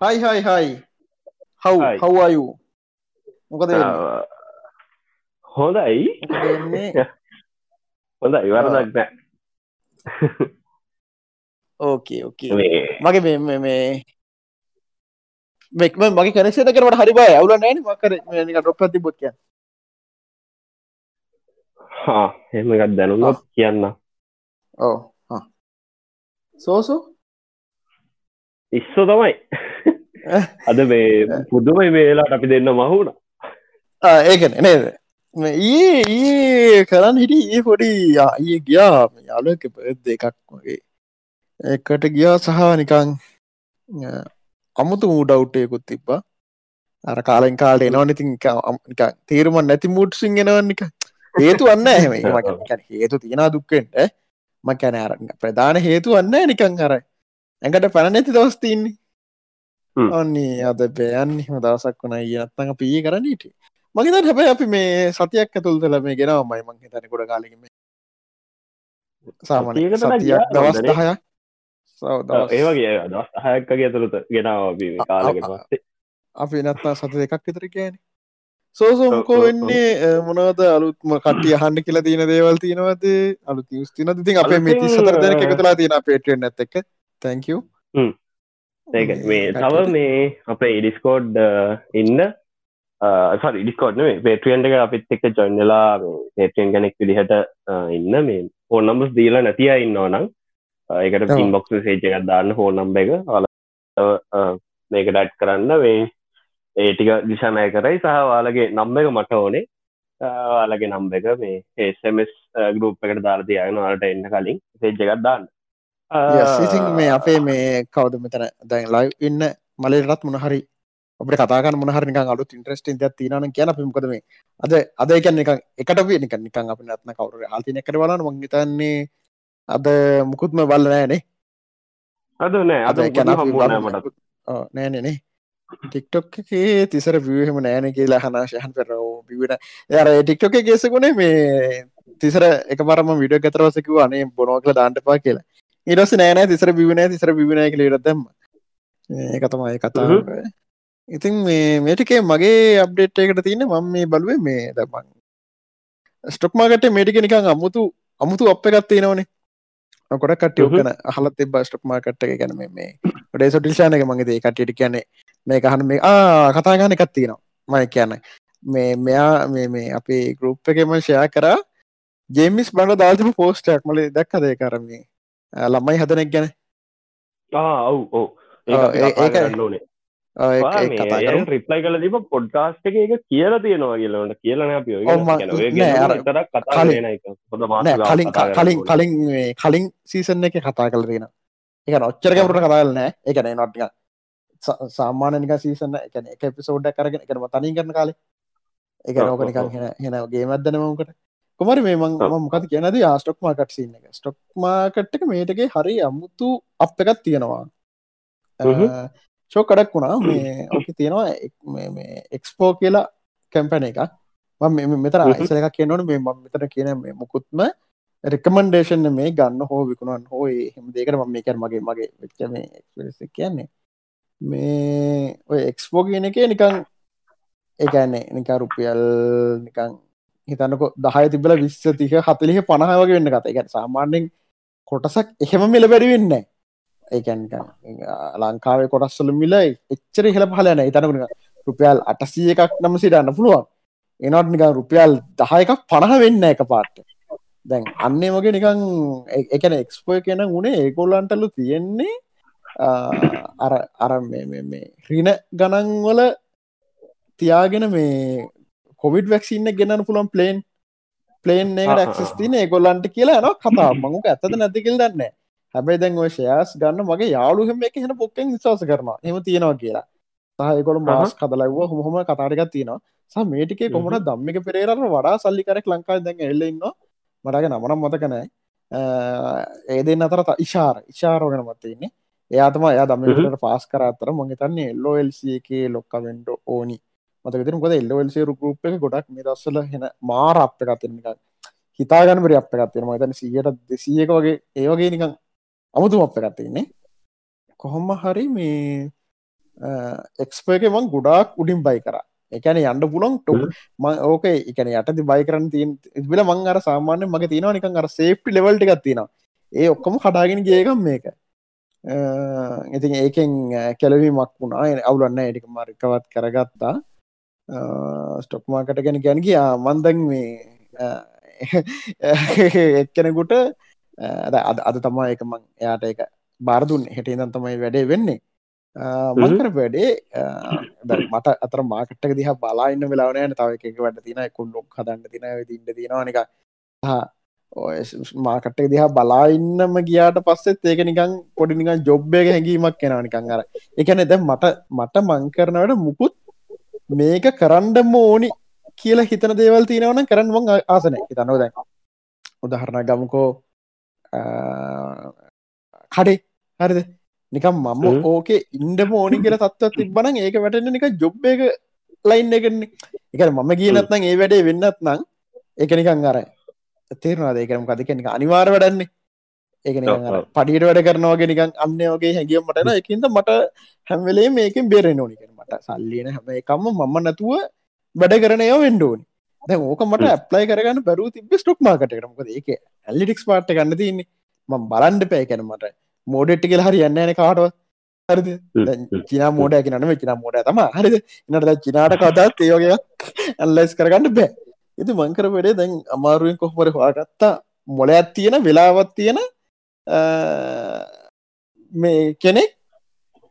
හයි හයි හයි how. හව්වායු මොකද? හොඳයි. මොකද වෙන්නේ? හොඳයි. වරදක් නෑ. ඕකේ ඕකේ මගේ මේ මේ මෙක්ම මගේ කනෙක්ෂන කරට හරි බය අවුල නෑන. මකර ඩොප් තිබොත් කිය හා එහෙම එකත් දැනුනොත් කියන්න. ඕ සෝසු ඉස්සෝ තමයි. අද මේ පුදුමයි මේලාට අපි දෙන්න මහුණ ඒකන නේද? ඒ ඒ කරන්න හිටි ඒ පොඩි ඒ ගියා. යාලක පත් දෙකක් වගේ. එකට ගියා සහ නිකං අමුතු මූඩව්ටයකුත් තිබ්බා. අර කාලෙන් කාලට එනවා ඉතින් තේරුම නැති මුට්සින් එනවනික හේතු වන්න එහෙම. හේතු තියෙන දුක්කෙන්ට මකැන අර ප්‍රධාන හේතු වන්න නිකං අර ඇඟට පැන නැති දවස්තින්නේ. ඔන්නේ අද පයන් හිම දවසක් වන යනත්තඟ පී කරන්නට මගේ හැබැ අපි මේ සතියක් ඇතුල්තල මේ ගෙනාව මයි මං හිතන ගොඩ කාලෙම සාමන සතියකට නම් සතියක් දවස් හොඳනේ. දහය සව දවස්. ඒවගේ දස් අහයක්කගේ ඇතුළත ගෙනාව කාලකට පස්සේ අපි නත්තා සත දෙකක් විතර කියන ඔව්, වෙන්නේ? මොනවද? අලුත්ම කට්ටිය අහන්න කියලා තියෙන දේවල් තියෙනවද? අලුත් නිවස් තියෙනවද? ඉතින් අපේ මේ අලුතින්, 34 දෙනෙක් අ, එකතුලා තියෙන අපේ ට්‍රෙන්ඩ් you. ඒක මේ තව මේ අපේ ඉඩිස්කෝඩ් ඉන්න. සරි ඩිස්කෝඩ් මේ පේට්‍රියන්ට එක අපිත් එක්ක ජොන්නලා පේට්‍රියන් කෙනෙක් විදිහට අ, ඉන්න. මේ හෝ නම්බස් දීලා නැතිය ඉන්නවා නම් අ, ඒකට ඔව්. පින්බොක්ස් සේජ එකක් දාන්න හෝ නම්බ එක. අල මේක ඩට් කරන්න. මේ ඒ ටික දිශානය කරයි. සහ වාලගේ නම්බ එක මට ඕනේ. වාලගේ නම්බ එක මේ ඒසමස් ගරුප් එකට දාලා තියගෙන වලට එන්න කලින් සේජ් එකක් දාන්න yes ඉතින් මේ අපේ මේ කවුද මෙතන? දැන් ලයිව් ඉන්න මලේටත් මොන හරි අපිට කතා කරන්න මොන හරි නිකන් අලුත් ඉන්ටරෙස්ටිං දෙයක් තියෙනවා නම් කියන්න අපි මොකද මේ? අද අද කියන්නේ නිකන් එකට අපි නිකන් නිකන් අපි නැත්නම් කවුරු තියෙන එකට බලන්න මං හිතන්නේ අද මුකුත්ම බලලා නෑනේ අද නෑ අද ඒ කියන්නේ අපි හම්බුනෑ බලමු. මටත්. ඔව් නෑනේ නේ ටික්ටොක් එකේ තිසර එහෙම නෑනේ කියලා අහන ශහන් පෙරෝ view එක නෑ. අර ඒ ටික්ටොක් එකේ කේසකුනේ මේ තිසර එකක් අතර පස්සේ කිව්වා අනේ දාන්න එපා කියලා ඊට පස්සේ නෑ නෑ තිසර view නෑ තිසර view නෑ කියලා ඊට දැම්මා. ඒක තමයි කතාව. ඉතින් මේ මේ ටිකේ මගේ අප්ඩේට් එකකට තියෙන්නේ මම මේ බලුවේ මේ මං ස්ටොක් මාකට් මේ ටික නිකන් අමුතු අමුතු අප් ගොඩක් කට්ටිය ඔක හ්ම්. ගැන අහලා තිබ්බා ස්ටොක් මාකට් එක ගැන මේ ඩේ සොටිල්ෂාන එක මගේ ඒ කට්ටියට කියන්නේ මේ අහන මේ ආ කතා ගන්න එකක් තියෙනවා. මම කියන්නේ මේ මෙයා මේ මේ අපේ ගෲප් එකේම ෂෙයා කරා. ජේමිස් බණ්ඩ දාලා තිබු පෝස්ට් එකක්. මම ළමයි හදන එක ගැන ඔව් කරන්න ඕනේ. රිප්ලයි කල තිබ පොඩ්කාස්ට එක එක කියලා තියෙනවා කියලට කියලන කලින්- එක. කලින් කලින්. කලින් සීසන් එක කතා කල තියෙන එක ඔච්චර කවරුට කතාල නෑ. එක නොටික සාමාන නික සීසන එකන එක පිසෝඩ්ඩ කරගෙන එකම තනින් කරන කාලේ. එක ඔව්, නෝක කොමරි මේ මං මොකද කියනද ආස්ටොක් මාකට් සින්න එක. ස්ටොක් මාකට්ක මේටගේ හරි අමුතු අප එකත් තියෙනවා. ෂෝ කඩක් වුණා. මේ ඕක තියෙනවා එක්- මේ- මේ එක්ස්පෝ කියලා කැම්පැන එක මම මෙතර හ්ම්. අයිසල එකක් කියනවන. මේ මම මෙතර කියන මේ මුකුත්ම රෙකමන්ඩේෂන් මේ ගන්න හෝ විකුණන් හෝ හෙම දෙකට ම මේකර මගේ මගේ වෙච්ච මේ එක කියන්නේ. මේ ඔය එක්ස්පෝ කියන එක නිකං ඒකන්නේ නික රුපියල් නිකං හිතන්නක දහය තිබල විස්ස තික හතලිහ පණහ වගේ වෙන්න කත එක සාමාන්‍යෙන් කොටසක් එහෙම මෙල බැරි වෙන්න ඒකන් ලංකාවේ කොටස්සල මිල එච්චර ඉහල පහලන ඉතනක රුපියල් අටසිය එකක් නම සිටන්න පුළුවන්. එනොත් නික රුපියල් දහ එකක් පණහ වෙන්න එක පාට දැන් අන්නේ වගේ නිකං එකන එක්ස්පෝය කියන උනේ ඒකොල්ලන්ටලු තියෙන්නේ ආ, අර අර මේ මේ මේ රින ගණන්වල තියාගෙන මේ කොවිඩ් වැක්සින්න ගෙනන්න පුළන් ප්ලේන් ප්ලේන් එකට ආ. තින ඒගොල්ලන්ට කියලා න කතා මඟක ඇතද නැතිකල් දන්න හැබැයි දැන් ඔය ශයාස් ගන්න මගේ යාලුහෙම එක හෙන පොක්කෙන් විශවාස කරනවා. එම තියෙනවා කියලා. සහයකොළ මාස් කදලව හොම කතාරකත් තියෙනවා. සහ මේටිකේ කොමට. දම්මික පෙරේරට වඩා සල්ලිකරෙක් ලංකායි දැන් එල්ලඉන්න මටග නමනම් මතකනෑ ඒ දෙන්න අතර ත- ඉශාර ඉශාරෝගෙන මත්තඉන්නේ එයාතම එයා දම්මිකට පාස් කර අතර මගේතන්නේ එල්ලෝල්ස එකේ ලොක්කවෙන්ඩ ඕනි මතකතර කොද එල්ලවල්සේ රුප් එක ගොඩක් මේ දස්සල හෙන මාර අප එකත්තිනික හිතාගන්න පරි අප එකත්තින මතන සියට දෙසියක වගේ ඒවගේ නිකං අමුතුම අප එකත්තින්නේ කොහොම හරි මේ එක්ස්ප එක මං ගොඩාක් උඩින් බයි කර. එකන යන්න පුලොන් ටොක් ඕක එකන යටති බයි කරන්න තින් බිල මං අර සාමාන්‍ය මගේ තියෙනවා නිකන් අර සේප්ටි ලෙවල්ට තියෙනවා. ඒ ඔක්කොම කඩාගෙන ගේකම් මේක. ඉතින් ඒකෙන් කෙලවීමක් වුණා. අවුලන්න එටික මරිකවත් කරගත්තා ස්ටොක් මාකට ගැන ගැන කියා මන්දන් මේ එක්කෙනෙකුට අද අද තමා එක මං එයාට එක බාරදුන් හෙට ඉදන් තමයි වැඩේ වෙන්නේ. මංකර වැඩේ මට අතර මාකට්ක දිහ බලාන්න වෙලාවනය තව එක වැඩ තින කුල්ලොක් හදන්න තින ඉන්න තියෙනවානික මාකට්ක දිහා බලාඉන්නම ගියාට පස්සෙත් ඒක නිකං පොඩි නිකන් ජොබ්බයක හැඟීමක් කෙනවා නිකං අර. එකන දැ මට මට මංකරනවට මුකුත් මේක කරන්ඩම ඕනි කියලා හිතන දේවල් තියෙනවන කරන්න වන් ආසන හිතනව දැන් උදහරණ ගමකෝ කඩේ හරිද? නිකම් මම ඕක ඉන්ඩම ඕනි කියලා තත්වත් තිබන ඒක වැටෙන නික ජොබ් එක ලයින් එකන්නේ එක මම කියනත්නම් ඒ වැඩේ වෙන්නත් නං එක නිකං අරයි තේරවා දේකරම කදකෙන අනිවාර වැඩන්නේ ඒකන පඩියට වැඩ කරනවාගේ නිකන් අන්නයෝගේ හැගියම් මටන එකින්ද මට හැම්වෙලේ මේකින් බේරෙන ඕනික මට සල්ලියන හැම එකම මම නැතුව වැඩ කරනය වෙන්ඩෝනි දැ ඕක මට ඇප්ලයි කරගන්න බැරු තිබ ස්ටොක් මාකට කරමක ඒක ඇල්ලිටික්ස් පාට්ට ගන්න තින්නේ ම බලන්ඩ පෑ කැන මට මෝඩෙට්ටි කියල හරි යන්න කාටව හරිද? චිනා මෝඩ කියනම චිනා මෝඩ තම හරිද? ඉන්නට චිනාට කතාත් ඒෝගයක් ඇල්ලයිස් කරගන්න බෑ. ඉති මංකර වැඩේ දැන් අමාරුවෙන් කොහොමර හවාගත්තා මොලයක් තියෙන වෙලාවත් තියෙන මේ කෙනෙක්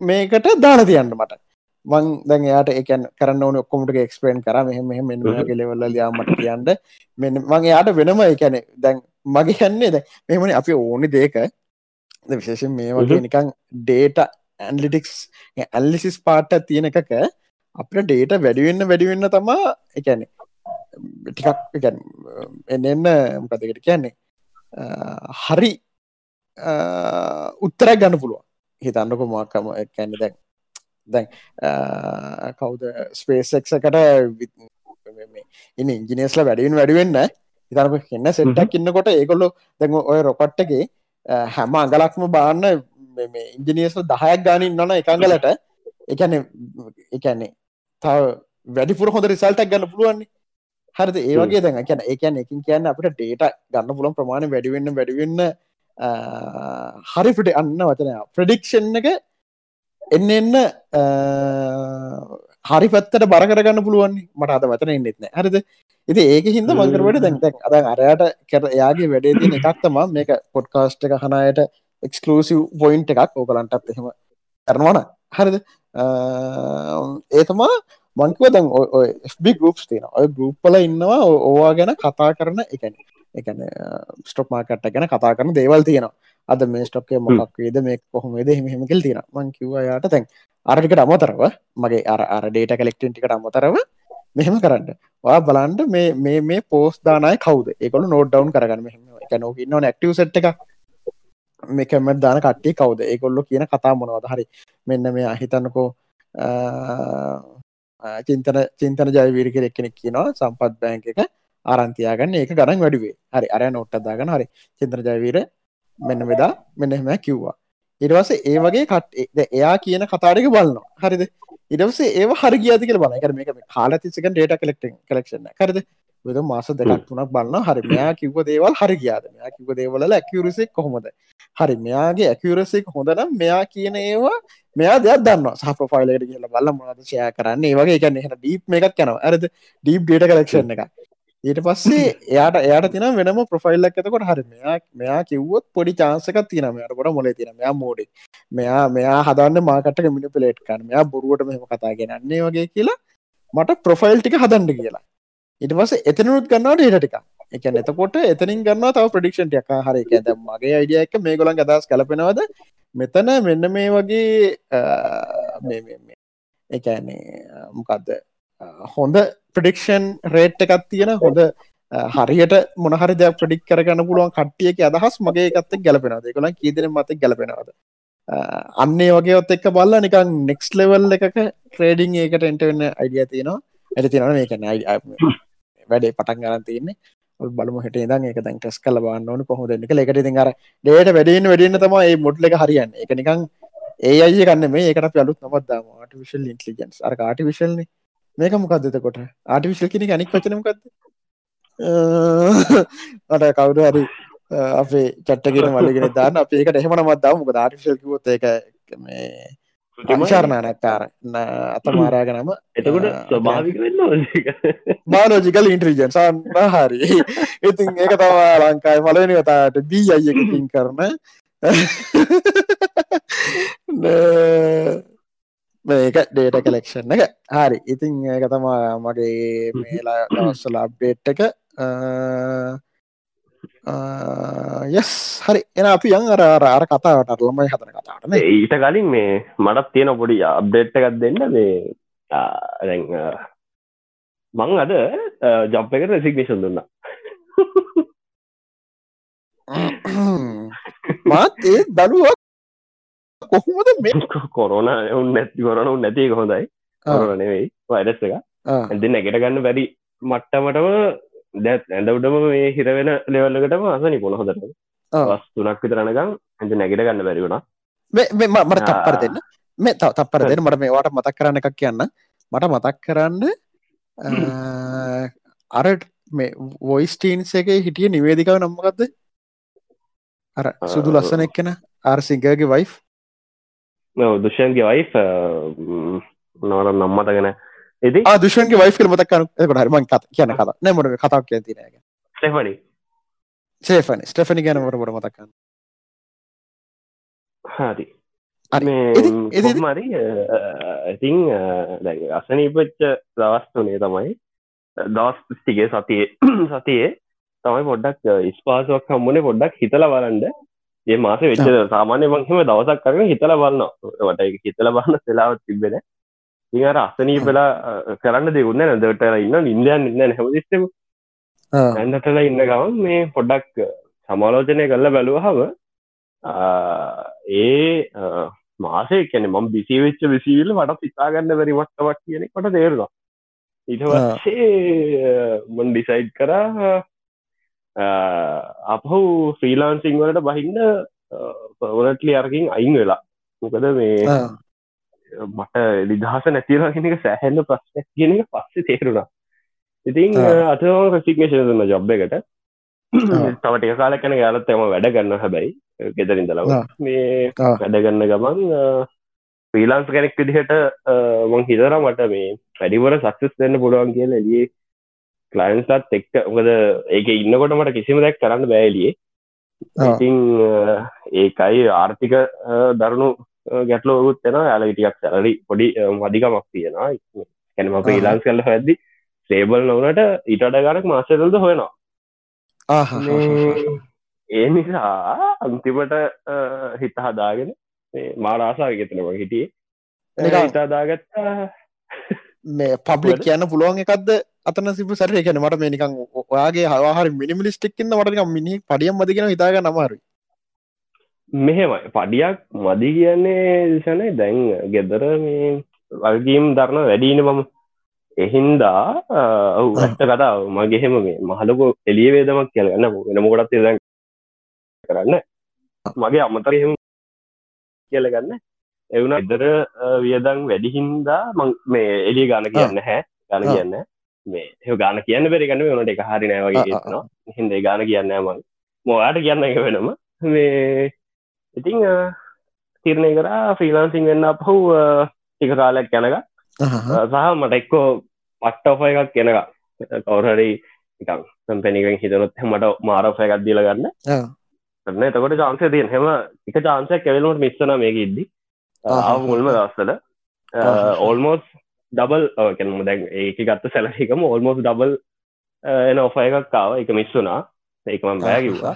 මේකට දාන තියන්න මට මං දැන් යාට එකන් කරන්න ඕන ඔක්කොමට එක්ස්පේන් කර. මෙහම මෙ ගෙලවල්ල යාමට කියන්න. මෙ මං යාට වෙනම එකැනෙ දැන් මගේ යන්නේ දැ මෙමනි අපි ඕනි දේක විශේෂෙන් මේ වගේ නිකං ඩේට ඇන්ලිටික්ස් ඇල්ලිසිස් පාට්ට තියෙන එකක අපට ඩේට වැඩිවෙන්න වැඩිවෙන්න තමා එකැනෙ ටිකක් එන්න මොකදකට කියන්නේ? හරි උත්තරක් ගන්න පුළුවන්. හිතන්නක මොක්කම කැන්න දැන් දැන් කවුද ස්පේසක්කට ඉන්න ඉංජිනේස්ල වැඩින් වැඩිවෙන්න ඉතනක එන්න සෙට්ටක් ඉන්නකොට ඒකොල්ලො දැන් ඔය රොකට්ටගේ හැම අගලක්ම බාන්න ඉංජිනියස්ල දහයක් ගානින් නන එකංගලට එකන එකන්නේ තව වැඩිපුර හොඳ රිසල්ටක් ගන්න පුළුවන්නේ. හරිද? ඒවගේ දැන් කියන ඒකන් එකින් කියන්න අපට ඩේට ගන්න පුළන් ප්‍රමාණ වැඩිවෙන්න වැඩිවෙන්න හරිපිට අන්න වචනය. ප්‍රඩික්ෂන් එක එන්න එන්න හරි පත්තට බර කරගන්න පුළුවන් මට අද වතන එන්නෙත්න හරිද? ඉති ඒක හිද මංකරවට දැන් දැන් අද අරයට කර එයාගේ වැඩේ තින එකක්තම මේක පොඩ්කාස්ට් එක හනයට එක්ස්කලසිව් පොයින්් එකක්. ඕකලන්ටත් එහෙම කරනවන හරිද? ඒතමා මංකව දැන් ඔබ ගරුප්ස් තියෙන ඔය ගරුප්පල ඉන්නවා ඕවා ගැන කතා කරන එකන එකන ස්ටොප් මාකට්ට ගැන කතා කරන දේවල් තියෙනවා අද මේ ස්ටොක්කේ මොක් වේද මේ කොහොමේද හිමකිල් තියෙන මං කිවයාට තැන් අරටිකට අමතරව මගේ අර ඩේට කලෙක්ටටිකට අමතරව මෙහෙම කරන්න. වා බලන්ට මේ මේ මේ පෝස් දානය කවද? ඒකොල නෝඩ් ඩවන් කරගන්න. මෙහම එක නොකින්න නැක්ටව සට් එක මේකම දාන කට්ටේ කවද? ඒකොල්ලො කියන කතා මොනවද? හරි. මෙන්න මේ අහිතන්නකෝ චින්තන චින්තන ජයවීර කෙනෙක් කෙනෙක් කියනවා සම්පත් බෑංක එක ආරන්තියාගන්න ඒක ගණන් වැඩුවේ හරි. අරය නොට්ට දාගන හරි. චින්තන ජයවීර මෙන්න වෙදා මෙන්න එහෙම කිව්වා. ඉරවස ඒ වගේ කට එයා කියන කතාරක බලන්න හරිද? ඉඩවස ඒ හරි ගියාති කියල බල කර මේක කාල තිසක ඩේට කලෙක්ට කලක්ෂන්න කරද වෙද මාස දෙකක් තුනක් බලන්න හරි මෙයා කිව්ව දේවල් හරි ගියාද? මෙයා කිව්ව දේවල ඇකිවරසෙක් කොහොමද? හරි මෙයාගේ ඇකිවරසෙක් හොඳනම් මෙයා කියන ඒවා මෙයා දෙයක් දන්න සහ ප්‍රොෆයිලට කියලා බල්ල මොනද ෂය කරන්න? ඒ වගේ එකන්න එහට ඩීප් එකක් යනවා. ඇරද ඩීප් ඩේට කලක්ෂණ එක ඊට පස්සේ එයාට එයාට තින වෙනම ප්‍රොෆයිල්ලක් ඇතකොට හරි. මෙයා මෙයා කිව්වොත් පොඩි චාන්සක තින මෙයට කොට මොල තින මෙයා මෝඩ මෙයා මෙයා හදන්න මාකට මිනි පලේට් කන්න මෙයා බොරුවට මෙහම කතා ගෙනන්නේ වගේ කියලා මට ප්‍රොෆයිල් ටික හදන්න කියලා. ඉට පස එතනුත් ගන්නවා ඩේටටික එක එතකොට එතනින් ගන්න තව ප්‍රඩික්ෂන්ට එක හරි. ඇද මගේ අයිඩිය එක මේ ගොලන් අදස් කලපෙනවද මෙතන මෙන්න මේ වගේ එකන්නේ මොකක්ද හොඳ ප්‍රඩික්ෂන් රේට් එකත් තියෙන හොඳ හරියට මොනහරි දෙයක් ප්‍රඩික් කරගන්න පුළුවන් කට්ටියක අදහස් මගේ එකත් ගැලපෙනද කොලා කීදන මත ගැලපෙනවද? අන්නේ වගේත් එක්ක බල්ල නිකන් නෙක්ස් ලෙවල් එකක ට්‍රේඩිං ඒකට එන්ටවෙන්න අයිඩිය තියෙනවා. ඇති තිෙන මේකන වැඩේ පටන් ගරන් තියන්නේ. බලම හට දන් එක දැන් ටෙස් කල බන්න ඕන කොහොද එක එකට ති අර ඩේට වැඩෙන් වැඩන්න තම ඒ මොට්ල එක හරියන්න. එක නිකං ඒ අය කන්න මේ ඒකට පලුත් නොමත්දාම ආටිවිශල් ඉන්ටලිජන්ස් අර ආටිවිශල්න මේක මොකක්දත කොට ආටිවිශල් කෙනෙ අනික් වචනමකක්ද අට කවුරු හරි අපේ චට්ටගෙන මලගෙන දාන්න. අප ඒකට එහෙම නමත් දව මොක ආටිවිශල් කිවොත් ඒක මේ අංශාරණ නැක්කාර අත මාරාගනම එතකොට ස්වභාවික වෙන්න මානෝජිකල් ඉන්ට්‍රීජන් සන්න හරි. ඉතින් ඒක තවා ලංකායි පලවෙනි වතාට දී අයකින් කරන මේක ඩේට කලෙක්ෂන් එක. හරි. ඉතින් ඒක තමා මගේ මේලා දවස්සල අප්ඩේට් එක. යස් හරි. එන අපි යන් අර අර කතාවට ළමයි හතන කතාටන ඊට කලින් මේ මටත් තියෙන පොඩි අප්ඩේට් එකක් දෙන්න. මේ දැන් මං අද ජොබ් එකට රෙසිග්නේෂන් දුන්නා. මාත් ඒ දනුවක් කොහොමද මේ කොරන නැති කොරන නැති හොඳයි. කොරන නෙවෙයි වයිරස් එක ඇති නැගෙට ගන්න බැරි මට්ටමටම දැත් ඇඳවටම මේ හිරවෙන ලෙවල්ලකටම අසනි පොළ හොදට වස් තුනක් විතරනකම් ඇති නැගෙට ගන්න බැරිවුණා මට තප්පර දෙන්න. මේ තව තප්පර දෙන්න. මට මේ වාට මතක් කරන්න එකක් කියන්න. මට මතක් කරන්න අරට මේ වොයිස්ටීන්ස් එක හිටිය නිවේදිකාව නම්මකක්ද අර සුදු ලස්සන එක්කෙන ආර සිංගගේ වයිෆ් දුෂන්ගේ වයිෆ් නවර නම්මට ගෙන ඉති දුෂන්ගේ වයිෆ් මතක් එකට හරිම කියන කත නෑමට කතාක් කිය තිනක ස්ටෙෆනි සේෆනි ස්ටෙෆනි ගැන මට මට මතක්කන්න හරි. මරි ඉතිං අසනීපච්ච දවස්තුනේ තමයි දවස් ස්ටිගේ සතියේ සතියේ තමයි පොඩ්ඩක් ස්පාසුවක් හම්මුණේ පොඩ්ඩක් හිතල බලන්ඩ ඒ මාස වෙච්ච සාමාන්‍ය මංහෙම දවසක් කරන හිතල බලන්න වට හිතල බලන්න සෙලාවත් තිබෙන ඉර අස්සනී වෙලා කරන්න දෙවන්න නැදට ඉන්න ඉන්දයන් ඉන්න හැමදිස්ටම ඇන්දටලා ඉන්න ගවන් මේ පොඩ්ඩක් සමාලෝචනය කරල බැලුවහම ඒ මාසේ කැන මම් බිසි වෙච්ච විසිවිල්ල මට සිතාගන්න බැරි මට්ටවක් කියන කොට තේරුවා ඊට වස්සේ මන් ඩිසයිඩ් කරා අපහු ෆ්‍රීලාන්සිං වලට බහින්න පවනටලි අරකින් අයින් වෙලා. මොකද මේ මට නිදහස නැතිලා කෙනෙක සෑහෙන්න ප්‍රශ්න කියන එක පස්සේ තේරුණා. ඉතින් අත රසිකේෂන දුන්න ජොබ් එකට. තවටික කාල කැන යාලත් එම වැඩ ගන්න හැබැයි ගෙදරින්දලව මේ වැඩ ගන්න ගමන් ්‍රීලාන්ස් කෙනෙක් විදිහට මං හිතර මට මේ වැඩිවර සක්සස් දෙන්න පුළුවන් කියල එලියේ කලයින්ස්ලත් එක්ක මොකද ඒක ඉන්නකොට මට කිසිම දැක් කරන්න බෑලියේ ඉතිං ඒකයි ආර්ථික දරුණු ගැටලෝගුත් එෙන යාලටියක් සැලරි පොඩි මදිකමක් තියෙනවා. කැනම අප ඉලාන්ස් කල්ල හැදදි සේබල් නොවනට ඉටට ගරක් මාසතල්ද හොයනවා. ඒ නිසා අන්තිමට හිත හදාගෙන මාරාසා ගෙතනවා හිටියේ. හිතාදාගත්තා මේ පබ්ලික් කියන්න පුළුවන් එකක්ද අතන සිපු සර. කියන මට මේ නිකං ඔයාගේ හවාහරි මිනිමිලිස්ටික්කින්න මටක මිනි පඩියම් මදිගෙන හිතාග නමාරු මෙහෙමයි. පඩියක් මදි කියන්නේ දිසනේ දැන් ගෙදර මේ වල්ගීම් දරන වැඩීන මම එහින්දා ඔහු ඇත්ත කතාව. මගේහෙම මේ මහලකු එලිය වේදමක් කියලගන්න වෙනමකොටත් දැන් කරන්න. මගේ අමතරහෙම කියලගන්න එවුන ඉදර වියදං වැඩිහින්දා මේ එලිය ගාන කියන්න හැ ගාන කියන්න මේ හ ගාන කියන්න බෙරි ගන්න වනට එක හරි නෑවගේ නවා හින්ද ගාන කියන්න මං. මෝයාට කියන්න එක වෙනම. මේ ඉතිං තිරණය කරා ෆ්‍රීලාන්සිං වෙන්න පහු ටික කාලයක් යැනක සහ මට එක්කෝ පට්ටෝෆ එකක් කෙනක කවුරහරි එකක් සම්පැනිකෙන් හිතනොත් මට මාරෝෆ එකක් දීල ගන්න. කරන එතකොට චාන්සය තියෙන්. හෙම එක චාන්සයක් කෙවලට මිස්සන මේක ඉද්දි. ආව මුල්ම දස්සල ඕල්මෝස් ඩබල් කැනම දැන් ඒක ගත්ත සැලහිකම ඕල්මෝස් ඩබල් එන ඔෆ එකක් කාව එක මිස්සුනා ඒකමම් බෑකිවා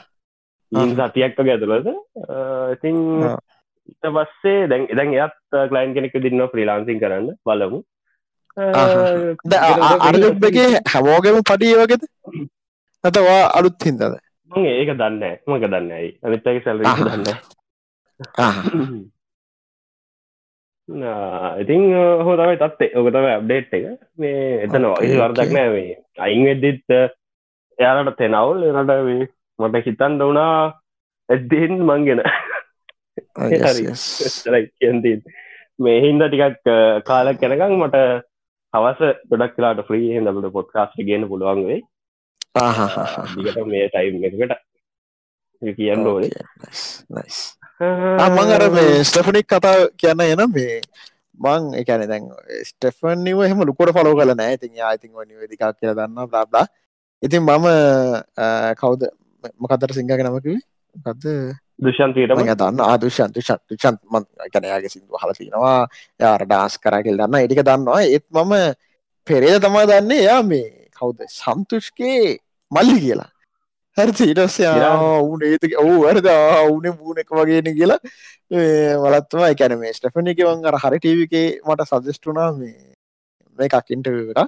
සතියක්ක ගැතුලද ඉතින් ඉත පස්සේ දැන් එදැන් එයත් කලයින් කෙනෙක් දින්න ෆ්‍රීලාන්සින් කරන්න බලමු. අරගේ හැමෝගම පඩිය වගේද? ඇතවා අලුත් හින්දද? ඒක දන්න මක දන්නයි අනිත්තක සැල දන්න ඉතිං හෝ තමයි තත්ේ ඕක තම අප්ඩේට් එක. මේ එතන වයි වර්දක් නෑ මේ. අයින් වෙද්දිත් එයාලට තෙනවුල් එනට මට හිතන් දවනා ඇද්දෙන් මංගෙන කියති මේහින්ද ටිකක් කාලක් කැනකං මට හවස ගොඩක් කලාට ්‍රී හිදට පොඩ්කාස්ට ගෙන පුළුවන් වෙයි. දිගට මේ ටයිම් එකට කියන්න ඕනේ මං අර මේ ස්ටෆනික් කතා කියන්න එන මේ මං එකන දැන් ස්ටෆන් නිව එහෙම ලුකොට පලෝ කල නෑ ඉතින් ආයිතින් නිවදිකක් කියල දන්න බ්ලාබ්ලා ඉතින් මම කවුද? මොකතර සිංහක නමකිවේ ගත්ද දුෂන්තීට මඟ දන්න ආදුෂන් දුෂන් දුෂන් මන් කනයාගේ සිින්දු හලතිනවා යාර ඩාස් කරකිල් දන්න එටික දන්නවා. ඒත් මම පෙරේද තමා දන්නේ එයා මේ කවුද? සම්තුෂ්කේ මල්ලි කියලා හරි ඊටස්යා උන ඒත ඔහු වරද උන බූන එක වගේන කියලා වලත්තුම එකැන මේ ස්ටෆනිකවන් අර හරි ටීවිකේ මට සදස්ටුනා මේ මේ එකක්කින්ට එක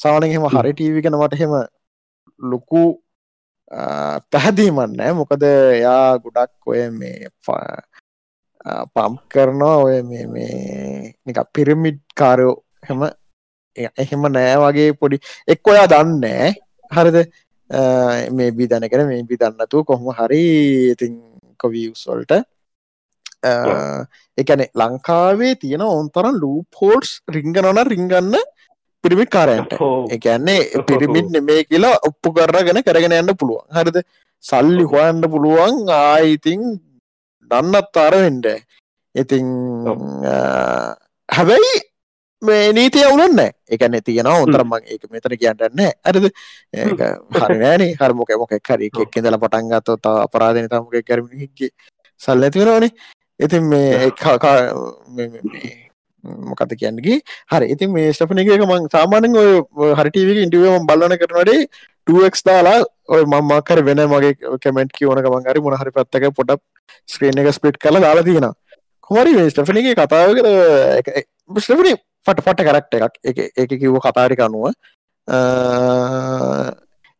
සානක හෙම හරි ටීවිකන මට හෙම ලොකු පැහැදීමන්නෑ මොකද එයා ගොඩක් ඔය මේ පම්ප් කරනවා. ඔය මේ නික පිරමිඩ් කාරයෝ හෙම එහෙම නෑ වගේ පොඩි එක් ඔයා දන්නෑ හරිද මේ බි දැනකෙන මේ බි දන්නතු කොහොම හරි ඉතින් කොවියස්වල්ට එකන ලංකාවේ තියෙන ඔන්තරන් ලූ පෝල්ස් රිංගනන රිංගන්න පිරිමිත් කාරයන්ට එකන්නේ පිරිමිත් නෙමේ කියලා ඔප්පු කරගෙන කරගෙන යන්න පුළුවන්. හරිද? සල්ලි හොයන්න පුළුවන්. ආයිතින් දන්නත් අරවෙන්ඩ ඉතින් හැබැයි මේ නීතිය වුණන්න එකන තියෙන ඔොතරම එක මෙතන කියන්නන්න ඇරද හරිනෑන හරමොක මොක හරි එකක් ඉඳල පටන් ගත්තොත් අපරාධන තමක කරමිගේ සල්ල ඇතිවෙනවනේ ඉතින් මේ මොකත කියන්නගේ හරි. ඉතින් මේ ස්ටපන එක මං සාමානෙන් ඔය හරිටීවක ඉන්ටුවම බලන කරනටේ 2ක් දාලා ඔය මම්මාකර වෙන මගේ කමෙන්ට් කියවන මංගරි මොනහරි පත්තක පොට ස්ක්‍රීන් එක ස්පිට් කල දාලා තියෙන කොමරි මේ ස්ටෆන එක කතාව කර ස්ටපන පට පට කරක්ට එකක්. එක එක කිව්ව කතාරික අනුව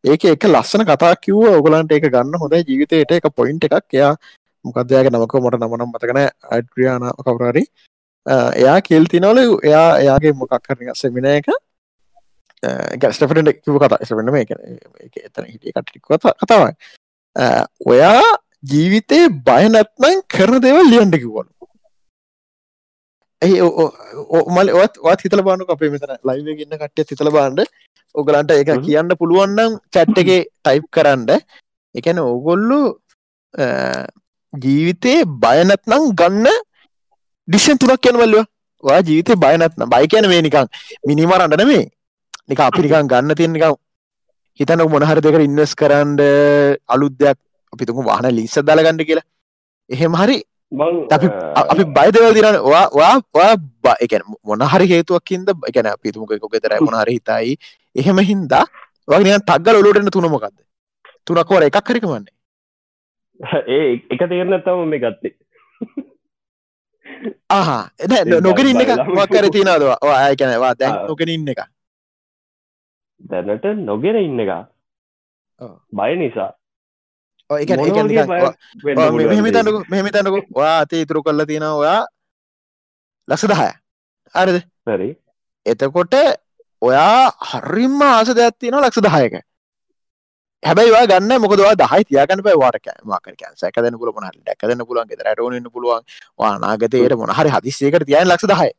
ඒක එක ලස්සන කතා කිව්ව ඔගලන්ට එක ගන්න හොඳ ජීවිතයට එක පොයින්ට එකක්. එයා මොකදයාගේ නමක? මට නමනම් මතකන අඩ්‍රියාන කවරරි එයා කෙල් තිනවල එයා එයාගේ මොකක් කරන සෙමින එක. ගැස්ටපට කිව කතා. එසවෙන මේ එතන හිටිය කටික් කතාවයි ඔයා ජීවිතේ බයනැත්මන් කරන දෙවල් ලියන්ට කිව්වලු. ඇයි මල් ඔත් වත් හිතල බානු අපේ මෙතන ලයිව ගන්න කට්ටය හිතල බාන්ඩ ඔගලන්ට එක කියන්න පුළුවන්නම් චැට් එක ටයිප් කරන්න. එකන ඕගොල්ලු ජීවිතේ බයනැත්නම් ගන්න ඩිෂන් තුනක් කියනවල්ලවා වා ජීවිතය බයනත්න බයි කියන මේ නිකං මිනිමරන්නන මේ නික අපි නිකන් ගන්න තියෙන නිකම් හිතන මොනහර දෙක ඉන්වස් කරන්ඩ අලුත් දෙයක් අපිතුම වාහන ලිස්ස දලගන්න කියලා. එහෙම හරි අපි බයිදවල් දිරන්න වා වා එක මොනහරි හේතුවක්කින්ද එකන පිතුමක කොගෙතර මොනහර හිතයි. එහෙම හින්දා වගේ තක්ගල ඔලුටන තුනමකක්ද තුනක්වර එකක් හරිකමන්නේ ඒ එක තේරනත්තම මේ ගත්තේ ආහා එ නොකර ඉන්න එක මක්කර තිනදවා ආය කැනවා දැන් නොකර ඉන්න එක දැනට නොගෙන ඉන්න එක බය නිසා මෙහිමිතන්නකු මෙහිමිතන්නකු වා අතේ ඉතුරු කල්ල තියෙන ඔයා ලක්ෂ දහය. අරද හරි. එතකොට ඔයා හරිම්ම ආස දෙයක් තියෙන ලක්ෂ දහයක. හැබැයිවා ගන්න මොකදවා දහයි තියගන්න පවාට මාක සැක දන පුල මොහට දැකදන්න පුළුවන් රටවන්න පුළුවන් වානාගතයට මොනහරි හදිස්සේකට තියන් ලක්ෂ දහයි.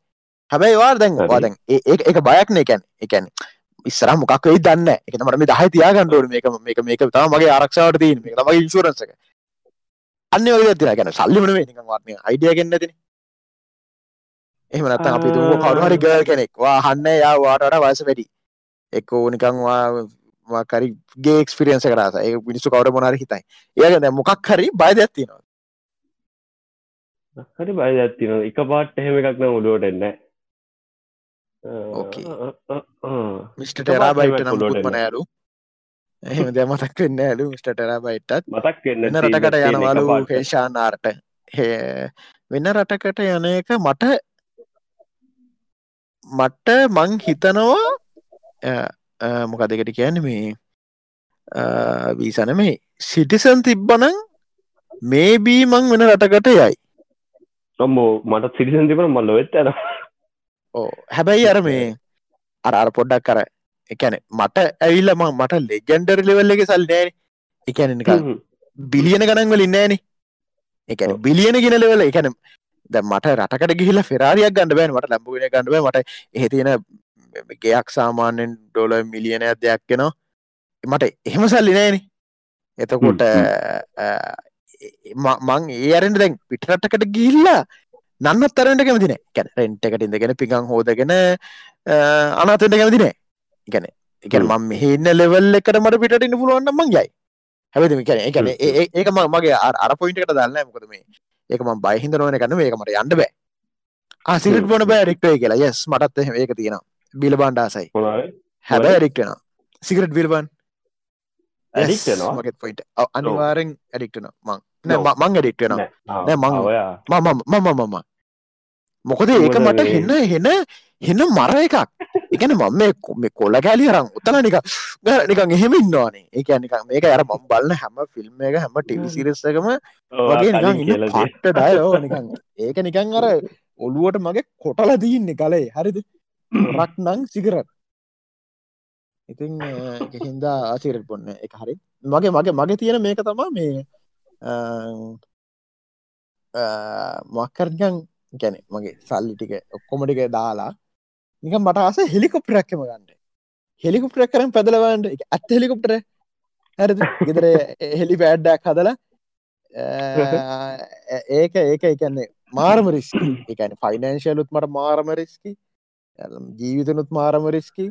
හැබැයි වා දැන් වාදැන් ඒ එක බයක්න එකැන් එකැන් ඉස්සර මොකක් වෙයි දන්න එක මට මේ දහයි තියාගන්නඩුව මේක මේක මේක තම මගේ ආරක්ෂාවට තියන මේ මගේ ඉන්ශුරන්සක අන්න ඔය තින ගැන සල්ලිමන මේ නිකන් වාත්න අයිඩිය ගන්නතින එහෙම නත්ත අපි දුව කවරුහරි ගල් කෙනෙක්. වා හන්න යා වාටට වයස වැඩි. එක්ක නිකං වා මකරි ගේ එක්ස්පිරියන්ස කරස ඒ මිනිස්සු කවර මොනර හිතයි. ඒගන මොකක් හරි බය දැත්තිනවා හරි බය ඇත්තින එක පාට් එහෙම එකක් නම් ඔඩුවට එන්න මිට ටෙරා බයිට නම්ලොටන ඇරු එහෙම දෙ මතක් වෙන්න ඇලු මිට ටෙරා බයිටත් මතක් වෙන්න රටකට යනවලු හේෂානාර්ට වෙන්න රටකට යන එක මට මට මං හිතනවා මොක දෙකට කියන්න මේ වීසන මේ සිටිසන් තිබ්බනං මේ බී මං වෙන රටකට යයි. ඔම්බෝ මට සිටිසන් තිබන මල්ල වෙත් ඇන ඕ හැබැයි අර මේ අර අර පොඩ්ඩක් කර එකැන මට ඇවිල්ලම මට ලෙජන්ඩර් ලෙවල් එක සල් නෑන එකැන බිලියන ගණන් වල ඉන්නෑන එකන. බිලියන ගෙනලවල එකන ද මට රටකට ගිහිල ෆෙරාරියක් ගන්න බෑ මට ලැබුගෙන ගන්නව මට එහ තියෙන ගයක් සාමාන්‍යෙන් ඩොල මිලියනයක් දෙයක් කෙනවා මට එහෙම සල්ලි නෑන එතකොට ම- මං ඒ අරෙන්ට දැන් පිටරටකට ගිල්ලා නන්නත් තරට කැමතින කැන රෙන්ට් එකට ඉඳගෙන පිකං හෝදගෙන අනාතට කැමතිනෑ ගැන එක. මම මෙහන්න ලෙවල් එකට මට පිටට පුළුවන්න මං යයි. හැබති කැන එකන. ඒක ම මගේ අර පොයින්ටකට දන්න මොකද මේ ඒක ම බයිහිද නොවන කන්න ඒක මට යන්න බෑ. ආසිරට හ්ම්, බොන. බෑ රික්ටය කියලා. යස් මටත් එහෙම ඒක තියෙන බිල මොනවද? හැබැ රික්ටන සිගරට වෙනවා? මගත් පොයින්ට අනිවාරෙන් ඇඩික්ටන මං. නෑ මං ඇඩික්ටන නෑ, මං- මම මම මම මොකද ඒක මට හෙන්න හෙන හෙන්න මර එකක්. එකන මම මේ කොල්ල කෑලි අරං උත්තල නික නිකන් එහෙම ඉන්නවානේ. ඒක නිකන් මේක අර මම් බලන්න හැම ෆිල්ම් එක හැම ටිවිසිරස්සකම වගේ. පට්ට ඩයෝ නිකන්. ඒක නිකන් අර ඔළුවට මගේ කොටල දීන්නේ කලේ හරිද? රක් නං සිගරත් ඉතින් හින්දා ආසිරට බොන්න එක හරි. මගේ මගේ මගේ තියෙන මේක තමා මේ මක්කරගන් ගැන මගේ සල්ලි ටික ඔක්කොමටික දාලා නික මට ආස හෙලිකොප්ටරක්කම ගන්නට හෙලිකොප්ටරක් කරම් පැදලවන්ට එක ඇත්ත හෙලිකොප්ටර හැරද? ගෙදර හෙලි පෑඩ්ඩක් හදලා ඒක ඒක එකන්නේ මාරම රිස්කි එකන ෆයිනන්ශයලුත් මට මාරම රිස්කි ජීවිතනුත් මාරම රිස්කි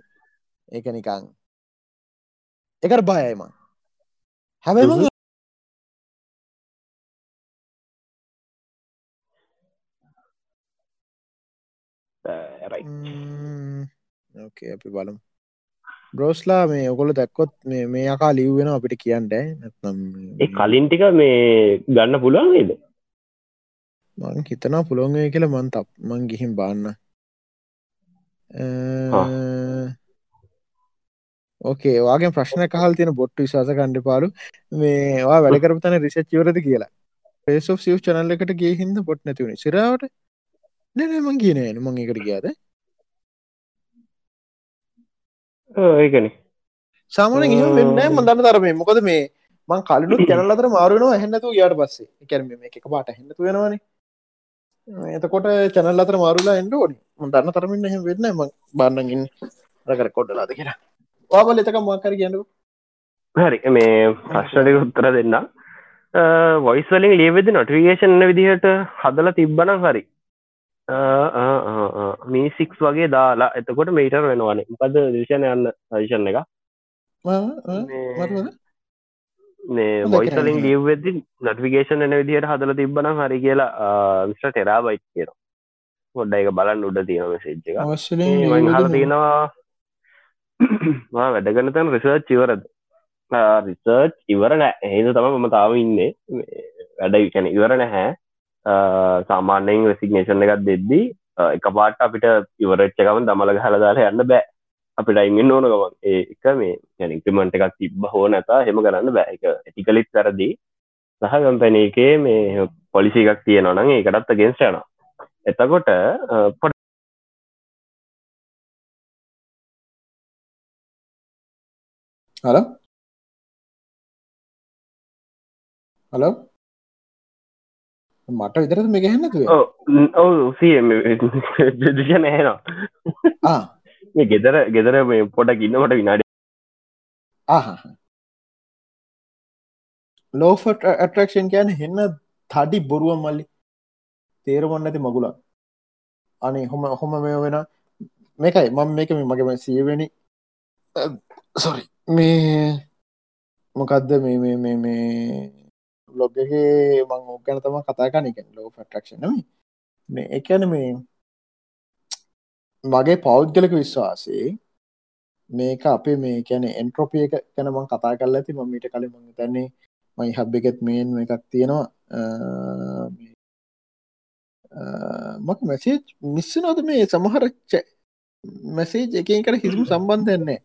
ඒක නිකං එකට බයයිම හැබැයි right. ඕකේ අපි බලමු. බ්‍රෝස්ලා මේ ඔකොල දැක්කොත් මේ මේ අකා ලිව්වෙන අපිට කියන්න නැත්නම් කලින් ටික මේ ගන්න පුළුවන් නේද? මං හිතනා පුළොන්ගේ කියල මන් තප් මං ගිහිම් බාන්න. ඕකේ වගේ ප්‍රශ්න කහල් තියෙන බොට්ටු විශවාස කණ්ඩ පාලු මේවා වැඩකරපු තන රිසච් වරද කියලා. පේසෝ සිව් චනල්ල එකට ගේ හිද පොට් නැතිවුණ සිරාවට නැන මං කියන න මං එකට ගියාද? ඒකන. සාමාන එහම වෙන්න මදන්න තරමේ. මොකද මේ මං කලු කැනල් අතර මාරුවනවා හැන්නතු යාට පස්සේ. එකැරම මේ එක පාට හැන්නතු වෙනවානේ එතකොට චැනල් අතර මාරුලා එන්ඩ ඕනි. මදන්න තරමින් එහෙම වෙන්න ම බන්නගින් රකර කොඩ්ඩලාද කියෙන වාබල එතක මාකර කියන්නු හරි මේ ප්‍රශ්නටික උත්තර දෙන්න වොයිස් වලින් ලියවෙද නොටිගේෂන් විදිහට හදල තිබ්බන හරි මේ සික්ස් වගේ දාලා එතකොට මේටර් වෙනවානේ පද දිශණ යන්න විෂන් එක මේ හොඳ වොයිසලින් කරන්නේ. ලියවෙදදි නටිගේෂන් එන විදිහට හදල තිබ්බන හරි කියලා විස්ට ටෙරා බයි් කියන හොඩ්ඩ එක බලන්න උඩ තියෙන මෙසේජ් එක හල තියෙනවා මා වැඩගන්න තැන් රිසර්ච් ඉවරද රිසර්ච් ඉවර නෑ ඒද තම මම තාව ඉන්නේ වැඩ කැන ඉවර නැහැ සාමාන්‍යයෙන් රෙසිගනේෂන් එකත් දෙද්දී එක පාට අපිට ඉවරච්චකම දමල හලදාලා යන්න බෑ. අපිට අයිගෙන් ඕන ගමන්. ඒ එක මේ ඉක්‍රමට එකක් තිබ්බ හෝ නැතා හෙම කරන්න බෑ. එක ඇටිකලිත් කරදී සහ ගම්පැන එකේ මේ පොලිසි එකක් තියෙනවනං ඒකටත් ගෙන්ස් යන එතකොට පොඩ හල හලෝ මට විතරද මේ ගැහෙන්නතුව ඔවු. සිය ඇහෙනවා. මේ ගෙදර ගෙදර මේ පොඩක් ඉන්නමට විනාඩි ලෝෆට ඇටරක්ෂන් කියන හෙන්න තඩි බොරුවම් මල්ලි. තේරමන්න ඇති මගුලක්. අනේ හොම හොම මේ වෙන. මේකයි මම මේක මේ මගේම සියවෙනි. සොරි මේ මොකක්ද මේ මේ මේ මේ බ්ලොග්ගේ මං ඕගැන තම කතාගන එක ලෝ ෆටක්ෂන මේ එකන මේ මගේ පෞද්ගලක විශ්වාසේ මේක අපේ මේ කැන එන්ට්‍රොපිය එක කැනමං කතා කල ඇති. මමීට කල මං තැන්නේ මයි හබ් එකත් මේන් එකක් තියෙනවා. මක් මැසේජ් මිස්ස නොද මේ සමහරච්ච මැසේජ් එකකට හිසුම් සම්බන්ධයන්නේ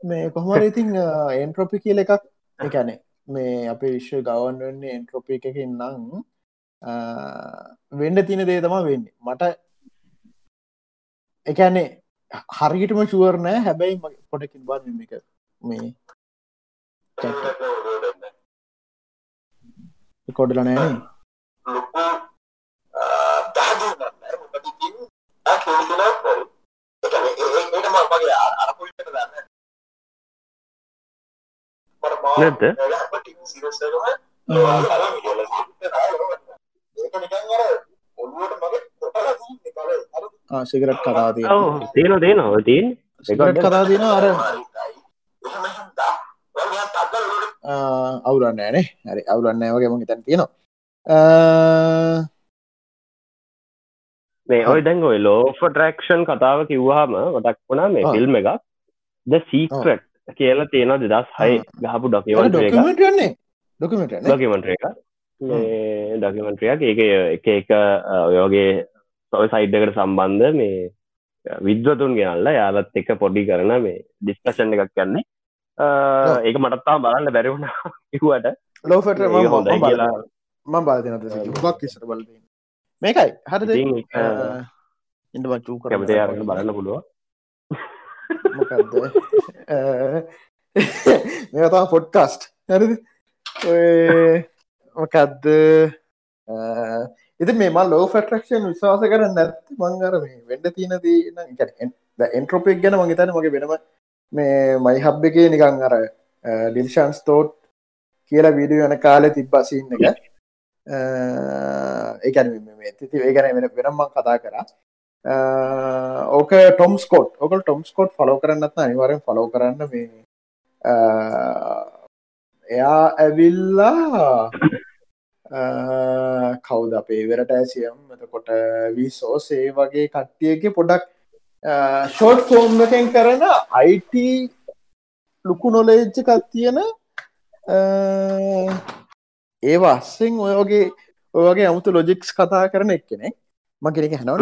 මේ කොහමර ඉතින් එන්ට්‍රොපි කියල එකක් එකනේ මේ අප විශ්ව ගවන් වෙන්නේ එන්ට්‍රොපි එකකින් නං වෙන්ඩ තින දේ තමා වෙන්නේ. මට එකනේ හරිගටම ශුවර් නෑ. හැබැයි පොඩකින් බන්න එක මේ කොඩල නෑන ලොකු දහදුන්නන්න මොකදකින් කෙල්සලා පොල් ඒට මගේ අර පොයිට දන්න. සිගරට් කතාතිය ඔව් තියෙන දේන තින් සිගරට් කතාතින අර අවුරන්න ෑනේ හරි අවුරන්න වගේ ම හිතන් තියෙනවා. මේ ඔය දැන් ඔය ලෝෆ ට්‍රක්ෂන් කතාව කිව්වාම මතක් වුණා මේ. ෆිල්ම් එකක්? ද සීක්‍රට් කියලා තියෙන දෙදස් හයි ගහපු ඩොකමටන්නේ ඩොකමට ඩොකිමෙන්ට්‍ර එක ඩොකිමෙන්ට්‍රියක් ඒක එක එක ඔයෝගේ සොය සයිඩ්ඩකට සම්බන්ධ මේ විද්වතුන් ගෙනල්ල යාලත් එක පොඩි කරන මේ ඩිස්කෂන් එකක් කියන්නේ ඒක මටත්තා බලන්න බැරිවුණ කිවට ලෝෆට හොඳයි කියලා. ම බලතිනත ගක් ඉසර බල මේකයි. හරිද? ඉඩ චූ කර බලන්න පුළුව මොකක්ද මේතා පොඩ්කාස්ට් හරිද මොකක්ද ඉති මේ මල් ලෝ ෆටරක්ෂන් විශවාස කරන්න නැති මංගර මේ වෙන්ඩ තියන දී එන්ට්‍රොපික් ගැන මගේතන මගේ වෙනම මේ මයි හබ් එකේ නිකං අර ඩිල්ෂන් ස්තෝට් කියලා වීඩිය යන කාලෙ තිබ්බසින්න එක ඒකැන තිති ඒගැන වෙන වෙනම්මං කතා කරා ඕක ටොම් ස්කෝට් ඔකල් ටොම් ස්කෝට් ෆලෝ කරන්නත් අනිවරෙන් ෆලෝ කරන්න මේ uh, එයා ඇවිල්ලා uh, කවුද අපේ වෙරට ඇසියම්? එතකොට විසෝසේ වගේ කට්ටියක පොඩක් uh, ෂෝට් ෆෝම් එකෙන් කරන අයිට ලුකු නොලේජ්ජ එකක් තියෙන ඒ වස්සෙන් ඔයගේ ඔයගේ අමුතු ලොජික්ස් කතා කරන එක්කෙනෙ මගෙනක හැනවන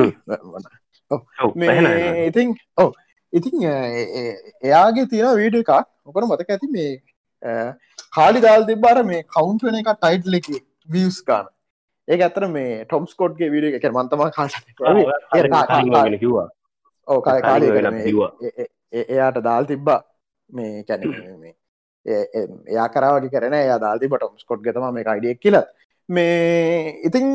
ඉතින් ඔව. ඉතින් එයාගේ තියෙන වීඩ එකක් ඔකට මතක ඇති මේ කාලි දල් තිබාර මේ කවුන්ටන එක ටයිට් ලෙක වියස් ගාන ඒ ඇතර මේ ටොම්ස්කෝට්ගේ වීඩ එක මන්තම කාට කිව්වා. ඕ කාල එයාට දාල් තිබ්බා. මේ කැන එයා කරාවගේ කරන එයා දාල්ති බටම් ස්කොට් ගතම මේ අයිඩියක් කියල මේ ඉතිං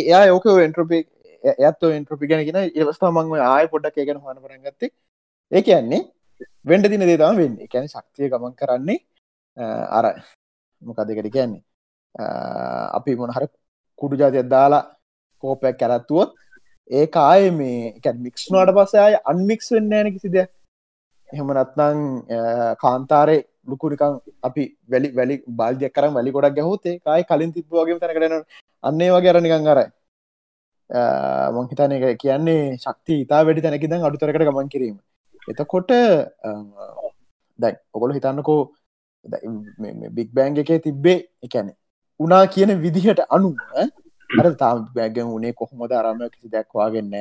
එයා යෝක එන්ට්‍රපි ඇත් එන්ට්‍රපි ගැන කියෙන ඒවස්ථා මංව ආය පොඩ්ඩක් ඒගෙන හන කරගත්තේ ඒ කියන්නේ වෙන්ඩ දින දේතම වෙන්න. එකැන ශක්තිය ගමන් කරන්නේ අර මොකදකට කියන්නේ? අපි මොනහර කුඩු ජාතියක් දාලා කෝපයක් කැරත්තුවොත් ඒ ආය මේ මික්ස්නවාට පස්ස අය අන්මික්ස් වෙන්න ෑන කිසි දෙයක්. එහෙම නත්නං කාන්තාරේ ලුකුරිකං අපි වැලි වැලි බාල්ධයක් කරම් වැලි ගොඩක් ගැහෝතේ කායි කලින් තිබ වගේ තැනකරන අන්නේ වගේ අරනිකං අරයි. මංහිතන එක කියන්නේ ශක්ති ඉතා වැඩි තැනකිදන් අඩුතරකට ගමන් කිරීම. එතකොට දැන් ඔකොල හිතන්නකෝ බික් බෑන්ග එකේ තිබ්බේ එකැනෙ උනා කියන විදිහට අනු අර තාම බෑගැන් වනේ කොහොමද? අරම කිසි දැක්වාගන්න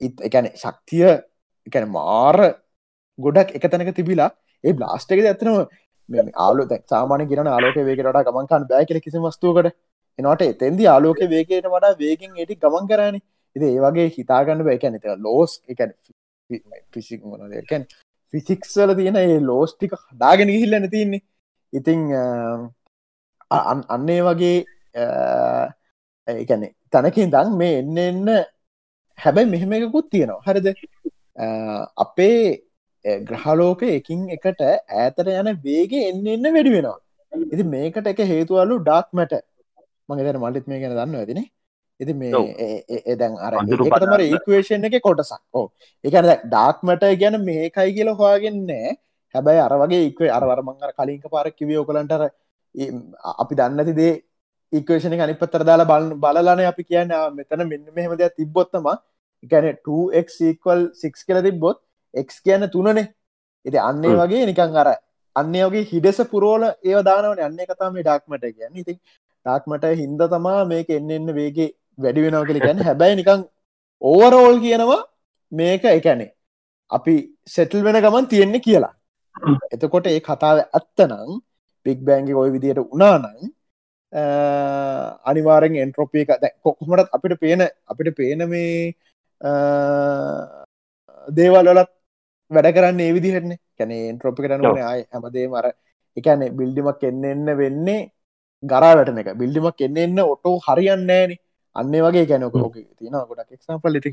ඉත් එකැන ශක්තිය එකැන මාර ගොඩක් එක තැනක තිබිලා ඒ බ්ලාස්ටක ඇතනම ආලු සාමාන ගෙන ආලෝක වේකට ගමන්කාන් බෑ කියල කිසි වස්තුවකට. එනට එතැන්දි ආලෝක වේගයට වඩා වේගෙන් එටි ගමන් කරන. ඉති ඒ වගේ හිතාගන්න බැකැන එත ලෝස් එකැන ෆිසික් මොනදකැන් ෆිසික්සල තියෙන ඒ ලෝස් ටික හදාගෙන හිල්ලන තින්නේ ඉතිං අන්නේ වගේ ඒැනෙ තැනකින් දං මේ එන්න එන්න හැබැයි මෙහෙම එකකුත් තියෙනවා. හරිද? අපේ ග්‍රහලෝක එකින් එකට ඈතර යන වේගේ එන්න එන්න වැඩි වෙනවා. ඉති මේකට එක හේතුවලු ඩාක්මට මගේතර මල්ලිත් මේ ගැන දන්න ඇතිනේ ඉති මේ දැන් අර තමර ඒක්වේෂන් එක කොටසක්. ඕ එකන ඩාක්මට ගැන මේකයි කියල හවාගෙන්නේ හැබැයි අර වගේ ඉක්වේ අරවරමංගර කලින්ක පාර කිවියෝ කලන්ටර අපි දන්නති දේ ඒක්වේෂණ අනිපත්තර දාලා බල බලලාන අපි කියන්න. මෙතන මෙන්න මෙහෙම දෙයක් තිබ්බොත්තම ගැන 2ක්ල් 6 කල තිබ්බොත් එක් කියන්න තුනනේ. ඉති අන්නේ වගේ නිකං අර අන්නේ වගේ හිඩෙස පුරෝල ඒ දානවන. අන්නේ කතාම ඩක්මට කියන්න. ඉතින් ඩක්මට හින්ද තමා මේක එන්න එන්න වේගේ වැඩි වෙනව කලි ගැන හැබැයි නිකං ඕවරෝල් කියනවා මේක එකැනේ අපි සෙටල් වෙන ගමන් තියෙන්නේ කියලා. එතකොට ඒ කතාව ඇත්තනං පික් බෑන්ගි ඔය විදියට උනානං අනිවාරෙන් එන්ට්‍රොපිය එක කොකුමටත් අපිට පේන අපිට පේන මේ දේවල්ලත් වැඩ කරන්න ඒ විදිහරන්නේ කැන එන්ට්‍රොපි කරන්න ආය හැමදේ මර එකන බිල්ඩිමක් එන්න එන්න වෙන්නේ ගරා වැටන එක. බිල්ඩිමක් එන්න එන්න ඔටෝ හරියන්නෑන අන්න වගේ ගැනක ඕක තියෙන ගොඩක් එක්සම්පල් ඉති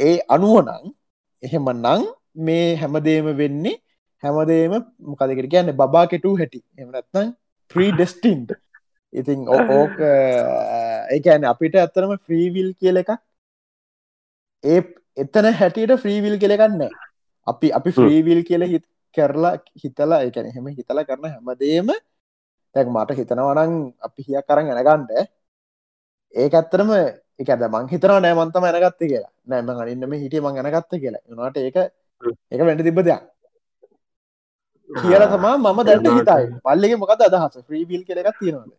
ඒ අනුවනං එහෙම නං මේ හැමදේම වෙන්නේ හැමදේම මොකදකට කියන්න බා කෙටු හැටි. එමනත්නම් ප්‍රී ඩෙස්ටින්ට ඉතින් ඕක ඒකැන අපිට ඇත්තරම ෆ්‍රීවිල් කියල එකක්. ඒ එතන හැටියට ෆ්‍රීවිල් කෙලෙකන්න අපි අපි ෆ්‍රීවිල් කියල හිත් කරලා හිතලා එකන එහෙම හිතලා කරන හැමදේම තැක් මට හිතනවනං අපි හිය කරන්න ඇනගන්ඩ ඒක ඇත්තරම එක ඇද මං හිතන නෑ මන්තම ඇනගත්ත කියලා. නෑම අනින්නම හිටිය මං ඇනගත්ත කියලා. නට ඒක එක වැඩ තිබ දෙයක්. කියල තමා මම දැට හිතයි පල්ලෙ මොකද අදහස? ්‍රීබිල් කෙනෙක් තියෙනවද?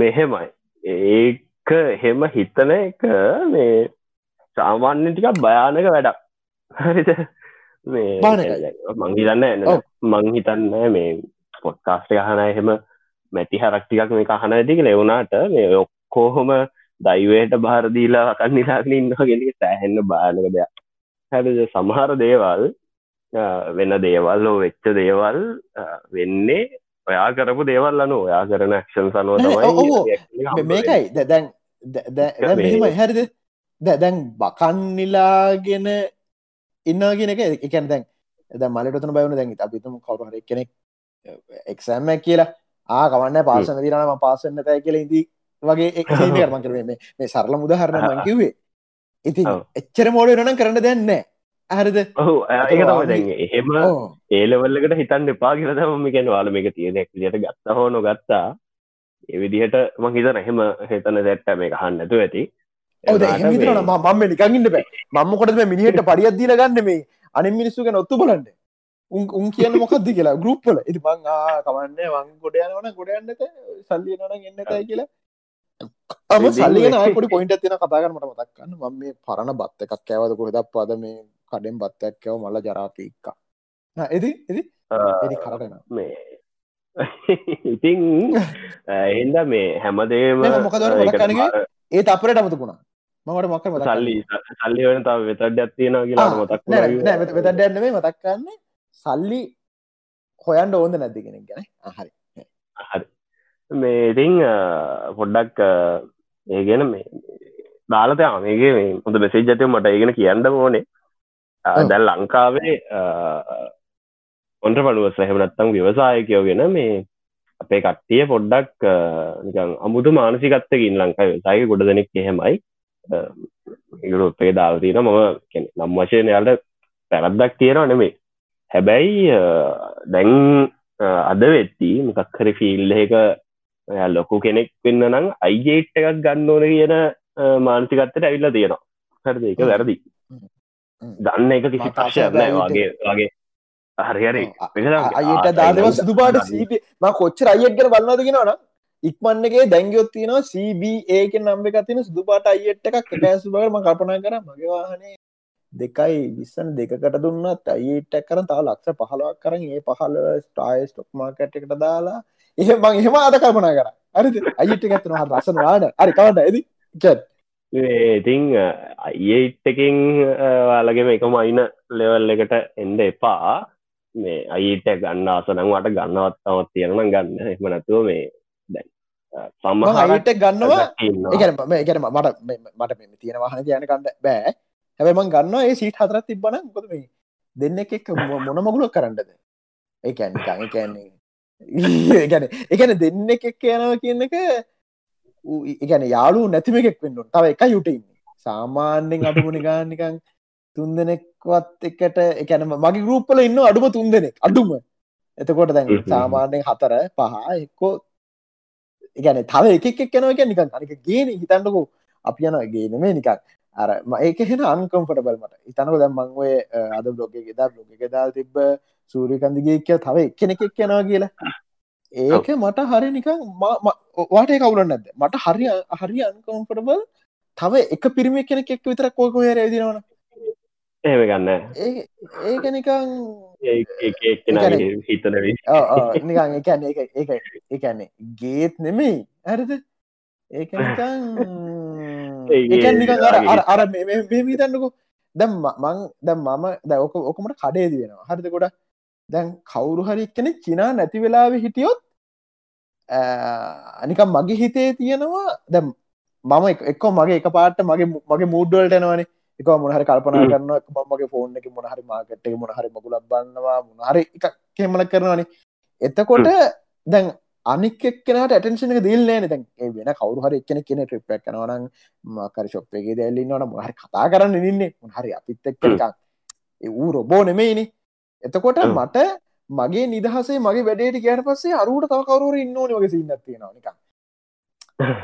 මෙහෙමයි. ඒක හෙම හිතන එක මේ සාමාන්‍ය ටිකක් භයානක වැඩක් හරිද? මේ මංහිතන්න එන්න මං හිතන්න මේ පොට්කාස්ට අහන එහෙම මැටි හරක්ටිකක් මේ කහන ඇතික ලෙවුණාට මේ ඔක්කෝහොම දයිවයට භාරදීලා වකන් නිලාගෙන ඉන්නගෙනක සෑහෙන්න බානක දෙයක්. හැද සමහර දේවල් වෙන දේවල් හෝ වෙච්ච දේවල් වෙන්නේ ඔයා කරපු දේවල් අනු ඔයා කරන ක්ෂන් සනුව තමයි මේකයි. දැන් හැරිද? දැන් බකන්නිලාගෙන ඉන්නගෙන එක. එකන් දැන් එද මලටන බයවන දැන් අපිතුම කවරුහර කෙනෙක් එක්සෑම්මක් කියලා ආ කවන්න පාසන දිරනම පාසන්න තැයි කියල ඉදී වගේ එක්ම කරේ මේ සරල මුදහරණ මංකිවේ ඉතින් එච්චර මෝඩ නනම් කරන්න දෙන්නෑ හරිද එහෙම ඒලවල්ලකට හිතන් එපා කියල තම එකෙන් වාල මේක තියෙනෙක් ලියට ගත්ත හෝනො ගත්තා එවිදිහට මං හිතන එහෙම හිතන දැට්ට මේ හන්න ඇතු ඇති මම නිකගන්න බෑ. මම කොටම මිනිහට පරිියත්දීල ගන්න මේ? අනින් මිනිස්සුක නොත්තු බලන්න. උන් කියන්න මොකක්ද කියලා ගරුප්පල ඉති මං කමන්න වං ගොඩයනවන ගොඩයන්නත සල්ලියනවන එන්නතයි කියලා. අම සල්ලිගෙන පොඩි පොයින්ට තින කතාගන්නට මතක්කන්න ම මේ පරණ බත්ත එකක් කෑවද කොහෙදක් පද මේ කඩෙන් බත්තැක්කව මල්ල ජරාපීක්කා එදි එදි එදි කරටන මේ ඉතිං එහින්ද මේ හැමදේම මොකදර කනගේ ඒ අපරට අමතුකුණා මට මොක සල්ලි සල්ලි වන තාව වෙතඩ්ඩත් තියෙන කියලා මතක් වෙතඩ්ඩන්නේ මතක්කන්නේ සල්ලි හොයන්ට ඕොද නැති කෙනෙක් ගැන හරි. හරි. මේ ඉතිං පොඩ්ඩක් ඒ ගැන මේ දාලත මේගේ හොඳ මෙසේජ් ජතය මට. ඒගෙන කියන්න ඕනේ. දැල් ලංකාවේ ඔොන්ට පඩුව සහෙමනත්තම් ව්‍යවසායකයෝ ගෙන මේ අපේ කට්ටිය පොඩ්ඩක් නිකන් අමුතු මානසිකත්තකින් ලංකායි සාය ගොඩ දෙනෙක් එහෙමයි යුරෝපේ දාල්තින මම නම් වශයෙන් යාලට පැරද්දක් තියෙනවා නෙමේ හැබැයි දැන් අද වෙත්ති මොකක්හරි ෆිල්ල එක ලොකු කෙනෙක් වෙන්න නම් අයිජේට් එකක් ගන්න ඕන කියන මානසිකත්තට ඇවිල්ලා තියෙනවා. හරද? එක වැරදි. දන්න එක කිසි ප්‍රශ්යක් නෑ වගේ වගේ. හරිහරි අයට දාදව සුදුපාට සීප ම කොච්චර අයත් ගැන බලන්නද කියෙනවන ඉක්මන්නගේ දැංගයොත් තින සබඒක නම්බ එක තින සුදුපාට අයියට එකක් කෑසු බරම කපනා කර මගේවාහනේ දෙකයි විස්සන දෙකට දුන්නත් අයිට කරන තා ලක්ෂ පහලක් කරන ඒ පහල ස්ටායි ස්ටොක් මාකට් එකට දාලා එහෙ මං එහෙම අද කල්පනා කර. අරි අයිට ඇත්න හ රසන වාඩ අරි කවන්න ඇද චත් ඉතිං අයිටකින් වාලගේම එකම අයින ලෙවල් එකට එන්ඩ එපා. මේ අයිට ගන්න අසනංවට ගන්නවත්තවත් තියෙනන ගන්න. එම නැතුව මේ දැන් සමහට ගන්නවා. ඒකන ඒකන මට මට මෙ තියෙන වාහන කියන කන්න බෑ. හැබමන් ගන්න ඒ සීට හතරත් තිබන කොද මේ දෙන්න එක මොන මගුලක් කරන්නද? ඒකැන් කෑන්නේ ගැන එකන දෙන්න එකක් යනව කියන එක ඉගැන යාලු නැතිම එකෙක් වෙන්න තව එක යුටඉන්න සාමාන්‍යෙන් අඩුමනි ගානිකං තුන් දෙනෙක්වත් එකට එකැන මගේ ගරුප්පල ඉන්න අඩුම තුන් දෙනෙක්. අඩුම. එතකොට දැන් සාමාන්‍යෙන් හතර පහ එක්කෝ ඉගැන තව එකක් එක්කනව එක නිකන් අනික ගේන හිතන්නකෝ. අපි යන ගේනමේ නිකක් අර ඒක හෙන අන්කම්ෆටබල් මට. ඉතනක දැම් මංවේ අද බ්ලොග ගෙදා බ්ලොග ගෙදා තිබ්බ සූරිකන්දිගේ කිය තව කෙනෙක් එක්කනවා කියලා. ඒක මට හරි නිකං වාට කවුලන්න නැද මට හරි හරි අන්කම්ෆටබල් තව එක පිරිමි කෙනෙක් එක් විතර කෝක හර ඇදිනවන ඒම ගන්න ඒක නිකං හිතන නිකං එකන්න එක එක එකන්නේ ගේත් නෙමෙයි. ඇරද ඒක නිකං අර මේමීතන්නකු දැම් මං දැම් මම දැක ඔකමට කඩේද වෙනවා හරිද ගොඩ දැන් කවුරු හරි කෙනෙ චිනා නැති වෙලාව හිටියොත් අනිකම් මගේ හිතේ තියෙනවා. දැම් මම එක්ක මගේ එක පාට මගේ මගේ මුඩ්ඩුවලට එනවනේ එක මොනහරි කල්පනා කරන්න මගේ ෆෝන් එක මොනහරි මාකට් එක මොනහරි මගුලක් බන්නවා මොනහරි එක කෙමල කරනවානේ. එතකොට දැන් අනික් එක්කනට ඇටන්ෂන එක දිල්න්නේ දැන් වෙන කවරු හරි එක්කෙන කෙන ට්‍රිප්ක් කනවන මකර ශොප්පගේ දැල්ලින්නවන මොහරි කතා කරන්න ඉන්නේ මොහරි අපිත් එක්ක ඌ රොබෝ නෙමෙයිනි. එතකොට මට මගේ නිදහසේ මගේ වැඩේට කියන පස්සේ අරුට තව කවරුවර ඉන්න ඕනි වගේ සින්නත් තියෙනවා නිකන්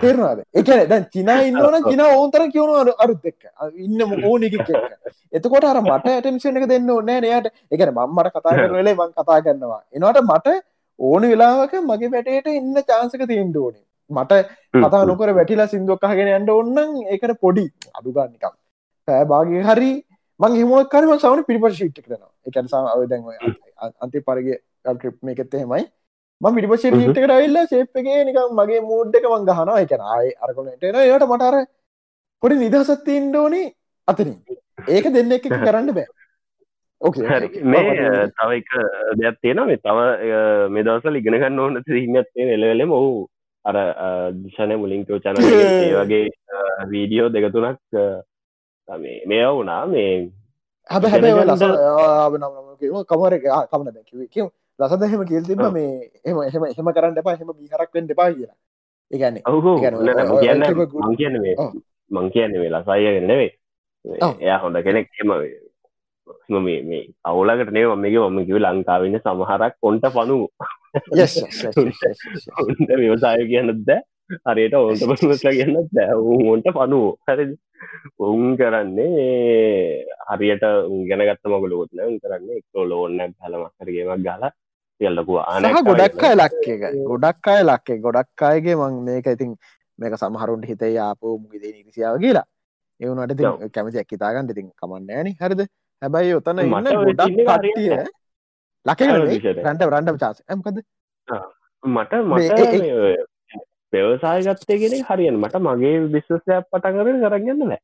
තේරවාද එකන දැන් චිනා ඉන්නවන චින ඕන්තර කියවුණු අරුත් එක්ක ඉන්න ඕනික එතකොට අර මට ඇටන්ෂන් එක දෙන්න ඕන්නෑ නයට එකන මම්මට කතා කරනලේ මං කතා කරනවා. එනට මට ඕන වෙලාවක මගේ වැටේට ඉන්න චාන්සක තියෙන්ට ඕනේ. මට කතා නොකර වැටිලා සිින්දුවක්කහගෙන ඇන්ඩ ඔන්නන් එකට පොඩි අඩුගන්නිකම් පෑබාගේ හරි මං හිමුවක් කරම සවන පිරිපට ශිට්ට කරනවා එකන සම අවදැන් අන්ති පරගේ ට්‍රිප් මේකෙත් එහෙමයි ම පිටිපස ීටකට ඇල්ලා ශේප්ගේ නිකම් මගේ මූඩ්ඩක මං ගහනවා. එක ආය අරකොනට එන යට මටර පොඩි නිදහසත්තිීන්ඩ ඕනේ අතරින්. ඒක දෙන්න එක කරන්න බෑ. මේ තව එක දෙයක් තියෙන මේ තව මේ දවසල ඉගෙනගන්න ඕන හිමත්තේ එලවෙලම ඔහු අර දිශනය මුලින්කෝ චන වගේ වීඩියෝ දෙකතුනක් මේ වුණා. මේ හබ කමර කමන දැකිව ලසද හෙම කියල් තිබ මේ එම එහෙම එහෙම කරන්න එපා එහෙම බිහරක් වෙන්න එපා කියලා. ඒගැන්නේ ඔහු කියන්න මං කියන්න මං කියන්න මේ ලසායගෙන නෙවේ එයා හොඳ කෙනෙක් එම මේ අවුලකට නේ මගේ මම කිව ලංකාවන්න සමහරක් කොන්ට පනු ව්‍යවසාය කියන්නත් දැ හරියට ඔන්ට පනුස්ල කියන්නත් දැ ඔන්ට පනුව හරි ඔවුන් කරන්නේ හරියට ගැනගත්ත මගලෝත්න කරන්න එක්ෝ ලෝන්නක් හලමක්කරගේමක් ගලා යල්ලකු ආන ගොඩක් අය ලක්ක එක. ගොඩක් අය ලක්කේ ගොඩක් අයගේ මං මේක ඉතින් මේක සමහරුන්ට හිතේ යාපෝ මුගදේ නිරිසිාව කියලා. එවුනට ති කැමති ඇක්කිතාගන්න ඉතින් කමන්න ෑනි හරිද? හැබැයි ඔතන ඉන්න ගොඩක් කටිය ලක රන්ට රන්ඩ චාස ඇමකද මට මට ව්‍යවසායගත්තයගෙන හරියන් මට මගේ විශ්වසයක් පටන් කර කරගන්න නෑ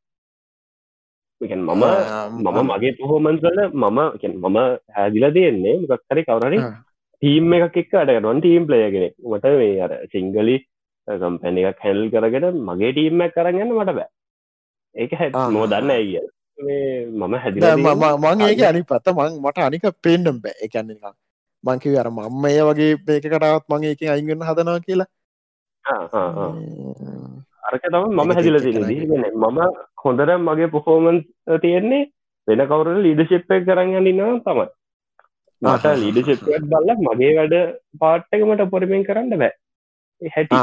මම මම මගේ පොහෝමන්සල මම මම හැදිල තියෙන්නේ මොකක්හරි කවරරි ටීම් එකක් එක් අට නොන් ටීම් ප්ලයගෙන මට මේ අර සිංගලි කම්පැනි එකක් හැල් කරගෙන මගේ ටීම්මක් කරගන්න මට බෑ. ඒක හැ මෝ දන්න ඇගිය මම හැදිල මං ඒක අනි පත්ත මං මට අනික පේන්ඩම් බෑ එකන්න එක මංකිව අර මම්ම ඒ වගේ පේකටත් මගේ එක අයිගන්න හදනවා කියලා. අරක තම මම හැදිල මම හොඳර මගේ පොහෝමන් තියෙන්නේ වෙන කවුර ලීඩශිප්පක් කරන්න ඉන්නවා තමයි මට ලීඩශිප්ත් බල්ල මගේ වැඩ පාට්ටකමට පොරමෙන් කරන්න බෑ. හැටි.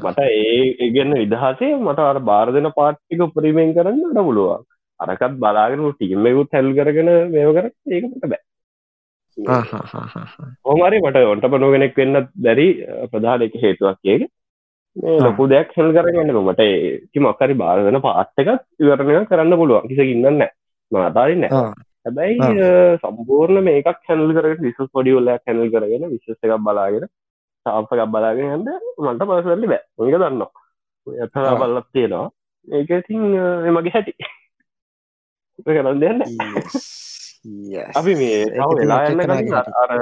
මට ඒ ඉගන්න විදහසේ මට අර බාර දෙන පාට්ටික උපරීමෙන් කරන්න ට පුළුවන්. අරකත් බලාගෙන ටීමෙකුත් හැල් කරගෙන මේව කර ඒකට බෑ. හොමරි මට ඔන්ට පනුවෙනෙක් වෙන්න දැරි ප්‍රධාන එක හේතුවක් ඒක. ලොකු දෙයක් හෙල් කරගන්න මට ති මක්කරි බාරදන පාත්තක ඉවරණය කරන්න පුළුවන්. කිසි ඉන්නන්න මතාරන්න හැබැයි සම්පූර්ණ මේකක් හැනල් කරට විසස් පොඩිවල්ලයක් හැනල් කරගෙන විශෂ එකක් බලාගෙන තාපකක් බලාගෙන හන්ද මට පසල්ලි බෑ. ඔක දන්නවා. ඇතලා බල්ලක් තියෙනවා. ඒක ඉතින් මගේ හැටි. කරන්න දෙන්න අපි මේ වෙලා යන්න අර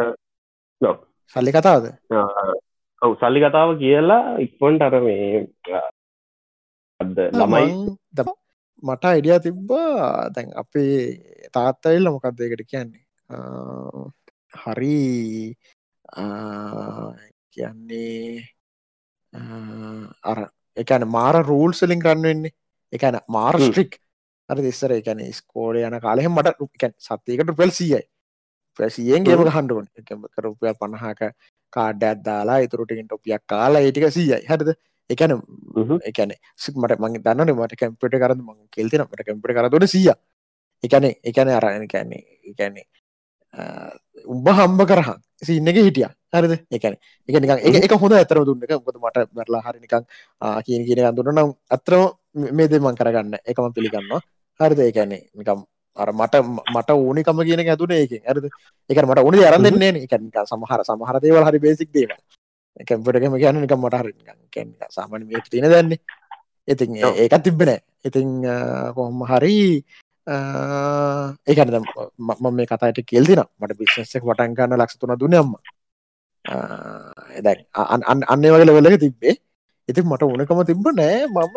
සල්ලි කතාවද? ඔවු සල්ලි කතාව කියලා ඉක්පොන්ට අර මේ අද ළමයි මට අයිඩිය තිබ්බා. දැන් අපේ තාත්තයිල්ල මොකක්දයකට කියන්නේ? හරි. කියන්නේ අර එකන මාර රූල් සලින් ගන්නවෙන්නේ එකන මාර ස්ට්‍රික් අර දෙස්සර එකන ස්කෝඩ යන කාලෙහ මට රුපිකන් සත්‍යයකට රුපෙල් සියයි. ප්‍රසියෙන් ගේම හන්ඩුවන් රුපියල් පණහාක කාඩ්ඩත් දාලා ඉතුරටිකින් ටොපියක් කාලා ඒටික සීයයි. හරිද එකන එකන සිමට මගේ දන්න මට කැම්පිට කරන්න ම කෙල්තින මට කැම්පිට කරතුට සිය. එකන එකන අරගෙන කැන්නේ එකන්නේ උඹ හම්බ කරහ. සින්නක හිටිය. හරිද? එකන එක නික එක හොඳ ඇතර දුන්න එක. මොද මට බැරලා හරිනිකං කියන කියන දුන්න නම් අත්‍රම මේ දෙමන් කරගන්න. එකම පිළිගන්නවා. හරිද? ඒකැන්නේ නිකම් අර මට මට ඕනිකම කියන ඇතුන ඒක ඇරද එක මට ඕනි අරන් දෙන්නේ එක සමහර සමහර දේවල් හරි බේසික් දේව කැම්පටකම කියන්න නිකම් මට හරි සාමාන මේ තින දන්නේ. ඉතින් ඒකත් තිබෙන ඉතිං කොහොම හරි ඒකන මම මේ කතාට කෙල්දින මට බිස්සෙක් වටන් ගන්න ලක්ෂ තුන දුනම්ම දැන් අන්න වගේ ලෙවල්ලක තිබ්බේ. ඉති මට උනකම තිබ්බ නෑ මම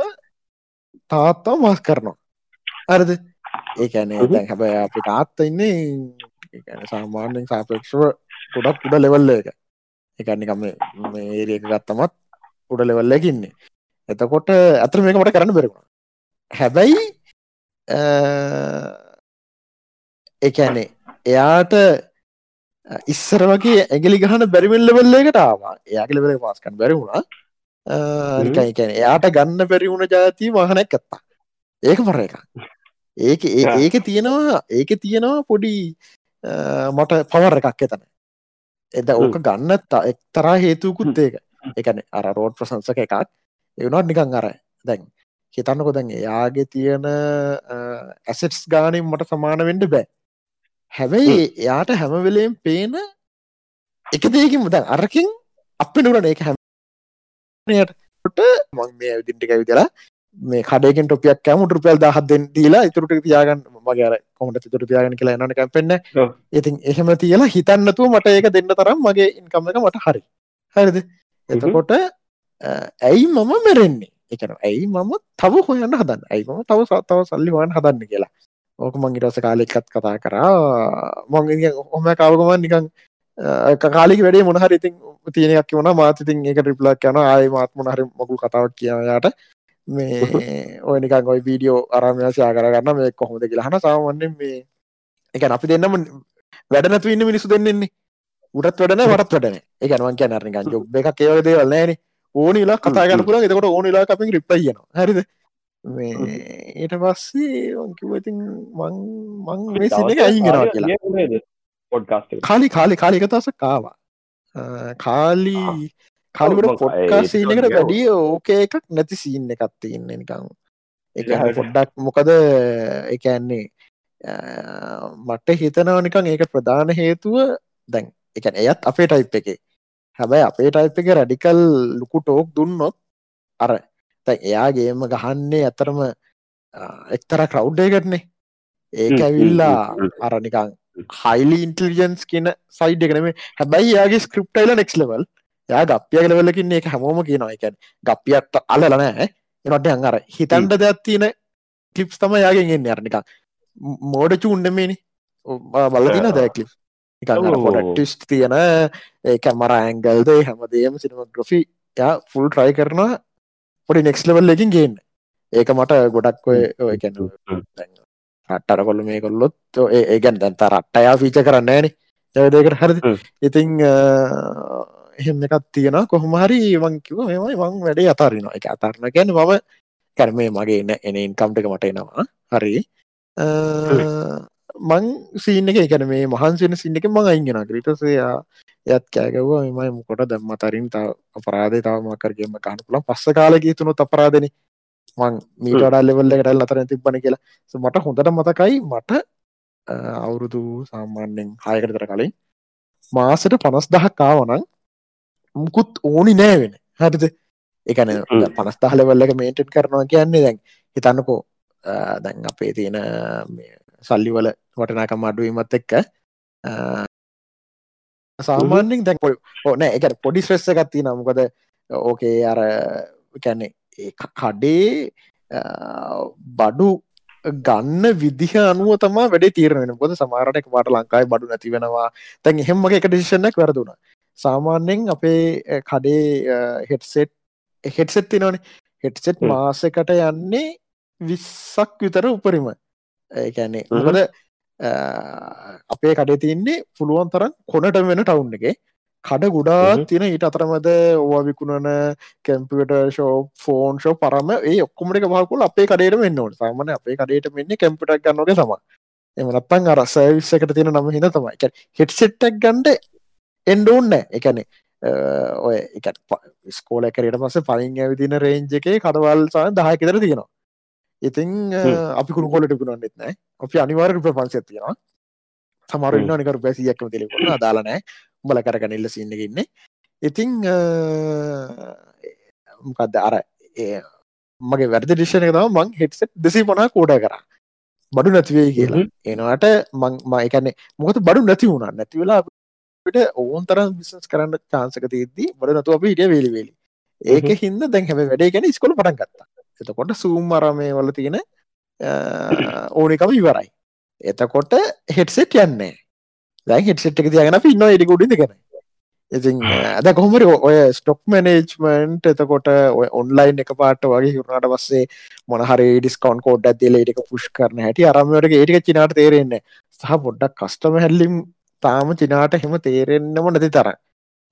තාත්තා මස් කරනවා. අරද ඒකැනේ හැබැ අපි තාත්ත ඉන්නේ සාමාන්‍යෙන් සාපක්ෂව ගොඩක් උඩ ලෙවල්ල එක එකනිකම ඒරියක ගත්තමත් උඩ ලෙවල්ලකින්නේ එතකොට ඇතර මේක මට කරන්න බෙරුණ හැබැයි එකැනේ එයාට ඉස්සර වගේ ඇගලි ගහන බැරිවෙල් ලෙවල්ලකට ආවා. එයාගල වෙල පාස්කන් බැරිවුණා එයාට ගන්න බැරිවුණ ජාතිී මහනැක් කත්තා ඒක මර එක ඒක ඒක තියෙනවා ඒක තියෙනවා පොඩි මට පවර එකක් එතන එද ඕක ගන්නත් එක්තරා හේතුකුත් ඒක. එකන අර රෝඩ් ප්‍රසංසක එකක්. එවනොත් නිකං අර දැන් හිතන්නකො දැන් එයාගේ තියෙන ඇසෙට්ස් ගානින් මට සමාන වෙන්ඩ බෑ. හැබැයි එයාට හැමවෙලේම් පේන එක දේකින් මුද අරකින් අප නුරන එක හැමටට මං මේ ඇවිදින්ටික විදලා මේ කඩයකින් ටොපියක් කෑම රුපියල් දහත්දෙන් දීලා ඉතුරට තියාගන්න මගේ කොමට තුර තියාගෙන කියලා එනක පෙන්න්න ඉතින් එහෙම තියලා හිතන්නතුව මට ඒක දෙන්න තරම් මගේ ඉන්කම එක මට හරි. හරිද? එතකොට ඇයි මම මෙරෙන්නේ? එකන ඇයි මම තව හොයන්න හදන්න? ඇයි මම තව සත්තාව සල්ලිවාන් හදන්න කියලා? ඕක මං ඉරස කාලෙක්කත් කතා කරා. මං ඔහම කවගමන් නිකං කාලික වැඩේ මොනහරි ඉතින් තියෙනයක් වන මාතිතින් ඒක රිප්ලක් යන ආය මාත් මොනහරි මොකුල් කතාවක් කියයාට මේ ඔය නිකන් ඔයි වීඩියෝ අරමයාසයා කරගන්න මේ කොහොමද කියලා හන සාමන්නෙන් මේ එක අපි දෙන්නම වැඩනතු ඉන්න මිනිසු දෙන්නෙන්නේ උටත් වැඩන වටත් වැඩන එක නවන් කිය නරනිකන් ජොබ් එක ඒවල දේවල් නෑන ඕනිලා කතා ගන්න පුළ එතකොට ඕනිලා අපින් රිප්ලයියන හරිද? මේ ඊට පස්සේ වංකිව ඉතින් මං මං මේ සින එක අයිගෙනවා කියලා. පොඩ්කාස්ට කාලි කාලි කාලි එක තස කාවා කාලී කලුට පොඩ්කා සීනකට වැඩිය ඕකේ එකක් නැති සීන්න එකත් තියන්න නිකං එක පොඩ්ඩක් මොකද එකන්නේ මට හිතනව නිකං ඒක ප්‍රධාන හේතුව දැන් එක එයත් අපේ ටයිප් එක. හැබැයි අපේ ටයිප් එක රැඩිකල් ලුකු ටෝක් දුන්නොත් අර එයාගේම ගහන්නේ ඇතරම එක්තර ක්‍රව්්ඩයකටනේ ඒක ඇවිල්ලා අරනිකං හයිලි ඉන්ටලිජන්ස් කියන සයිඩ් එකනම හැබැයි යාගේ ස්ක්‍රප්ටයිල නෙක්ස් ලවල් යා ගප්පිය ලෙවල්ලකින්නේ එක හැමෝම කියනවා. එක ගප්පියත් අල්ලනෑ එනොට අර හිතන්ඩ දෙයක් තියෙන කලිප්ස් තම යාගෙන් එන්න. අරනික මෝඩ චුන්ඩමේනි බලතින දැකලිප් ටිස් තියෙන කැමර ඇංගල්ද හැමදේම සිනම ග්‍රොෆි යා ෆුල් ට්‍රයි කරනවා පොඩි නෙක්ස් ලෙවල් එකින් ගේන්න. ඒක මට ගොඩක් ඔය කැන රට්ටර කොල්ල මේ කොල්ලොත් ඒ ගැන් දැන්ත රට්ටයා ෆීච කරන්න ෑන යදකට හරි ඉතිං එහෙම එකත් තියෙන කොහොමහරි වංකිව මෙමයි වං වැඩේ අතාරනවා. එක අතරන ගැන මම කරමේ මගේ එන්න එන ඉන්කම්ටක මට එනවා. හරි. මං සීන එක එකන මේ මහන්සෙන සින්න එක මං අයිගෙන ග්‍රිටසයා යත් කෑගව මෙමයි මොකොට දැම්ම තරින් තා අපරාධය තාවමකරගේම කානපුල පස්ස කාලගේ තුනු අපරාධන. මං මීට වඩා ලෙවල්ල කටල් අතර තිබන කියලා. මට හොඳට මතකයි මට අවුරුදු සාමාන්‍යෙන් හයකටතර කලින් මාසට පනස් දහක් කාවනං මුකුත් ඕනි නෑවෙන හරිද? එකන පනස්ථහලවල්ලක මේටට් කරනවා කියන්නේ දැන් හිතන්නකෝ දැන් අපේ තියෙන සල්ලිවල වටනාකම් අඩුවීමත් එක්ක සාමාන්‍යෙන් දැන් පො ඕනෑ එක පොඩි ශ්‍රෙස්ස ගත්ති නමුකද ඕකේ අර කැන්නේ කඩේ බඩු ගන්න විදිහ අනුව තමා වැඩ තීරණ පොද සමාරටක වාට ලංකායි බඩු නැති වෙනවා. තැන් එහෙමගේ එක ඩිසිෂණක් වැරදුනා සාමාන්‍යෙන් අපේ කඩේ හෙටසෙට් හෙටසෙත් තිනවන හෙටසෙට් මාසකට යන්නේ විස්සක් විතර උපරිම. ඒකැන්නේ මොකද අපේ කඩේ තියන්නේ පුළුවන් තරම් කොනට වෙන ටවුන් එක. කඩ ගුඩා තින ඊට අතරමද ඕවා විකුණන කැම්පියට ෂෝ ෆෝන් ෂෝ පරම ඒ ඔක්කොමට මහකුල් අපේ කඩේට මෙන්න ඕට සාමන අපේ කඩේට මෙන්න කැම්පිටක් ගන්නක සම එමනත්තන් අරස විස්සකට තියෙන නම හිද තමයි. හෙට්සෙට්ටක් ගන්ඩ එන්ඩෝන්න එකනේ ඔය එක ස්කෝල කරට පස පලින් ඇවිදින රේන්ජ එකේ කඩවල් සහ දහයකතර තියෙනවා. ඉතිං අපි කුණු කොලට පුුණන්නෙත් නෑ අපි අනිවාර රුප පන්සය තියෙනවා. සමරන්න නිකර පැසියක්ම තෙලෙකුණ අදාලනෑ උඹල කරගන ඉල්ල සින්නගන්න ඉතිං මොකක්ද අර මගේ වැරදි ඩිෂණ එක තම මං හෙට්සෙට් දෙසි පොනා කෝඩ කර. බඩු නැතිවේ කියලා. එනවාට මං මයකන්නේ මොකද බඩු නැති වුණා. නැතිවෙලා අපිට ඕන් තරම් බිසස් කරන්න චාන්සක තියද්දී බඩ නතු අප හිටිය වේලිවෙලි. ඒක හින්ද දැන් හැබ වැඩේ ගැන ස්කොල පටන් ගත්තා. එතකොට සූම් අරමය වල තියෙන ඕනිකම ඉවරයි. එතකොට හෙටසෙට් යන්නේ දැන් හෙටසෙට් එක තියගෙන ඉන්න එඩිකුඩිද ගැන ඉතින් ඇද කොහමරි ඔය ස්ටොක් මනේජ්මන්ට් එතකොට ඔය ඔන්ලයින් එක පාට වගේ හිරුණට පස්සේ මොනහරි ඩිස්කවන්් කෝඩ් ඇතිල ඒටික පුෂ් කරන හැටි අරමට ඒටික චිනාට තේරෙන්නේ සහ පොඩ්ඩක් කස්ටම හැල්ලිම් තාම චිනාට හෙම තේරෙන්න්නම නැති තර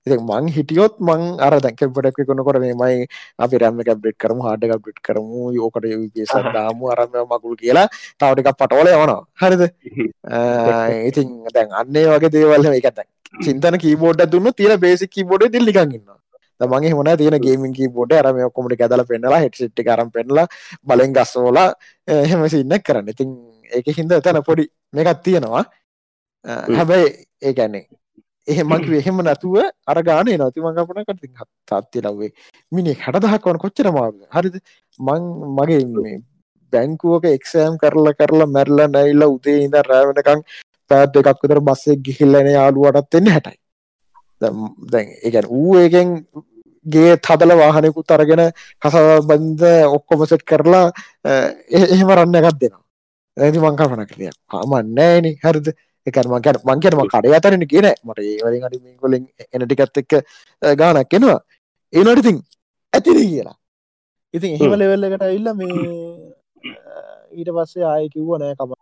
ඉති මං හිටියොත් මං අර දැකපටක් කොනකොට මේමයි අපි රැම්ම කැබ්ඩෙට් කරමු හාඩ කබ්ඩෙට් කරමු යෝකට යුගේසන් දාමු අරම මකුල් කියලා තවටිකක් පටෝල යවනවා. හරිද? ඉතින් දැන් අන්නේ වගේ දේවල්ල එකත චින්තන කීබෝඩ් දුන්න තියෙන බේසි කීබෝඩ් දිල්ලිකන්ගන්න තමගේ හොන තියෙන ගේමින් කීබෝඩ් අරම ඔක්කොමට ඇදල පෙන්නලා හෙට්සිට් කරම් පෙන්නලා බලෙන් ගස්සෝලා එහෙම සින්න කරන්න. ඉතින් ඒක හින්ද තැන පොඩි මේකත් තියෙනවා හැබැයි ඒකැන්නේ එහෙමකි එහෙම නැතුව අර ගානේ නති මංගපන කට තාත්ති ලව්වේ මිනි හැට දහක් වන කොච්චර මාග හරිද? මං මගේ මේ බැංකුවක එක්සෑම් කරලා කරලා මැරල නැයිල්ල උදේ ඉඳ රෑවනකං පැත් දෙකක් විතර බස්සේ ගිහිල්ලන යාලුවටත් එන්නේ හැටයි. දැන් ඒගැන් ඌ ඒකෙන් ගේ තදල වාහනයකුත් අරගෙන කසබන්ද ඔක්කොමසෙට් කරලා එහෙම රන්න එකත් දෙනවා. ඇති මංකාපන කරිය කාමන්නෑන හරිද එකම ගැන මංකනම කඩ අතරන කියන මට ඒවලින් අඩි කොලින් එනටිකත් එක්ක ගානක් කෙනවා ඒනට ඉතින් ඇතිරි කියලා. ඉතින් එහෙම ලෙවෙල්ල එකට ඉල්ල මේ ඊට පස්සේ ආය කිව්ව නෑ කම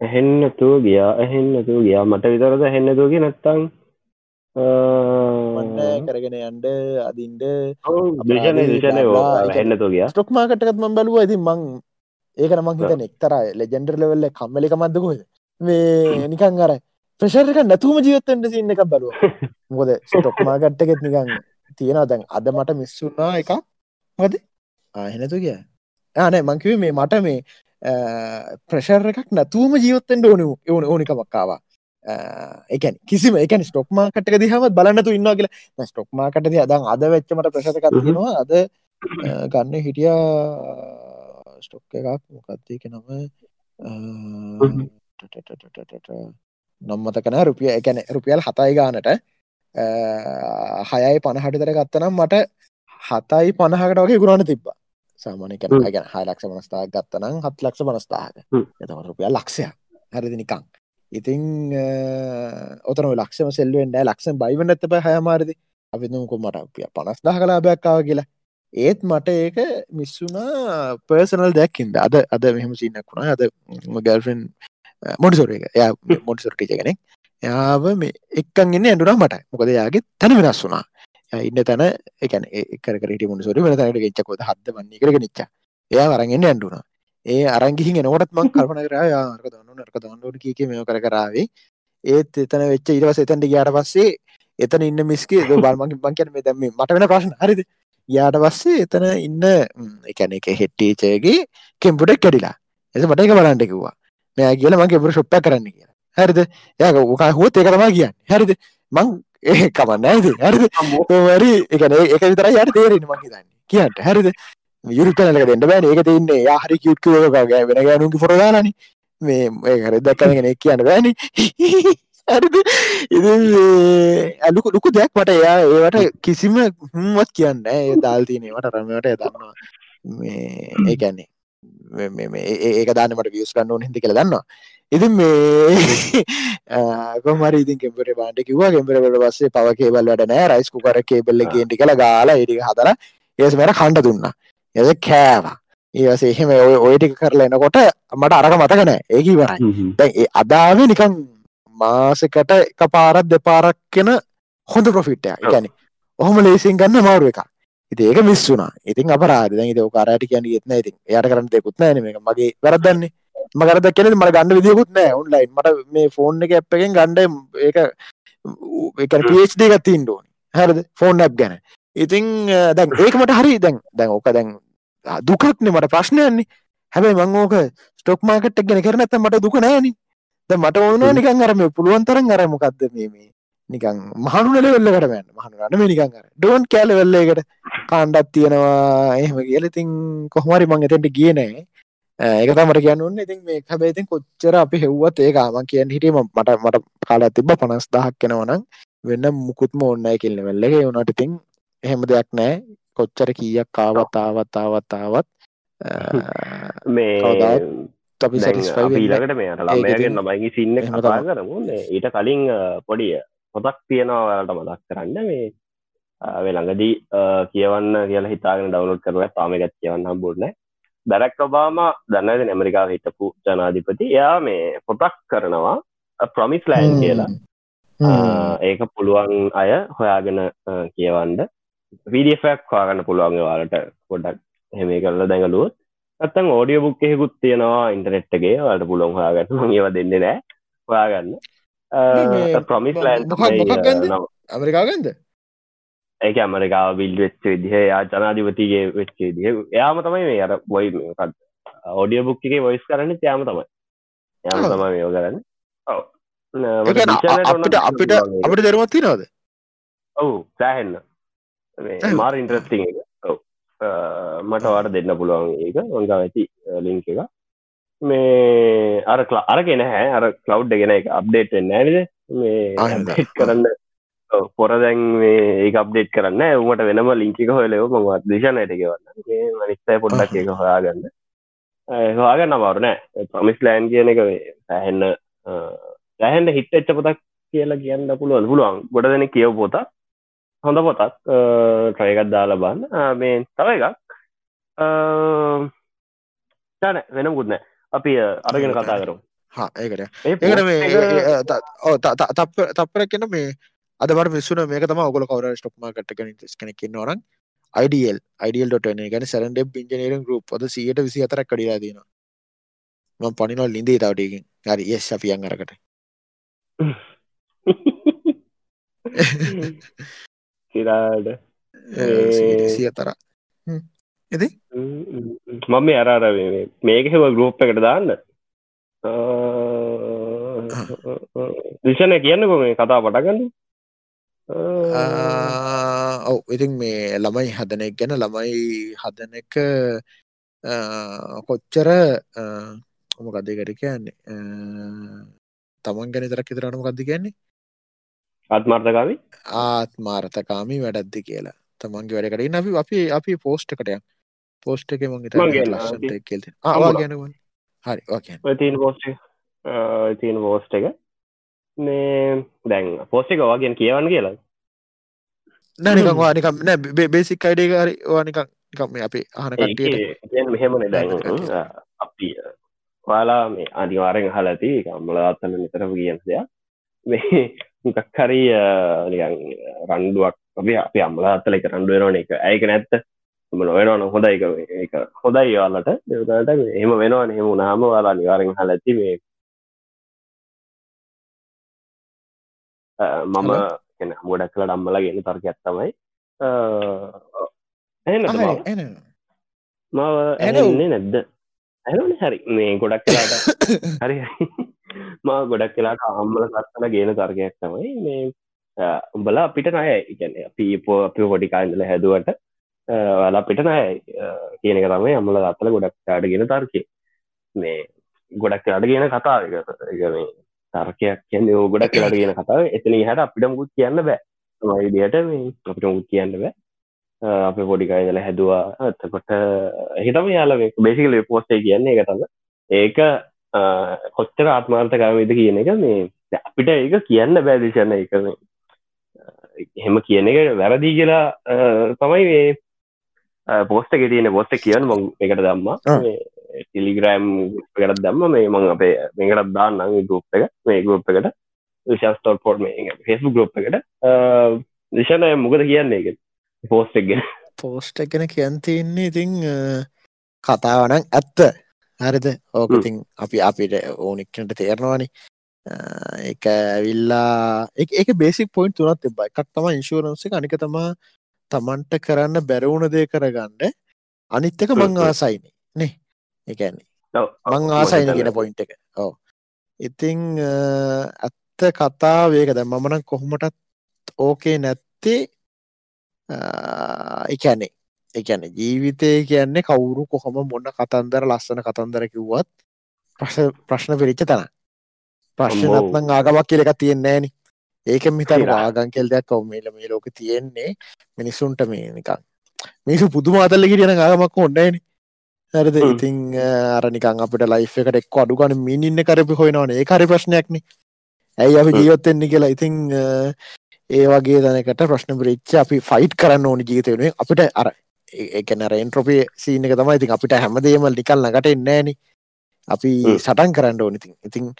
ඇහෙන්නතුව ගියා ඇහෙන්නතුව ගියා. මට විතරද ඇහෙන්නතුව කිය නැත්තං මන්න කරගෙන යන්ඩ ගිය. ස්ටොක් මාකටකත් මම් බලුව ඇති මං ඒකන මං හිතන එක්තරයි ලෙජෙන්ඩර් ලෙවල්ල කම්මලික මදකොද මේ නිකන් අර ප්‍රශර්ක නැතුම ජීවත්තෙන්ට සින්න එකක් බලුව. මොකද ස්ටොක් මාකට්ටකෙත් නිකන් තියෙන දැන් අද මට මිස්සුනා එක මද ආහෙනතු කිය ආනෑ මංකිව මේ මට මේ ප්‍රශර් එකක් නැතුවම ජීවත්තෙන්ට ඕනු ඕන ඕනිකමක්කාවා එකන් කිසිම එකන ස්ටොක් මාකටක දිහමත් බලන්නතු ඉන්න කියලා. ස්ටොක් මාකට දන් අද වෙච්චමට ප්‍රශතකත්තිෙනවා අද ගන්න හිටිය ස්ටොක් එකක්. මොකක්දක නම? නොම්මතකන රුපිය එකන රුපියල් හතයි ගානට. හයයි පණහටි තර ගත්තනම් මට හතයි පණහකට වගේ ගුණන තිබ්බා. සාමානක ගැන හය ලක්ෂ මනස්ථා ගත්තනම් හත් ලක්ෂ මනස්ථාහක එතම රුපියල් ලක්ෂය හරිදි නිකං ඉතිං ඔතන ලක්ෂම සෙල්ුවෙන්ඩ ලක්ෂ බයිවන ඇත ප හයමාරදි. අපිතුමකො මට පිය පනස් දහ කලාබැක්කාව කියලා. ඒත් මට ඒක මිස්සුනා පර්සනල් දැක්කින්ද අද අද මෙහම සින්නක් වුණා. අද ගල්ෆෙන් මොඩිසොර එක. ය මොඩිසොර්ටිජ කෙනෙක්. යාව මේ එක්කන් ඉන්න ඇඩුනා මට මොකද යාගේ තැන වෙනස් වුනා ඉන්න තැන එකන එකරට මුණසොර වෙන තැනට ච්චකොද හද වන්නේ කරග නිච්චා එයා වරගෙන්න්න ඇඩුනා ඒ අරංගිහි එනකොටත් මං කල්පන කරා යාක දන්න නරක දන්නඩ කියක මෙ කර කරාවේ ඒත් එතන වෙච්ච ඉරවස එතැන්ට ගයාට පස්සේ එතන ඉන්න මිස්කේ බල්මගින් බංකන මේ දැම මට වෙන ප්‍රශ්න. හරිද? යාට පස්සේ එතන ඉන්න එකන එක හෙට්ටීචයගේ කෙම්පුටක් කැඩිලා. එස මට එක බලන්ට කිව්වා. මෙයා කියල මගේ පුර ශොප්ප කරන්න කිය හරිද? යක ඕකා හෝත් ඒකතමා කියන්න. හරිද? මං ඒ කමන්න ඇද හරිද? වරි එකන එක විතර යට තේරෙන මගේ දන්න කියන්ට හරිද යුරුටනලක දෙන්න බෑන. ඒක තින්නේ යාහරි කියුට්කගේ වෙන ගෑනුගේ ෆොරදානන මේ ඒකර දක්කගෙන කියන්න බෑනි. ඇලුකු ලුකු දෙයක් මට එයා ඒවට කිසිම හුම්වත් කියන්න ඒ දාල්තිනීමට රමට දන්නවා. මේ ඒකැන්නේ ඒක දානමට වියස් කන්න ඕන හිදි කළ දන්නවා. ඉතින් මේ කොමරි ඉතින් කෙම්පර බාන්ඩ කිවා කෙම්පරට පස්සේ පව කේබල් වැඩ නෑ. රයිස්කු කර කේබල්ල ගේටි කළ ගාලා ඒටික හදර ඒස් මර කණ්ඩ දුන්නා එද කෑවා. ඒවස එහෙම ඔය ඔයටික කරලා එනකොට මට අරක මතකන ඒකී වරයි දැ අදාව නිකන් මාසකට එක පාරත් දෙපාරක් කෙන හොඳ ප්‍රොෆිට්ය ගැන ඔහොම ලේසින් ගන්න මාරු එක ඉති ඒක මිස්සුනා ඉතින් අපරාද ද කාරට කියන ෙත්න ඉතින් යට කරන්න දෙකුත් නෑන මේ මගේ වැරදන්නේ මගරද කෙනෙ මට ගන්න විදිකුත් නෑ ඔන්ලයින් මට මේ ෆෝන් එක එප් එකෙන් ගණ්ඩ ඒක එක පD එකත් තිීන්ඩෝන් හැරද? ෆෝන් ඇප් ගැන. ඉතිං දැන් ඒකමට හරි දැන් දැන් ඕක දැන් දුකක්නේ මට ප්‍රශ්නයන්නේ. හැබැයි මං ඕක ස්ටොක් මාකට් ගෙන කරනත මට දුක නෑන ද මට ඕන නිකන් අරම පුළුවන් තරන් අරමකක්ද මේ නිකන් මහනුනල වෙල්ල කරමන්න මහනුරන්න මේ නිකන් ඩෝන් කෑල වෙල්ලේකට කාණ්ඩත් තියෙනවා. එහෙම කියල ඉතින් කොහමරි මං එතෙන්ට කියනෑ ඒක තමට කියන්න ඔන්න ඉතින් මේ හැබැයි ඉතින් කොච්චර අපි හෙව්වත් ඒක ආම කියන්න හිටීම මට මට කාලා තිබ පනස් දහක් කෙනවනම් වෙන්න මුකුත්ම ඔන්නයි කෙල්ල වෙල්ලක වුණට ඉතින් එහෙම දෙයක් නෑ කොච්චර කීයක් කාවත් ආවත් ආවත් ආවත් මේ අපි ඊලකට මේ ළමයගෙන් ළමයිගේ සින්න කතා. කරමු. ඊට කලින් පොඩිය පොතක් තියෙනවාට මදක් කරන්න. මේ වෙළඟදී කියවන්න කියලා හිතාගෙන ඩවලෝඩ් කරලා තාම එකත් කියවන්න හම්බුන්න දැරක් ඔබාම දන්නද ඇමරිකාව හිටපු ජනාධිපති? එයා මේ පොතක් කරනවා ප්‍රමිස් ලෑන් කියලා. ඒක පුළුවන් අය හොයාගෙන කියවන්ඩ විඩියෆක් හවාගන්න පුළුවන් වාලට පොඩක් හෙම කරල දැඟලුවත්. ඇත්තන් ඕඩිය බුක් එහෙකුත් තියෙනවා ඉන්ටනෙට්ගේ වලට පුළොන් හොයාගන්න. ඒව දෙන්න නෑ. හොයාගන්න. ප්‍රමිස් ලෑන්? ඇමරිකාගන්ද ඒක ඇමරිකාව බිල් වෙච්ච විදිහ යා ජනාධිපතිගේ වෙච්ච විදිහ. එයාම තමයි මේ අර බොයි ඕඩිය බුක්කගේ වොයිස් කරන්න යාම තමයි. යාම. තමයි මේෝ කරන්න. ඔව්. අපිට අපිට අපිට දරුමත් තිනවද ඔවු සෑහෙන්න. එහෙම. මාර ඉන්ට්‍රස්ටිං මට වාට දෙන්න පුළුවන් ඒක. ඔංගා ඇති ලිංක එක. මේ අර කලා අරගෙන හැ අර කලව් ගෙන එක අප්ඩේට් නෑනද මේ කරන්න. පොර දැන් මේ ඒක අප්ඩේට් කරන්න උමට වෙනම ලිංකික හොලව මංවත් දේශනයට ගෙවන්න. මේ මනිස්තය පොඩ්ඩක් එක හොයාගන්න. හවාගන්න අමාරුනෑ ප්‍රමිස් ලෑන් කියන එක සෑහෙන්න සෑහන්ඩ හිට එච්ච පොතක් කියලා කියන්න පුළුවන්. පුළුවන්. ගොඩ දෙන කියව පොතක් හොඳ පොතක් ට්‍රයකත් දාලා බන්න මේ තව එකක්. තන වෙනම් ගුත්නෑ අපි අරගෙන කතා කරමු. හා ඒකට. ඒ ඒකට මේ post එක- ඒ- ඒ- ත- ඔව්, ත- ත- තප්ප- තප්පරක් කියන මේ අද මට මිස්සුන මේක තම ඔගල කවර ස්ටොක් මාකට් එක ඉන්ට්‍රස් කෙනෙක් ඉන්නවා නම් IDL IDL.n ගැන සරන්ඩ ඉංජනීරන් ගරුප් අද සියට විසි අතරක් කඩිලා තියෙනවා. මම පනිනොල් ලින්දේ තවටකින් හරි එස් අපියන් අරකට සිරාට සිය තර මම අරාර මේක හෙව ගරුප් එකට දාන්න. දිශනය කියන්නකො මේ කතා පටගන්න ඔව්. ඉතින් මේ ළමයි හදනෙක් ගැන ළමයි හදන එක කොච්චර මොකදකට කියන්නේ? අ, තමන් ගැන තරක් ඉතරනම කද කියන්නේ අත්මර්ථකාවි ආත්මාර්ථකාමී වැඩක්ද කියලා. තමන්ගේ වැඩකට අපි අපි අපි පෝස්ට් එකටය පෝස්ට් එක මං මං කියන්න, ලස්සට කෙල් අම්බුලා. ගැනවන් හරි තිීන පෝස්ට තිීන පෝස්ට එක මේ දැන් පෝස්ට එක වගෙන් කියවන්න කියලා. නැනිකවා නිකම් නෑ බේසික් අයිඩේ හරි වානිකම් නිකම් මේ අපි අහන කටියට ඒකෙන් මෙහෙමන දැන්. අපි ඔයාලා මේ අනිවාරෙන් හලති අම්මල අත්තල නිතරම කියන්න දෙයක්. මේ මොකක් හරි නිකන් රණ්ඩුවක්. අපි අපි අම්මල අත්තල එක රණ්ඩුවනන එක ඇයක නැත්ත? ම නොවෙනවන හොඳයි. එක හොඳයි යාලට දෙවතට එහෙම වෙනවා එහෙම නාම වාලා නිවාරෙන් හලඇති මේ අ, මම එන ගොඩක් කල ඩම්මල ගෙන තර්ක ඇත්තමයි මව ඇනෝ. ඇන්නේ නැද්ද? ඇනන හරි. මේ ගොඩක් කලාට හරි මා ගොඩක් කලාට අම්මල කත්තල ගේන තර්කයක් තමයි මේ අ, උඹලා අපිට නය ඉගැන පීපෝ අපි පොඩිකාන්දල හැදුවට වලා පිට නය කියනක තමයි අම්මල අත්තල ගොඩක් ටාට ගෙන තර්කය. මේ ගොඩක් කලාට ගෙන කතා මේ තර්කයක් කියන්නේ ඕ ගොඩක් කලාට ගෙන කතාව. එතන හට අපිට මුකුත් කියන්න බෑ. මයිඩියට මේ අපිට මුකුත් කියන්න බෑ. අප පොඩිකායිදල හැදවා. ඇතකොට හිටම යාල බේසිකල පෝස්ටේ කියන්නේ එක තම ඒක අ, කොච්චර ආත්මාර්ථකාවද කියන එක මේ අපිට ඒක කියන්න බෑදිශන්න එක එහෙම කියන එක වැරදි කියලා තමයි මේ පෝස්ට එක තියෙන පොස්ට කියන්න මං එකට දම්මා. ටිලිග්‍රෑම් එකට දම්ම. මේ මං අපේ මේකටත් දාන්න ගුප් එක. මේ ගුප් එකට විශස්තෝල් පොට් මේ ෆෙස්බු ගුප් එකට. දිශනය මොකද කියන්නේ එක පෝස්ට එකගෙන පෝස්ට එකන කියන්තින්නේ ඉතිං කතාවනං ඇත්ත හරිද? ඕක හ්ම්. ඉතින් අපි අපිට ඕනෙක්නට තේරනවානි. එක ඇවිල්ලා එක බේසික් පොයින්් තුනත් එබ එකක් තම ඉන්ශූරන්ස අනික තමා තමන්ට කරන්න බැරවුණ දේ කරගන්න. අනිත්තක මං. ආසයිනේ නේ? එකන්නේ මං ආසයින කියන පොයින්් එක. ඕ ඉතිං ඇත්ත කතා වේක දැ මමන කොහොමටත් ඕකේ නැත්තේ එකැනේ එකැන ජීවිතය කියන්නේ කවුරු කොහොම මොන්න කතන්දර ලස්සන කතන්දර කිව්වත් ප්‍රශ්න පිරිච්ච තැන ප්‍රශ්නත්න ආගමක් කියල එක තියෙන්නේ නෑන ඒක මිතර ආගන් කෙල් දෙයක් කවමේල මේ ලෝක තියෙන්නේ මිනිස්සුන්ට මේ නිකං මිනිසු පුදුම අතල්ල කියෙන ආගමක් ඔොන්නෑන හරිද? ඉතිං අරනිකං අපට ලයි් එකට එක් අඩුගන මිනින්න කරපි හොයනවන. ඒ කරි ප්‍රශ්නයක්න. ඇයි අපි ජීවත්තෙන්නේ කියලා? ඉතිං ඒ වගේ දනකට ප්‍රශ්න බරිච්ච අපි ෆයිට් කරන්න ඕනි ජීතවෙන අපිට අර එකනර එන්ට්‍රොපේ සීන එක තමයි ඉතින් අපිට හැමදේම නිකල් නකට එන්නෑන අපි සටන් කරන්න ඕනිතින් ඉතිං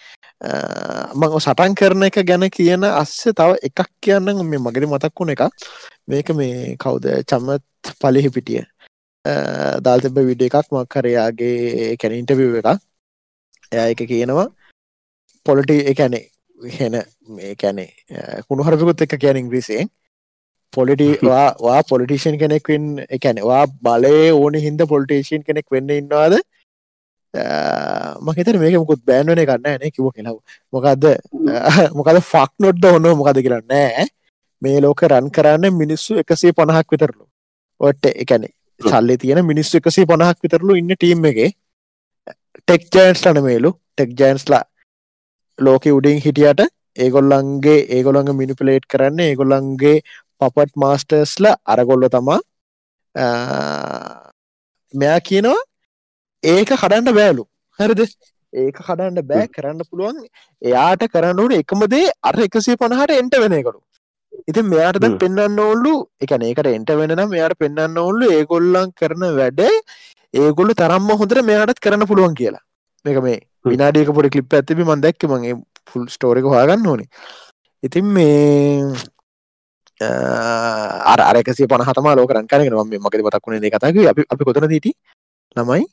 මං සටන් කරන එක ගැන කියන අස්ස තව එකක් කියන්න මේ මගරි මතක් වුණ එක මේක මේ කවුද? චම්මත් පලිහි පිටිය. දාල්තබ විඩ එකක්. මක්කරයාගේ කැනින්ටවිව එක එය එක කියනවා. පොලටි එකැනේ හෙන මේ කැනේ කුණුහරපකුත් එක කියන ඉංග්‍රීසියෙන් පොලිටවා වා පොලිටිෂන් කෙනෙක් වෙන් එකැනවා බලය ඕන හින්ද පොලිටේෂන් කෙනෙක් වෙන්න ඉන්නවාද? මහිතර මේක මුකුත් බෑන්වන කන්න න කිව කෙලව මොකක්ද මොකද ෆක් නොට්ද ඔන්න මොකද කරන්න මේ ලෝක රන් කරන්න මිනිස්සු එකසේ පණහක් විතරලු ඔට එකැනෙ සල්ලි තියෙන මිනිස්සු එකසේ පණහක් විතරලු ඉන්න ටීම් එක. ටෙක් ජයින්ස් ලන මේලු ටෙක් ජයින්ස්ලා ලෝක උඩින් හිටියට ඒගොල්ලන්ගේ ඒගොළඟ මිනිපලේට් කරන්න ඒගොල්ලන්ගේ පපට් මාස්ටර්ස්ල අරගොල්ල තමා මෙයා කියනවා ඒක කඩන්න බෑලු. හරිද? ඒක කඩන්න බෑ කරන්න පුළුවන්. එයාට කරන්න ඕන එකමදේ අර එකසේ පණහට එන්ට වෙනකරු ඉතින් මෙයාට දැන් පෙන්න්න ඕල්ලු එකන ඒකට එන්ට වෙනනම් මෙයාට පෙන්න්න ඕල්ලු ඒගොල්ලන් කරන වැඩේ ඒගොල්ල තරම්ම හොඳට මෙයාටත් කරන්න පුළුවන් කියලා. මේක මේ විනාඩියක පොඩි කලිප් ඇතිබි මන් දැක්ක මගේ ෆුල් ස්ටෝරික හොයාගන්න ඕනේ. ඉතින් මේ අරකසේ පනහතම ලෝකරන් කනගෙන ම මකද මතක්ුණේ කතාගේ අපි අපි කොතන දීටි ළමයි?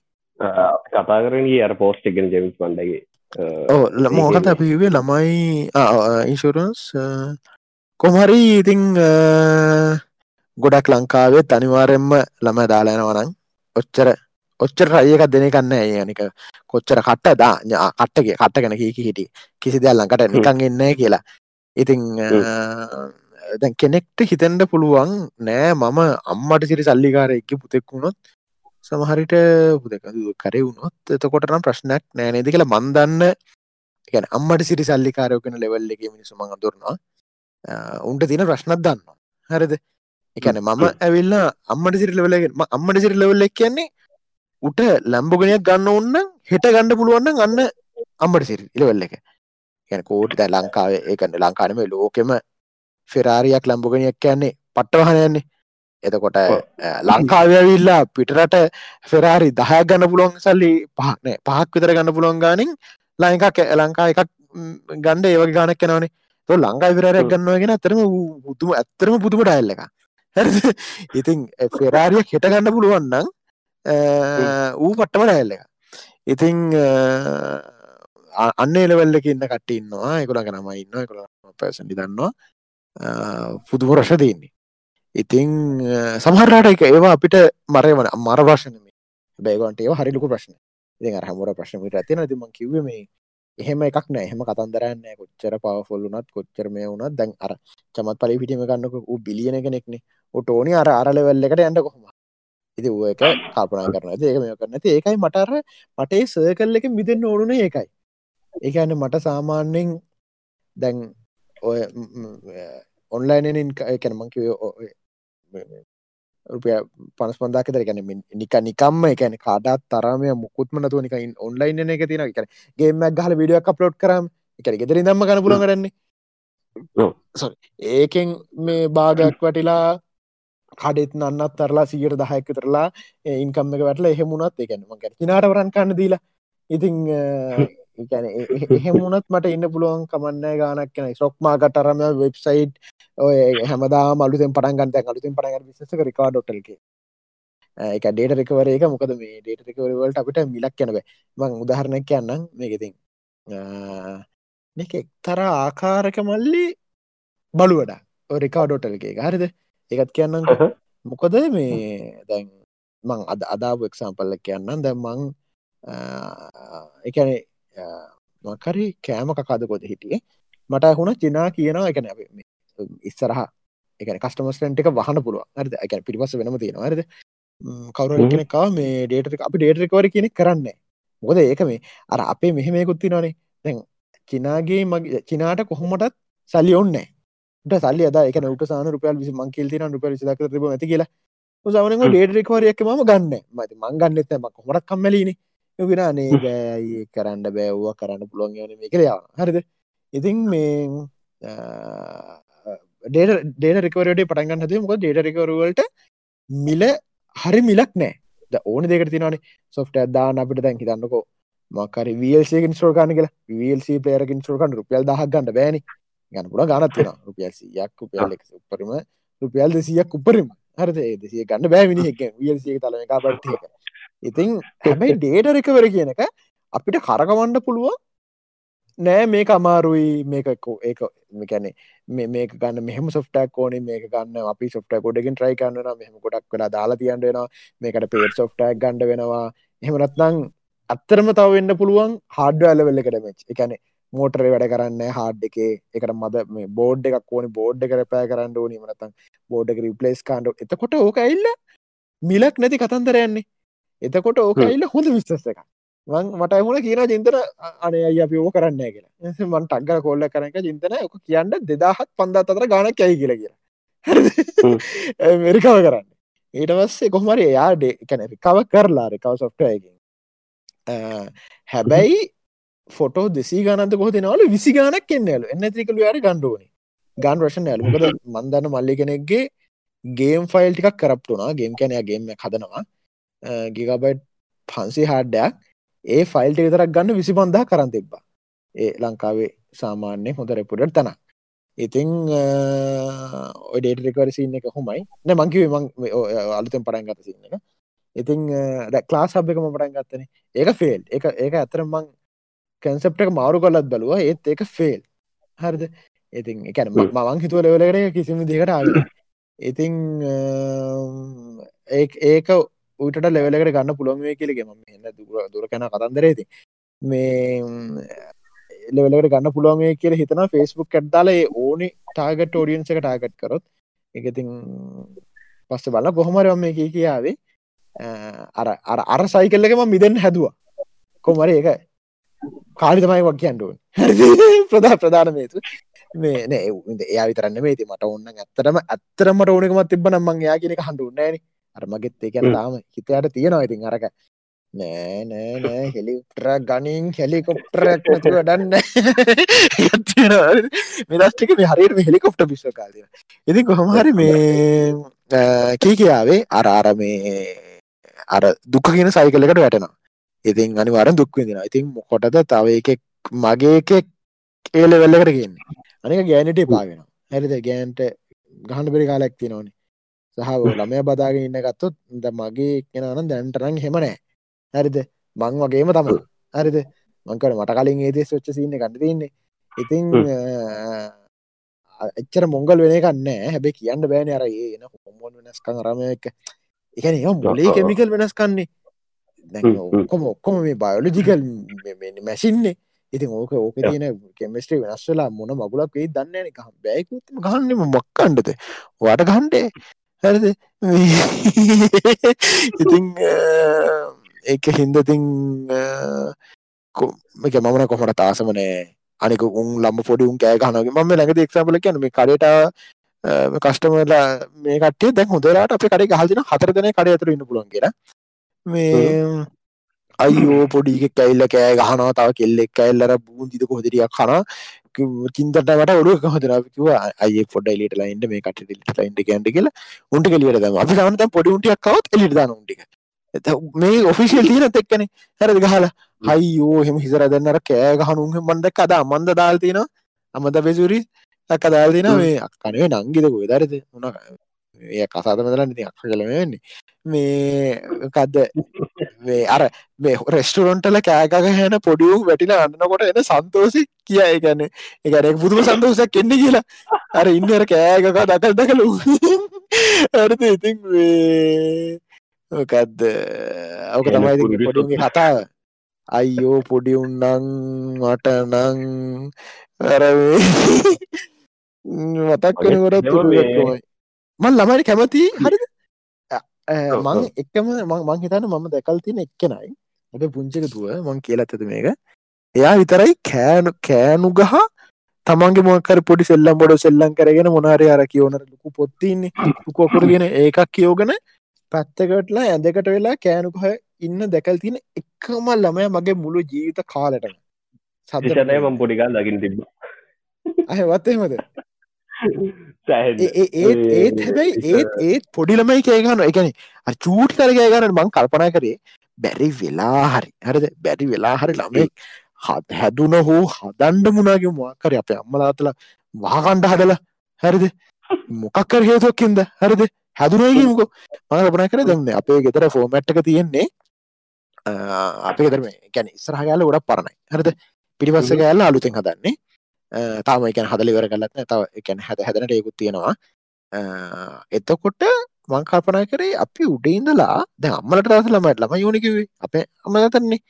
කතා කරනගේ අර පෝස්ට එකෙන ජෙමිස් මන්ඩගේ ඕ මෝකත අපිවේ ළමයි ඉන්ශරන්ස් කොමරි ඉතිං ගොඩක් ලංකාවේ තනිවාරෙන්ම ළම දාලායනවනං ඔච්චර ඔච්චර රයක දෙන කන්න ඒනික කොච්චර කට්ට දා කට්ටගේ කට්ට ගැන කීකි හිටි කිසි දෙයක් ලඟට නිකං එන්න කියලා. ඉතිං දැන් කෙනෙක්ට හිතෙන්ට පුළුවන් නෑ මම අම්මට සිරි සල්ලිකාරයක පුතෙක් වුණොත් සමහරිට පුදක කරේ වුණොත් එතකොට නම් ප්‍රශ්නයක් නෑනේද කියලා මන්දන්න ගැන අම්මට සිරි සල්ලිකාරයෝකෙන ලෙවල් එක මිනිසු මඟ දුරනවා උන්ට තින ප්‍රශ්නත් දන්න හරිද? එකන මම ඇවිල්ල අම්මට සිරි ලවලගෙන් අම්මට සිරි ලවල්ල කියන්නේ උට ලැම්බෝගෙනයක් ගන්න ඔන්න හෙට ගණඩ පුළුවන්න ගන්න අම්මට සිරි ඉලවෙල්ල එක. ගැන කෝටි ලංකාවේ ඒකන්න ලංකානම ලෝකෙම ෆෙරාරියක් ලම්බෝගෙනයක් කියන්නේ පට්ටවහනයන්නේ එතකොට ලංකාවවිල්ලා පිටරට ෆෙරාරි දහය ගන්න පුළුවන් සල්ලි පහන පහක් විතර ගන්න පුළුවන් ගානින් ලංකා ලංකා එකක් ගණ්ඩ ඒවගේ ගානක් කෙනවනේ તો ලංඟා විරාරයක් ගන්නවගෙන අතරම පුතුම ඇත්තරම පුතුම ඩයිල්ල එක ඉතින් ෆෙරාරියක් හෙට ගන්න පුළුවන්නම් ඌ පට්ටම ඩයිල්ල එක ඉතිං අන්න එලවල්ලක ඉන්න කටඉන්නවා එකුළඟ නම ඉන්න එකුළ පැසඩි දන්නවා පුදුම රශ තියන්නේ ඉතිං සමහරට එක ඒවා අපිට මරයවන මර ප්‍රශ්න බේගන්ට ඒව හරිලකු ප්‍රශ්න ඉති හමර ප්‍රශ්නමට ඇතින තිම කිව මේ එහෙම එකක් නෑ. එහෙම කතන්දරන්න කොච්චර පවෆොල්ලුනත් කොච්චර මේ වුණත්. දැන් අර චමත් පලි පිටිම ගන්නක ූ බිලියන කෙනෙක්නේ ඔටෝනි අර අරලවෙල්ල එකට ඇන්න කොහොම ඉති ඌ එක කල්පනා කරන ඒක මේ කරන ඒකයි මටර මටේ සර්කල් එක මිදෙන් ඕනුන ඒකයි. ඒකන්න මට සාමාන්‍යෙන් දැන් ඔය ඔන්ලයිනෙන් කැනමංකිව රුපිය පනස් පන්දාක දරගැන නික නිකම්ම එකන කාඩත් තරමය මුකුත්ම නතුව නික ඔන්ලයින් එක තින එක ගේමක් ගහල විඩියක් අප්ලෝඩ් කරම් එක ගෙදර දම්ම ගන පුළන් කරන්නේ ඒකෙන් මේ භාගයක් වටිලා කඩෙත් නන්නත් තරලා සියට දහයක තරලා ඉන්කම්ම එක වැටල එහෙමුණත් එකනම කිනාට වරන් කන්න දීලා. ඉතිං එකන එහෙමුණත් මට ඉන්න පුළුවන් කමන්න ගානක් කෙන සොක්මාකට අරම වෙබ්සයිට් ඔය හැමදා මලුතෙන් පටන් ගන්ත අලුතෙන් පටග විශක රිකාඩොටල්ක එක ඩේට රෙකවර එක. මොකද මේ ඩේට රෙකවරවලට අපිට මිලක් කියනව මං උදාහරණයක් කියන්නම් මේකෙතින් එක එක්තර ආකාරක මල්ලි බලුවඩ රිකාඩොටල්ගේ හරිද? එකත් කියන්නම්. මොකද මේ දැන් මං අද අදාපු එක්සාම්පල්ල කියන්නම්. දැ මං එකනේ මකරි කෑම කකාද කොද හිටියේ. මට හුණ චිනා කියනවා එකන ඉස්සරහ එක කස්ටමස්ටන්ට එක වහන පුළුව ඇද එක පිරිවස වෙනම තියෙනවා. ඇද කවර. කෙනෙකා මේ ඩේට අපි ඩේටරකවර කෙනෙක් කරන්න මොකද ඒක මේ අර අපේ මෙහෙමයකුත්ති නොනේ දැන් චිනාගේ මගේ චිනාට කොහොමටත් සල්ලි ඔන්න ට සල්ලි අද එක උට සාන රුපියල් විසි මං කිල්තින රුපියල් විසිදක තිබ ඇති කියලා. සවන හ්ම්. ඩේටරකවරයක් ම ගන්න මති මංගන්න එත ම කොමටක් කම්මලීන යගෙන අනේ බෑයි කරන්න බෑව්වා කරන්න පුළුවන් යන මේ කරයාව හරිද? ඉතින් මේ ඩේට රකවරට පටන්ගන්න හද මොක ඩේට රකවරුවලට මිල හරි මිලක් නෑ. ඕන දෙකට තිනනේ සොෆ්ට දාන අපිට දැන් හිතන්නකෝ. මකර වල්සිකින් ස්ටෝකාන කියලා. වල්ස පලේරකින් ස්ටෝකන් රුපියල් දහක් ගන්න බෑනි. ගන්න පුළ ගනත්වෙන රුපියල් සියක් රුපියල් උපරම රුපියල් දෙසියක් උපරම. හරද? දෙසිය ගන්න බෑමිනි එක වල්සිය තලම එක. බට්ක ඉතින් හැබැයි ඩේට රකවර කියන එක අපිට කරකවන්න පුළුවන්. නෑ මේක අමාරුයි මේකකෝ ඒක මේකැනෙ මේක ගන්න මෙහම සොෆ්ටක් ඕන මේක ගන්න අපි සොෆ්ට කොඩකින් ට්‍රයි කන්නන මෙහම ගොඩක් වෙලා දාලා තියන්ට වෙනවා. මේකට පේට සොෆ්ටක් ගණඩ වෙනවා. එහෙමනත්නං අත්තරම තව වෙන්න පුළුවන් හාඩ ඇලවෙල්ල එකට මෙච් එකන මෝටරේ වැඩ කරන්න හාඩ් එක. එකට මද මේ බෝඩ් එකක් ඕනි බෝඩ් එක රැපෑ කරන්න ඕනි. මනතන් බෝඩ් එක රිපලේස් කාන්ඩ එතකොට ඕක ඇල්ල මිලක් නැති කතන්දරයන්නේ එතකොට ඕක. ඇල්ල හොඳ විස්තස් එක මං මට මුණ කියන චින්තන අනේ අය අපි ඕ කරන්න කියලා. මන් ටක්ග කොල්ල කරක චින්තන ඕක කියන්න දෙදාහත් පන්දා අතර ගානක් ඇයි කියලා. කියලා මෙරිකාව කරන්න. ඊට පස්සේ කොහමරි එයාඩ එකන රිකව කරලා රිකව සොෆ්ටයකින් හැබැයි ෆොටෝ දෙසි ගනත කොහතිනවල විසි ගානක් එන්නලු එන්න තිකළු යාර ගණ්ඩුවනි ගන් රෂන් ඇලුකද මන්දන්න මල්ලි කෙනෙක්ගේ ගේම් ෆයිල් ටිකක් කරප්ටුනා ගේම් කැනය ගේම හදනවා ගිගබයිට් පන්සි හාඩ්ඩයක්. ඒ ෆයිල්ට විතරක් ගන්න විසි පන්දා කරන්න තිබ්බා. ඒ ලංකාවේ සාමාන්‍ය හොඳ රෙපුඩට තන ඉතිං ඔඩේට රෙකවරසින්න එක හොමයි. න මංකිව මං අලුතෙන් පටන් ගත සින්න එක ඉතිං ක්ලාස් හබ් එකම පටන් ගත්තන. ඒක ෆෙල් එක ඒක ඇතර මං කැන්සප්ට එක මාරු කොලත් බලුව. ඒත් ඒක ෆෙල් හරිද? ඉතින් එකන හ්ම්. මං හිතුව ලෙවලකට කිසිම දෙකට ආ ඉතිං ඒ ඒක ඌට ලෙවලකට ගන්න පුළුවන්ේ කියලගෙම එන්න දුර දුර කැන කතන්දරේති මේ ලෙවලට ගන්න පුළුවන්ේ කියල හිතන ෆෙස්බුක් කැට්දාල ඕනි ටාගට ෝඩියන්ස එක ටාගට් කරොත්. එකතින් පස්ස බල කොහොමරම මේ කිය කියාවේ අර අර අර සයිකල්ලකම මිදෙන් හැදවා. කොමර ඒක කාලි තමයි වක් කියන්ඩුවන් ප්‍රධා ප්‍රධාන මේතු. මේ නෑ එයා විතරන්න මේති මට ඔන්න ඇත්තරම ඇත්තරමට ඕනකමත් තිබ නම්මන් යා කියනක හඳුන්නෑන අරමගෙත් ඒ කියන තාම හිතයට තියෙනවා ඉතින් අරක. නෑ නෑ නෑ හෙලිප්ටර ගනින් හෙලිකොප්ටරක් නැතුව ඩන්න මෙදස්ටික මේ හරියට හෙලිකොප්ට පිස්ස කාලය ඉති කොහොමහරි මේ කී කියාවේ අර අර මේ අර දුක කියන සයිකලකට වැටෙනවා. ඉතින් අනිවාරෙන් දුක්විදින ඉතින් මොකොටද තව එකෙක් මගේ එකෙක් ඒල වෙල්ලකට කියන්නේ අනික ගෑනට පාගෙන හැරිද? ගෑන්ට ගහන්න පෙරි කාලැක් තිනවනේ සහ ළමය බදාගෙන ඉන්න ගත්තොත් ද මගේ කෙනනම් දැන්ටරං හෙමනෑ හරිද? මං වගේම තම හරිද? මංකට මට කලින් ඒදෙස් ොච්ච සින්න ගන්න තින්නේ ඉතිං එච්චර මොංගල් වෙන කන්න හැබැ කියන්න බෑන අර ඒන හොමොන් වෙනස්කං රම එක. එකන මොලේ කෙමිකල් වෙනස්කන්නේ ඔක්කොම ඔක්කොම මේ බයෝලජිකල් මැසින්නේ ඉතින් ඕක ඕක තියන කෙමස්ට්‍රී වෙනස් වෙලා මොන මගුලක් වේ දන්න එක බෑකුත්ම ගන්නම මොක්කණ්ඩද වාට ගහන්ඩේ හරිද ඉතිං ඒක හින්දතින් එක මමන කොමට තාසමනෑ අනික උන් ලම්ම පොඩි උන් කෑ ගනගේ මම ලඟද එක්සාපල කියන මේ කරට කස්ටමලා මේ කටේ දැන් හොදරට අප කරේ හල්දින හතර දෙන කඩ ඇතර ඉන්න පුලන් කියෙන මේ අයියෝ පොඩික කැල්ල කෑ ගහනවා තව කෙල්ලෙක් කැල්ලර බූන්දිද කොහදරියක් කන චින්තට වට ඔඩුව හොදරකිව අය පොඩ එලිට ලයින්ට මේ කට ලයින්ට කන්ට කියලා. උන්ට කෙලියට දම අපි සමත පොඩි උන්ටියක් කවත් එලිට දාන උන්ටික මේ ඔෆිසිල් තියන එක්කන. හැරදි ගහලා? හයියෝ හෙම හිසර දෙන්නර කෑ ගහනුන් මන්ද කද අමන්ද දාල්තින අමද බෙසුරි අක්ක දාල්තින මේ අක්කනේ නංගිද ගොදරද උන ඒ කසාත මෙදල නති අක්ක කලමන්නේ මේ කදද මේ අර මේ රෙස්ටරොන්ටල කෑගක හැන පොඩියුම් වැටිල අන්නකොට එන සන්තෝසි කියයි ගැන එකරෙක් පුදුම සන්තෝසයක් කෙන්න කියලා. අර ඉන්නර කෑගක දකල් දකලු අරත ඉතින් මොකක්ද ඕක තමයි පොඩිගේ කතාව. අයියෝ පොඩි උන්නං මට නං අර මතක් වෙනකොටත් ඒව මේ- තුරුගත්තුමයි මන් ළමයි කැමති හරිද මං. එකම මං හිතන්න මම දැකල් තියෙන එක්කෙනයි. ඔබ පුංචක තුව මං කියලත් ඇත මේක. එයා විතරයි කෑනු කෑනු ගහ තමන්ගේ මොකර පොඩි සෙල්ලම් බොඩ සෙල්ලම් කරගෙන මොනාරය අර කියවනට ලොකු පොත්තින්නේ ලොකුකොකරගෙන ඒකක් කියෝගෙන පැත්තකටලා ඇඳකට වෙලා කෑනුකහ ඉන්න දැකල් තියෙන එකම ළමය මගේ මුළු ජීවිත කාලටම. විෂණය මම් පොඩිකල් ලගින් තිබ අහවත්තේමද. ඒත් හැබැයි ඒත් ඒත් පොඩිලමයි කෑගන්න එකන චූට් කරගය ගන්න මං කල්පනා කරේ. බැරි වෙලා හරි. හරිද? බැරි වෙලා හරි ළමෙක් හත් හැදුන හෝ හදන්ඩ මුණගේ මොකර අප අම්මලාතල වාකණ්ඩ හදලා. හරිද? මොකක්කර හේතුවක්කින්ද හරිද? හැදුනයගේමුක මන කපන කර දන්න අපේ ගෙතර ෆෝමැට්ක තියෙන්නේ අපේ ගෙතරම ගැන ඉස්රහගල ගොඩක් පරණයි. හරිද? පිටිපස්ස ගෑල්ල අලුතෙන් හදන්නේ තාම එකන හදලිවර කලත්න තව එකැන හැද හැදනට ඒකුත් තියෙනවා. එතකොට මංකල්පනා කරේ අපි උඩඉඳලා ද අම්මලට රස ළමට ළම යෝනිකිවේ අපේ අමගතන්නේ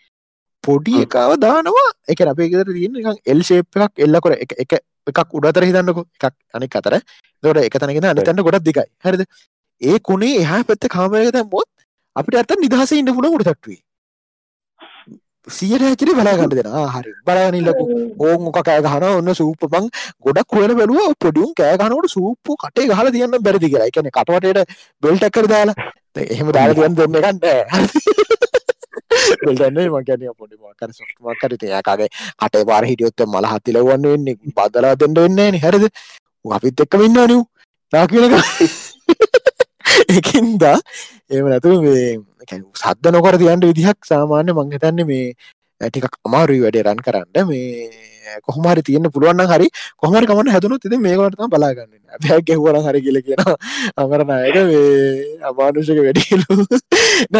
පොඩි. එකාව දානවා. එක අපේ ගෙතර තියන්න එල් ශේප් එකක් එල්ලකොර එක එක එකක් උඩතර හිතන්නක. එකක් අනෙක් අතර දොට එක තනගෙන අනිතන්න ගොඩක් දිකයි හරිද? ඒ කුණේ එහා පැත්ත කාමරක තැම්බොත් අපිට ඇත නිදහස ඉන්න පුළ උඩ තට්ටුවේ සියට හැචරි බලාගන්න දෙෙන හරි. බලාගනිල්ලකු ඕන් කෑ ගහන ඔන්න සූප බං ගොඩක් හොල බැලුව. පොඩියුම් කෑගනට සූප්පු කටේ ගහල තියන්න බැරිදි කියලා. එකන කටවටට බෙල්ටක්කර දාලා. එහෙම දාල තියන් දෙන්න ගන්න බෙල්ටන්නේ මගැන පොඩි මකර සොට්මක්කර තියකාගේ කටේ පාර හිටියොත්ත මල හත්තිලවන්න වෙන්නේ. බදලා දෙන්න වෙන්නේ හැරද? අපිත් එක්ක වෙන්න නිව් තා කියනක එකින්දා එම නැතුව මේ කැ- සද්ද නොකර තියන්ට විදිහක් සාමාන්‍ය මංහිතන්න මේ ටිකක් අමාරුයි වැඩේ රන් කරන්න. මේ කොහමරි තියන්න පුළුවන් හරි කොහමරි කමට හැදුණු තිද මේකටම බලාගන්න ඇැ ගැහවර හරි කියල කියන අමරනායක මේ අමානුෂක වැඩිලු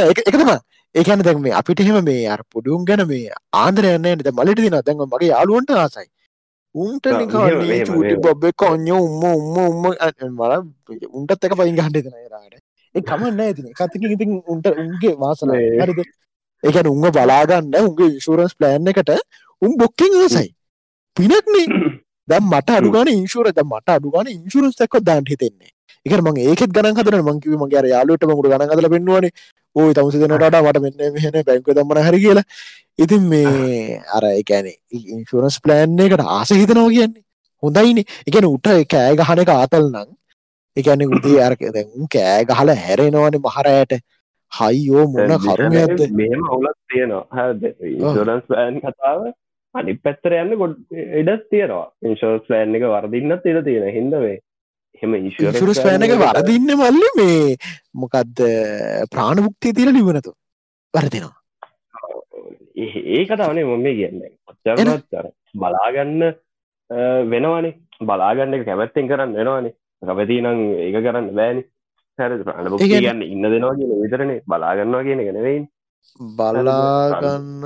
එකතම ඒකන දැන් මේ අපිට එහෙම මේ අර පොඩුම් ගැන මේ ආන්දරයන්න ද මලට දින දැන්ව මගේ යාලුවන්ට ආසයි. උන්ට චූටි. බොබ්බෙ කොන්න උම්ම උම්ම උම්ම මර උන්ටත් එක පයින් ගහන්ඩ දෙන රාට. ඒ කමන්න ඇතින කතික ඉතින් උන්ට උන්ගේ වාසන හරිද? ඒකන උන්ව බලාගන්න උන්ගේ ඉන්ශූරන්ස් ප්ලෑන් එකට උන් බොක්කෙන් ආසයි පිනක්නේ දැම් මට අඩුගන ඉන්ශූර ද මට අඩුගන ඉන්ශුරන්ස් තක්ක දාන්ට හිතෙන්නේ. එක ම ඒකෙත් ගන හදන මංකිව මගේ යාලුවට මකුට ගන හදල පෙන්වනේ ඕයි තමස දෙනට මට මෙන්න මෙහන බැංක දම්මන හරි කියලා. ඉතින් මේ අර එකැන ඉන්ශුරන්ස් ප්ලෑන් එකට ආස හිතනව කියන්නේ. හොඳයින. එකන උට කෑ ගහන එක ආතල් නං එකන උදේ අරක දැන් කෑ ගහල හැරෙනවන මහරයට හයියෝ මොන කරුණ ඇත්ද මෙහෙම අවුලත් තියෙනවා. හද ඉන්ශරන්ස් පෑන් කතාව අනි පැත්තර යන්න ගොඩ ඉඩස් තියෙනවා. ඉන්ශෝස් පෑන් එක වරදින්නත් ඉඩ තියෙන හිදවේ හෙම ඉන්ශුරස් පෑන එක වරදින්න මල්ල මේ මොකක්ද ප්‍රාණමුක්තිය තිීල ලිවනතු වරදිනවා. ඒ කතාවනේ මොම කියන්න. ඔච්චරනත්තර බලාගන්න වෙනවනේ. බලාගන්න එක කැමැත්තෙන් කරන්න වෙනවානේ. කැමති නම් ඒක කරන්න බෑනි. හැර ප්‍රාණබුක් ඒ කියන්නේ- ඉන්න දෙනවා කියන විතරනේ. බලාගන්නවා කියන ගෙනවෙයි බලාගන්න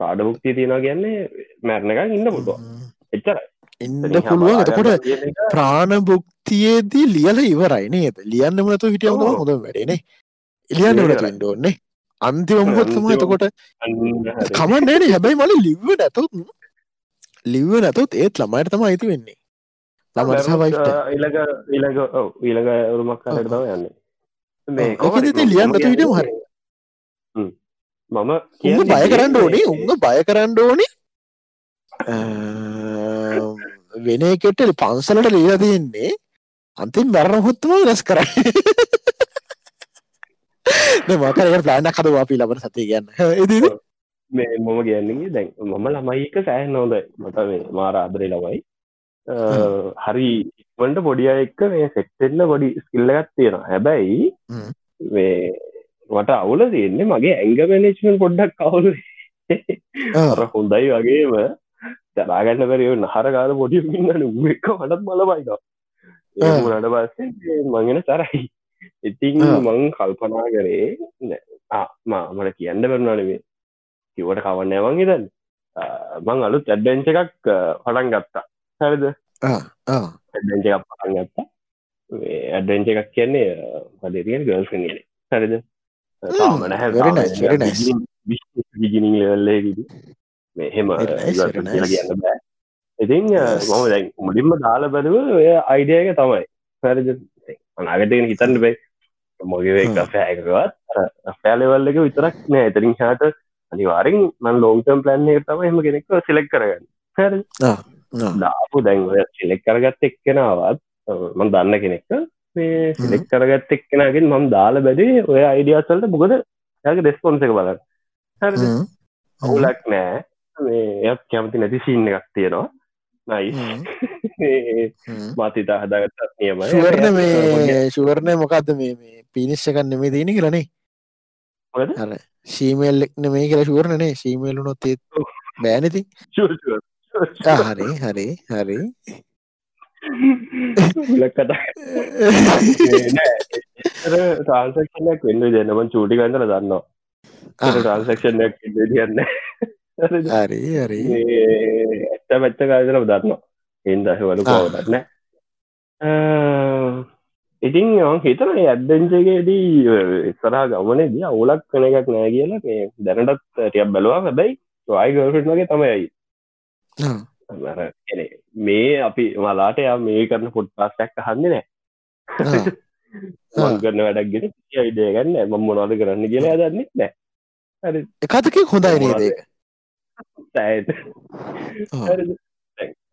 පාඩමුක්තිය තියෙනවා කියන්නේ මැරණකක් ඉන්න පුටුව එච්චර ඉන්න පුළුවන්. එතකොට ප්‍රාණභුක්තියේදී ලියල ඉවරයි නේද? ලියන්න මනතු හිටියම. හොඳ වැඩනේ එලියන්න. වලට ඉන්න ඕන්නේ අන්තිම- එතකොට කමන්නේන හැබැයි මල ලිව්ව නැතුත් ලිව්ව නැතුත් ඒත් ළමයට තම අයිති වෙන්නේ. ඊළඟ ඊළඟ ඊළඟ උරුමක් කරට තම යන්න. මේ ලියන්න හිටියම හරි. මම කියන්නේ බය කරන්න ඕනේ. උංග බය කරන්න ඕනේ වෙන එකට පන්සලට ලියලා තියෙන්නේ අන්තිම මැරණ හොත්තම වෙනස් කරන්න. මකරක ප්ලානක් හදවා අපි ලබන සතිය ගන්න ඉදිරි මේ මොම කියන්නේ දැන් මම ළමයික සෑහන් නොද මට මේ මාර ආදරේ අ, හරි ඉක්මට පොඩිය එක්ක මේ සෙක්ටෙල්ල පොඩි ස්කිල්ලගත් තියෙනවා. හැබැයි. මේ මට අවුල තියෙන්නේ මගේ ඇංග මැනේජ්මන් පොඩ්ඩක් කවුල හොඳයි වගේම තරාගන්න පැරිය නහර කාල පොඩි ඉන්නන. එක මටත් බලබයිනවා ආ. ඒනට පස්සේ මගෙන තරයි. ඉතින්. මං කල්පනා කරේ මා මට කියන්න බැරුණනවේ කිවට කවන්න ඇවන් හිතන්න. මං අලුත් ඇඩ්ඩෙන්ච එකක් පටන් ගත්තා. හැරිද? ඇඩ්ඩෙන්ච එකක් පටන් ගත්තා. ඇඩ්ඩෙන්ච එකක් කියන්නේ පදරියෙන් ගල්ස් කියන හැරිද? තාම නැහැ very nice, මෙහෙම. කියන්න බෑ. ඉතින්. මම දැන් මුලින්ම දාල බැලව ඔය අයිඩියක තමයි. පැරජ අනාගතයෙන් හිතන්න බයි මොගේ. කෆෑකවත් ෆෑලෙවල් එක විතරක් නෑ. එතරින් හාට අනිවාරෙන් මන් ලෝන්ටම් ප්ලන් එක තම එහම කෙනෙක් සිලෙක් කරගන්න. දාපු දැන් ඔය සිලෙක් කරගත්ත එක්කෙනාවත් මන් දන්න කෙනෙක් මේ සිලෙක් කරගත්ත එක්කෙනගෙන් මම දාල බැදේ ඔය අයිඩියසල්ට මොකද? යාගේ දෙස්පොන්ස එක බලන්න. හැර හ්ම්. අවුලක් නෑ මේ එයත් කැමති නැති සිීන්න එකක් තියෙනවා. නයි. මතිතා හදාගත්තත් නියමයි. ශුවරණ මේ ශුවරණය මොකක්ද මේ මේ පිනිශ්ෂ කන්න මේ දීනි කියලනේ මොකද? අර ශීමේල් නෙමේ කියලා ශුවරණනේ ශීමේලුනොත් ඒත් බෑනති. හරි හරි හරි. ට්‍රන්සක්ෂනයක් වෙන්න දෙන්නම චූටි කන්දල දන්නවා. ට්‍රන්සක්ෂනයක් දියන්න හරි හරි ඇත්ත පැත්ත කාදරම දන්නවා එන්දහ වලු ආ. කවදන්න ඉතින් යන් හිතන ඇද්දෙන්ජගේදී ඉස්සරහා ගමනේදී අවුලක් කන එකක් නෑ කියලා මේ දැනටත් ටියක් බැලවා හැබැයි වායි ගල්ෆිට් වගේ තමයි ආ. අර කෙනෙ මේ අපි මලාට යා මේ කරන පොඩ්පාස්ටක් අහන්න නෑ කරන වැඩක් ගෙන ඉඩය ගන්න ම මොනවද කරන්න කියලා දන්නෙත් නෑ හරි. එකතකින් හොඳයි නේද? සෑට ආ.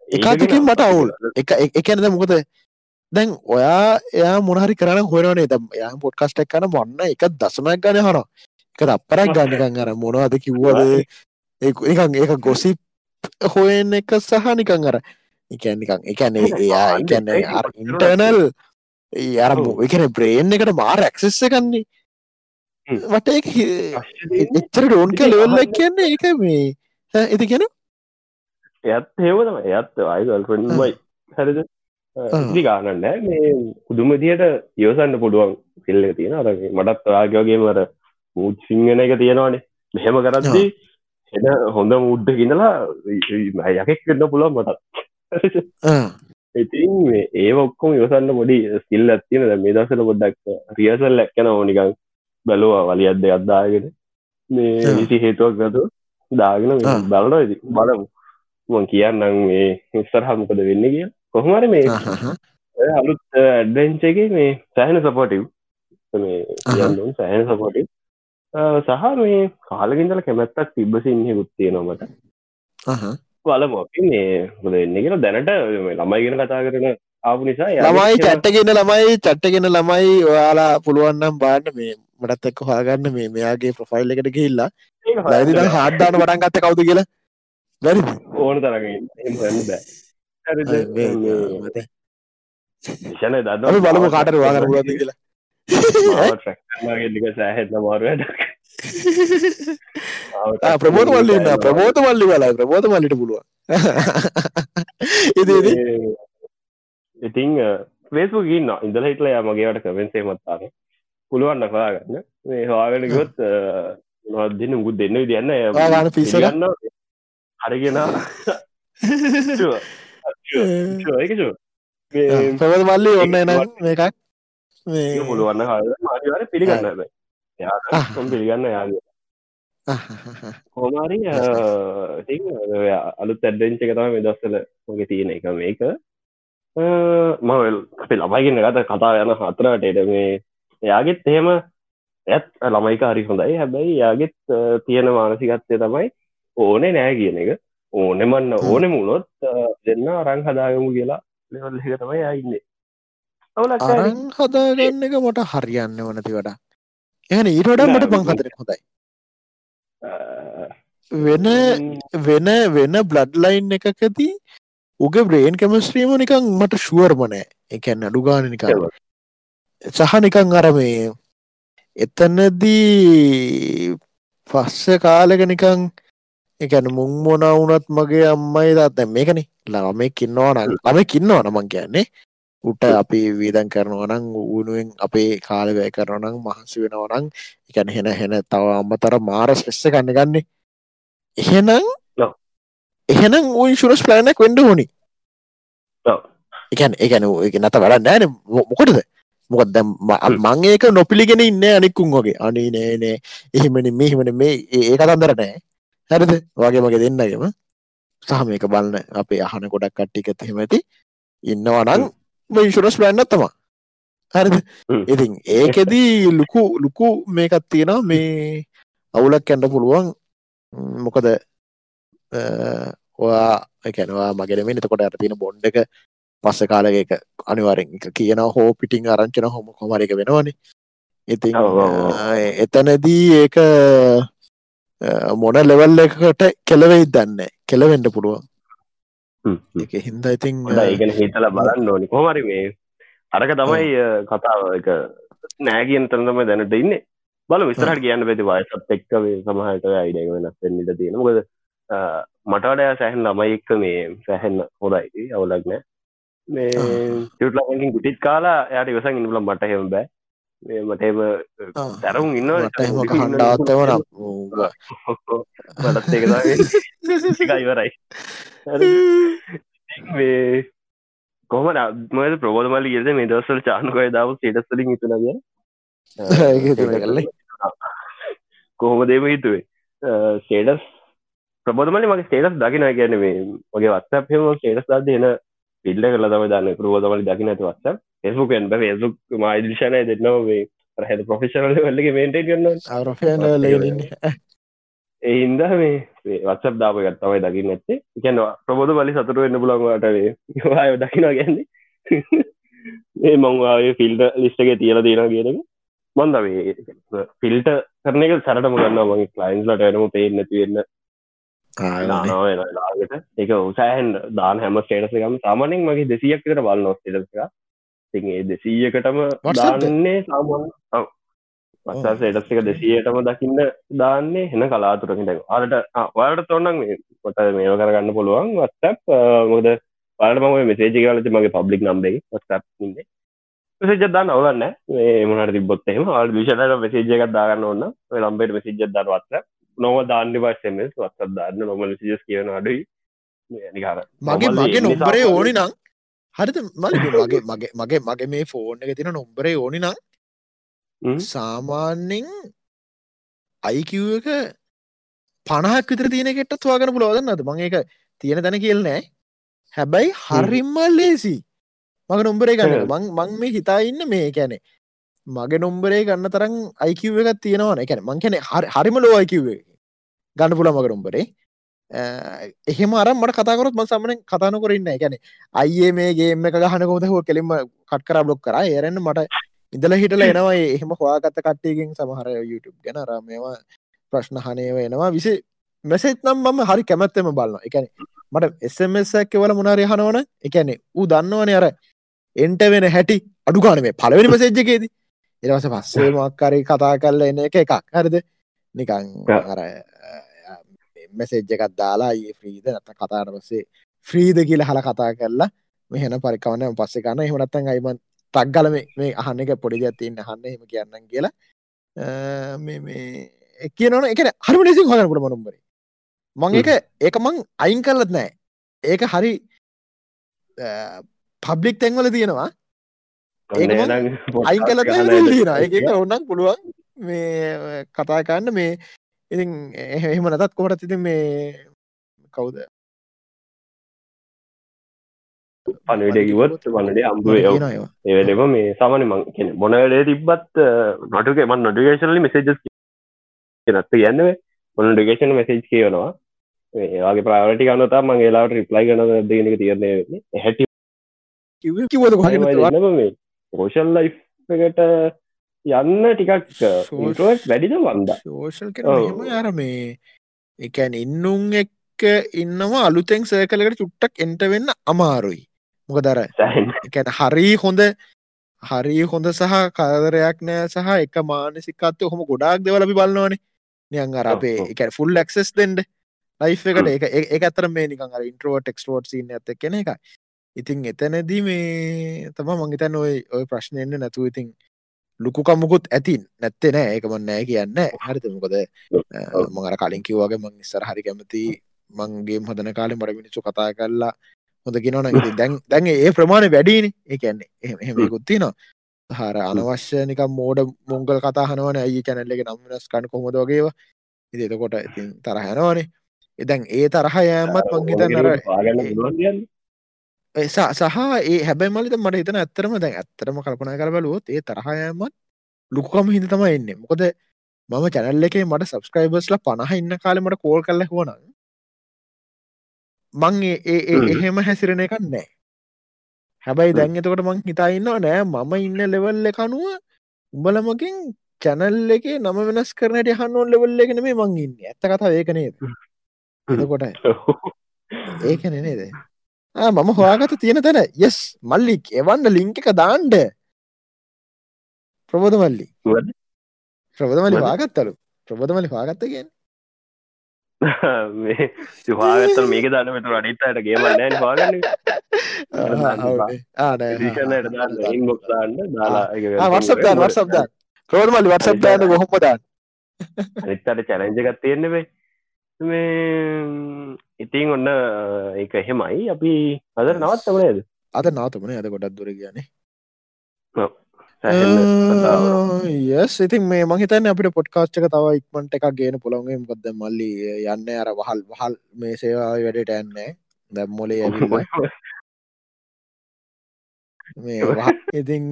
එකතකින් මට අවුල්. එක එකනද මොකද? දැන් ඔයා එයා මොනහරි කරන හොනනේ දම් යා පොඩ්කස්ටක් කන මොන්න එක දසමයක් ගන හන එක අපරක් ගන්නකන් අර මොනවද කිව්වද? එකන් ඒක ගොසි හොයන්න එක සහ නිකං අර එකන් නිකං එකන්නේ එයා අර ඉන්ටර්නල් අර එකන බ්‍රේන් එකට මාර ඇක්සෙස්ස කන්නේ එක එච්චර ඩෝන් කෑ ලෙවල්ල කියන්නේ ඒක මේ ඉති කියන එයත් හෙවතම එයත් අයිගල්ෆන්මයි හැරද ඉදි ගානන්න මේ පුදුමදියට යෝසන්න පුළුවන් සිල්ල තියෙන අර මටත් මර මුූත් සිංහන එක තියෙනවානේ මෙහෙම කරද්දී එන හොඳ මුඩ්ඩ කිඳලා යකෙක් වෙන්න පුළුවන් මටත් ඉතින් ඒ ඔක්කොම යෝසන්න පොඩි ස්කිල් ඇත්තින මේ දසල පොඩ්ඩක් රියසල් ඇක්කන ඕනිකං බැලවා වලි අද්ද අද්දාගෙන මේ. විසි හේතුවක් ගතු දාගෙන ආ. බලන බලමු. මං කියන්නම් මේ ඉස්සරහමකද වෙන්න කිය කොහොමර මේ අලුත් ඇඩ්වෙන්චගේ මේ සෑහන සපෝටව් මේ සෑහන සපෝටව් සහ මේ කාලගින්දල කැමැත්තක් තිබ්බසින්හ ගුත්තියනොමට වලම අපි මේ හොද එන්න කියලා. දැනට මේ ළමයි ගෙන කතා කරන ආපු නිසා ළමයි චට්ටගෙන ළමයි චට්ටගෙන ළමයි ඔයාලා පුළුවන්නම් බාන්න මේ මටත් එක්ක හොයාගන්න මේ මෙයාගේ ප්‍රොෆයිල් එකට ගිහිල්ලා. ලයිදින හාඩ්දාන පටන් ගත්ත කවුද කියලා? වැරි ඕන? මේ ෂණ දන්න බලමු කාටර වාගර පුලුවන්ද කියලා. සෑහෙත්න මාරුවට ප්‍රබෝත මල්ලින්න ප්‍රබෝත මල්ලි වලයි ප්‍රබෝත මල්ලිට පුළුවන්. ඉති ඉතිං වේසු ගන්න ඉඳල හිටල මගේට කවෙන්සේ මත්තාන පුළුවන්න කලාගන්න මේ හවාගෙන ගොත් නොදදින්න මුකුත් දෙන්න? දෙන්න ගන්න පිස්ස ගන්න හරිගෙන ප්‍රබෝත මල්ලි? ඔන්න එන මේකක්. මේ පුළුවන්න මාරිවාර පිළිගන්න යා පිළිගන්න යාගේ? හෝමාරි අලුත් ඇඩ්ඩෙන්ච එක තම දස්සල මගේ තියෙන එක. මේක මවල් අපි ළමයිගෙන ගත කතා යන හතරටට මේ එයාගෙත් එහෙම ඇත් ළමයික හරි හොඳයි. හැබැයි යාගෙත් තියෙන මානසිකත්වය තමයි ඕනේ නෑ කියන එක. ඕනෙමන්න ඕනෙ මුණොත් දෙන්න අරං හදාගමු කියලා ලෙවල් එක තමයි යඉන්නේ අරන් හදාගන්න එක මට හරියන්න වනති වඩා එහන ඊට වඩා මට පංකතර හොඳයි. වෙන වෙන වෙන බ්ලඩ්ලයින් එකකදී උගේ බ්‍රේන් කැමස්ත්‍රීම නිකං මට ශුවර්මනෑ එකැන් අඩුගාන නිකං සහ නිකං අර මේ එතනදී පස්ස කාලක නිකං එකැන මුං මොන වුනත් මගේ අම්මයි දත් මේකන. ළමෙක් කින්නවා නම් ළමෙක් කින්නවා නමං කියන්නේ. උට අපි වීදන් කරනවනං උනුවෙන් අපේ කාලවැය කරනනම් මහන්සි වෙනවනං එකැන හෙන හෙන තව අම්මතර මාර ස්්‍රෙස්ස කන්න ගන්නේ එහෙනම්. එහෙනම් ඉන්ශුරස් ප්ලෑනක් වෙන්ඩ හොනි එකැන් එකැන එක නත වැඩ නෑන මොකටද මොකත් දැම් මං ඒක නොපිළිගෙන ඉන්න අනික්කුන් වගේ. අනි නෑනෑ එහෙමනි මෙහෙමන මේ ඒ කතන්දර නෑ. හැරද? වගේ මගේ දෙන්නගම සහ මේක බලන්න අපේ අහන ගොඩක් කට්ටික එහෙම ඇති. ඉන්නවනං ඉන්ශුරස් ප්ලන්න තමා හරිද? ඉතින් ඒකෙදී ලුකු ලුකු මේකත් තියෙනවා. මේ අවුලක් කැන්ඩ පුළුවන්. මොකද ඔයා එකැනවා මගෙනම එතකොට අර තියෙන බොන්්ඩ එක පස්ස කාලක අනිවාරෙන් කියන හෝ පිටිං අරංචන හොම කොමර එක වෙනවනේ. ඉතින් එතනදී ඒක මොන ලෙවල් එකට කෙලවෙයි දන්න කෙලවෙන්ඩ පුළුවන්. එක හින්ද ඉතින් ඒගෙන හිතල බලන්න ඕනි. කොමරි මේ අරක තමයි කතාව. එක නෑගියන් තරනම දැනට ඉන්න. බල විස්රහට කියන්න පැති වයසත් එක්ක සමහට අයිඩක වෙනස් වෙන්නට තියෙන මොකද මටවඩය සැහන් ළමයි එක්ක මේ සැහෙන්න හොදයිති අවුලක් නෑ මේ ටලකින් ගුටිත් කාලා යට ඉවසන් ඉන්නල මට හෙම බෑ. මේ මටම තැරුම් ඉන්න හඩාත්තවන මටත් එක ඉවරයි. මේ කොහම මද ප්‍රබෝධමල ගෙද මේ දවසල් චානකොය දාව සිටස්ලින් හිතුනග කොහොම දේම හිතුවේ? සේඩස් ප්‍රබෝධමලි මගේ ස්ටේටස් දකින ගැන මේ මගේ වත්සපම ස්ටේටස් දද එන පිල්ල කල තම දන්න. ප්‍රබෝධමලි දකින ඇති වත්ස ෙස්බුක් එන් ෙස්බුක් මයිදිශනය දෙන්නව මේ රහ ප්‍රෆෙෂනල වල්ලගේ මේට කරන්න එහින්ද මේ වත්සප් දාප ගත්තමයි දකින්න ඇත්තේ කියනවා ප්‍රබෝධ බලි සතුරු වෙන්න පුළන්වාටවේ ය දකිනා ගැන්නේ ඒ මංවාගේ ෆිල්ට ලිස්ටගේ තියල තියෙන කියනක මොන්දවේ ෆිල්ට කරන එක සරටම ගන්න මගේ කලයින්ස්ලට එනම පේෙන් නැතිවෙන්න ලාගට. ඒක උසෑහන් දාන හැම ස්ටේටසකම් සාමානෙන් මගේ දෙසියක්කට බල නොස්ටේටක තිඒ දෙසීයකටම දාන්නේ සාමාන් පස්සස් එඩස්ක දෙසියටම දකින්න දාන්නේ හෙන කලාතුරකින් දැ අරට වාට තොන්නන් කොට මේව කරගන්න පුළුවන් වස්ටප් මොද පාට මම මෙසේජි කාලති මගේ පබ්ලික් නම්බේ වස්ටප් ඉන්නේ මෙසේජදා නවගන්න මේ මොනට තිබොත්තෙම ආල් විෂට මෙසේජයකක් දාගන්න ඔන්න ලම්බේට මෙසිජ දරවත්ත නොව දාන්න පස්සෙමස් වත්සත් දාන්න නොම සිජස් කියන අඩුයි. මගේ මගේ නොම්බරේ ඕනි නං හරිත මගේ මගේ මගේ මගේ මේ ෆෝන් එක තින නොම්බරේ ඕනි නං සාමාන්‍යෙන් අයික එක පණහක් විතර තියෙන කෙටත් වාගන පුලෝදන්න අද මං එක තියෙන තැන කියල් නෑ. හැබැයි හරිම්මල් ලේසි මග නොම්බරේ ගන්න. මං මං මේ හිතා ඉන්න මේ කැනෙ මගේ නොම්බරේ ගන්න තරම් අයිකිව එකක් තියෙනවන. එකැන මං කැනෙ හරිම ලෝ අයිකිව ගන්න නොම්බරේ එහෙම අර මට කතාකරත් ම සමන කතාන කරන්න ගැන අයියේ මේගේ එක ගහනකොද හෝ කෙලින්ම කට් කර බ්ලොක් කර. ඒරන්න මට ඉදල හිටල එනවා. එහෙම හවාගත්ත කට්ටයකින් සමහර YouTube ගැන රමවා ප්‍රශ්න හනයව එනවා. විසි මෙසෙත් නම් මම හරි කැමැත්තම බලන්න එකන මට එසමසැක්ක වල මුණරය හනවන එකැනෙ ඌ දන්නවන අර එන්ට වෙන හැටි අඩුගාන මේ පලවෙනි මසෙජ්ජකේද එරවස පස්සේ මක්කරි කතා කරල එන එක එකක්. හරිද? නිකං අර මෙසෙජ්ජ එකත් දාලා ඒ ්‍රීද නත කතාට පස්සේ ෆ්‍රීද? කියල හල කතා කරලා මෙහෙන පරිකවන්න පස්සේ කන්න එහමනත්තන් අයිමන් ටක්ගල මේ අහන්න එක පොඩි ඇතින්න හන්න හෙම කියන්න කියලා. මේ කියනන එක හරි ලෙසි හොන පුළ මනුම්බර මං එක ඒක මං අයින් කරලත් නෑ ඒක හරි පබ්ලික් තැන්වල තියෙනවා. අයින් එක ඔන්නක් පුළුවන් මේ කතා කන්න මේ ඉතින් එහෙම නතත් කොහට තිති මේ කවුද? පනඩ කිවත් වනඩේ අම්බුවේ ඒවලම මේ සාමන මං කෙන මොනඩේ තිබ්බත් නටුක මන් නොටිකේශනලි මෙසේජස් නත්ත කියන්නව මොන ඩිකේෂන මෙසේජ් කියවනවා. ඒගේ ප්‍රාවටි කනතා මං ඒලාට රිප්ලයි කන දෙනක තියන්නේ හැටි මේ පෝෂල් ලයි් එකට යන්න ටිකක් වැඩිද වන්ද ෝෂල් අර මේ එකැන් ඉන්නුම් එක්ක ඉන්නවා අලුතෙන් සෑකලකට චුට්ටක් එන්ට වෙන්න අමාරුයි. මොක දර එකැන හරි හොඳ හරි හොඳ සහ කරදරයක් නෑ සහ එක මානසිකත්ය හොම ගොඩාක් දෙවල අපි බලන්නවනේ නියන් අර අපේ එක ෆුල් ලක්සෙස් දෙෙන්ඩ ලයි් එකට. ඒ අතර මේ නිකන් අර ඉන්ට්‍රෝ ටෙක්ස්ටෝට් සින්න ඇත කෙන එක ඉතින් එතනදී මේ තම මංගේතන් ඔය ඔය ප්‍රශ්නයන්න නැතුව ඉතින් ලුකුකම්මුකුත් ඇතින් නැත්තේ නෑ. ඒකම නෑ කියන්න. හරිතමකොද මඟර කලින් කිව්වාගේ මං නිස්සර හරි කැමති මංගේ හදන කාලෙ මට මිනිස්සු කතා කරලා හොඳ කිනවන දැන් දැන් ඒ ප්‍රමාණය වැඩීන ඒකන්නේ එහෙමකුත්තිනවා හර අනවශ්‍ය නික මෝඩ මොංගල් කතා හනවන ඇයි කැනල්ල එක නම් වෙනස් කන කොමද වගේවා. ඉති එතකොට ඉතින් තරහැනවානේ එදැන් ඒ තරහ යෑමත් මංහිත නර කියන්න සහ ඒ හැබැයි මලිත මට හිතන ඇත්තරම දැන් ඇත්තරම කල්පනා කර බලුවොත් ඒ තරහයමත් ලුකුකම හිද තමයි එන්නේ. මොකද මම චැනල්ල එකේ මට සබස්ක්‍රයිබර්ස්ල පණහ ඉන්න කාලෙමට කෝල් කල්ල හොන මං ඒ එහෙම හැසිරෙන එකක් නෑ හැබැයි දැන් එතකොට මං හිතාඉන්නවා නෑ. මම ඉන්න ලෙවල් එකනුව උඹලමකින් චැනල් එක නම වෙනස් කරනට හන්නුවන් ලෙවල්ල එකන මේ මං ඉන්න. ඇත්ත කතා ඒකනේද එතකොට ඒකන නේද මම හොයාගත තියෙන තැන. යස් මල්ලික් එවන්න ලිංක එක දාන්ඩ ප්‍රබෝධ මල්ලි ප්‍රබෝධමලි වාගත්තලු ප්‍රබෝධමලි වාගත්ත කියෙන් මේ සුහාගත්තර මේක දන්නමට රඩිත්තයට ගේමන්න පාගන්න වර්සප්දාන් වර්සප්දාන් ප්‍රෝධමලි වර්සප්දාන ගොහොමදාන් අනිත්තට චැලෙන්ජකත් තියෙන්නෙවේ මේ ඉතින් ඔන්න එක එහෙමයි. අපි අදර නවත්තමනේද අද නාතමන ඇද ගොඩක් දුර කියන්නේ. යස් ඉතින් මේ මහිතන්න අපිට පොඩ්කාස්ටක තව ඉක්මට එකක් ගේන පුළොන්ගේ මොකක්ද මල්ලි යන්න අර වහල් වහල් මේ සේවා වැඩට ඇන්නේ දැම්මොලේ මේ ඉතින්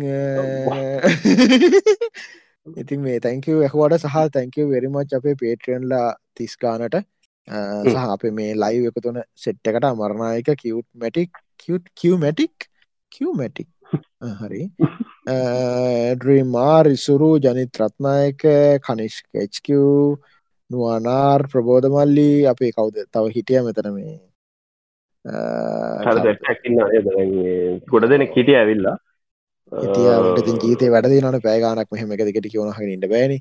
ඉතින් මේ තැංකව ඇහවට සහ තැංකව වෙරිමච් අපේ පේට්‍රියන්ලා තිස්කානට සහ අප මේ ලයිව එක තුන සෙට් එකට අමරණයක කිව් මැටික් කිව් මැටික් කිව් මැටික් හරි ඩ්‍රීමා රිසුරු ජනිත් රත්නායක කනිෂ්කච්ක නුවනාර් ප්‍රබෝධමල්ලි අපේ කවුද? තව හිටිය මෙතන මේ ගොඩ දෙන කිටිය ඇවිල්ලා. ඉතිය ජීතය වැඩ නට පෑගානක් මෙහම එක දිකට කියවනහ ඉට බෑනි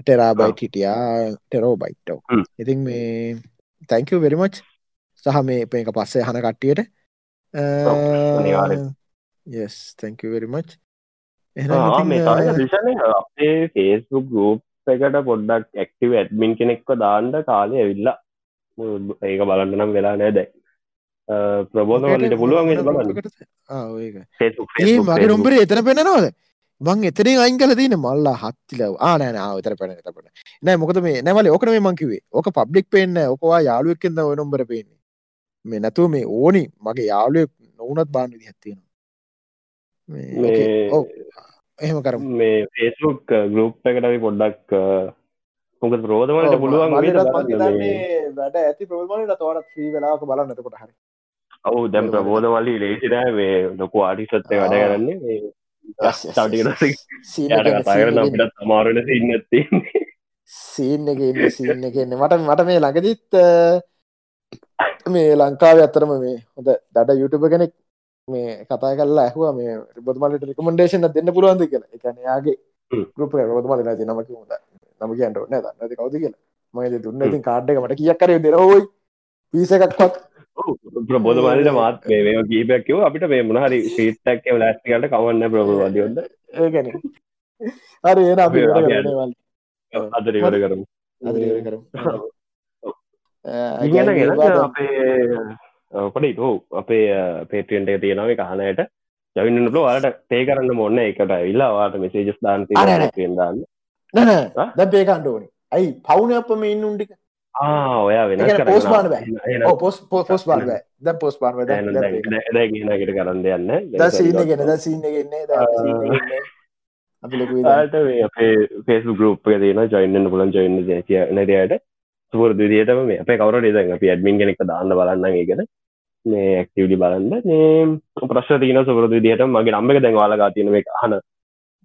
ටෙරා බයිට් හිටියා ටෙරෝ බයිට්ටෝ ඉතින් මේ තැංකව වෙරිමච් සහ මේ පේක පස්සේ හන කට්ටියට. යස් තැංක වෙරිමච් අපේ ෆේස්බුක් ගරුප් එකට පොඩ්ඩක් ඇක්ටව ඇඩ්මින් කෙනෙක්ව දාන්ඩ කාලය ඇවිල්ලා. ඒක බලන්න නම් වෙලා නෑ දැක් ප්‍රබෝධවලට පුළුවන් ඒ මගේ නොම්බර එතන පෙනනවාද මං එතරින් අයින් කල තින මල්ලා හත්තිල. ආනෑන ආවතර පැන තපට නෑ මොකද මේ නැවල ඕකන මේ මංකිවේ ඕක පබ්ලික් පේන්න ඕකවා යාලුවක්කෙන්ද නොම්බර පේන්නේ. මේ නැතුව මේ ඕනි මගේ යාලුවෙක් නොවනත් බාන්න විදි හත්තියෙන එහෙම කර මේ ෆේස්බුක් ගරුප් එකටවි පොඩ්ඩක් මොක ප්‍රෝධමලට පුළුවන් වැඩ ඇති ප්‍රෝධමලට තොරත් ්‍රී වෙලාක බලන්නටකොට හරි. ඔවු දැම් ප්‍රබෝධමල්ලි ලේසිනෑ මේ ලොකු ආටිසත්තය වැඩ කරන්නේ ට තමාරට සින්නත්ති සීන් එක ඉන්න සීන් එකන්න මට මට මේ ළඟදිත් මේ ලංකාව අත්තරම මේ හොඳ දඩ යුටුබ කෙනෙක් මේ කතා කල්ලා ඇහවා මේ බොත්මලට රිකමන්ඩේෂන දෙන්න පුළුවන්ද කියලා. එකන යාගේ ගරුප රොදමල නති නමක හොද නම කියන්නට නෑ නැති කවද කියලා? මයිද දුන්න. ඉතින් කාඩ්ඩක මට කියක් කර දෙරහෝයි පිස එකක්වත් ප්‍රබෝධමාලට මාත් මේ කීපයක් කිව අපිට මේ මොනහරි ශීට්ටක් ලස්ටිකට කවන්න ප්‍රබෝධවදයොද ඒගැන හරි එන අපි අදර ඉවර කරමු කරමු. අපේ පඩි හෝ අපේ පේටියන්ට තියෙනව කහනයට ජවින්න ලෝ වාට පේ කරන්න මොන්න එකට විල්ලා වාට මෙසේජස් දාන් දාන්න ද පේකන්ට ඕනි. ඇයි? පවුන අපම ඉන්න උන්ටික ඔයා වෙන පෝස් බාන පොස් පොස් බාන ද පොස් බාන ගෙනකට කරන්න යන්න ද සීන ගෙන ද සීන ගෙන්නේ ට අපේ ෆේසු ගරුප් තින ජොයින්න පුලන් ජොයින්න කිය නරයට සුපුර දිදියටම මේ අපේ කවර ද අපි ඇඩමින් කෙනෙක් දාන්න බලන්න ඒගෙන මේ ඇක්ටවලි බලන්න. මේ ප්‍රශ් තියන සුපර දිදියට මගේ නම්බක දැන්වාල ගතියන මේ අහන.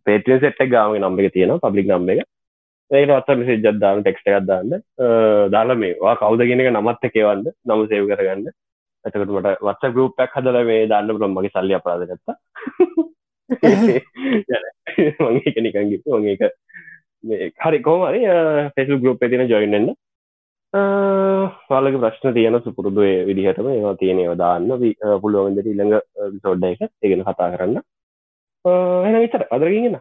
පේටිය සෙට්ක් ගාම නම්බක තියෙන පබ්ලික් නම්බ එක ඒක වත්ත මෙසේ ජද්දාන ටෙක්ස්ට එකක් දාන්න. දාලා මේවා කවුදගෙනක නමත් එකවන්න නම සේව කරගන්න. ඇතකට මට වත්ස ගරුප්පක් හදල මේ දාන්න පුළන් මගේ සල්ලි අපරාධ ගත්තා මගේ නිකන් ගිප වගේ එක හරි කෝමරි ෆෙසු ගරුප් තින ජොයින්නන්න පාලක ප්‍රශ්න තියන සුපුරුදුවේ විදිහටම ඒවා තියෙනව දාන්න. පුළුවන්දට ඉළඟ සෝඩ්ඩ එක ඒගෙන කතා කරන්න. එන විතර අදරගෙන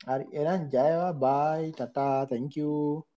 හරි එනම් ජයවා බයි ටටා තැංකූ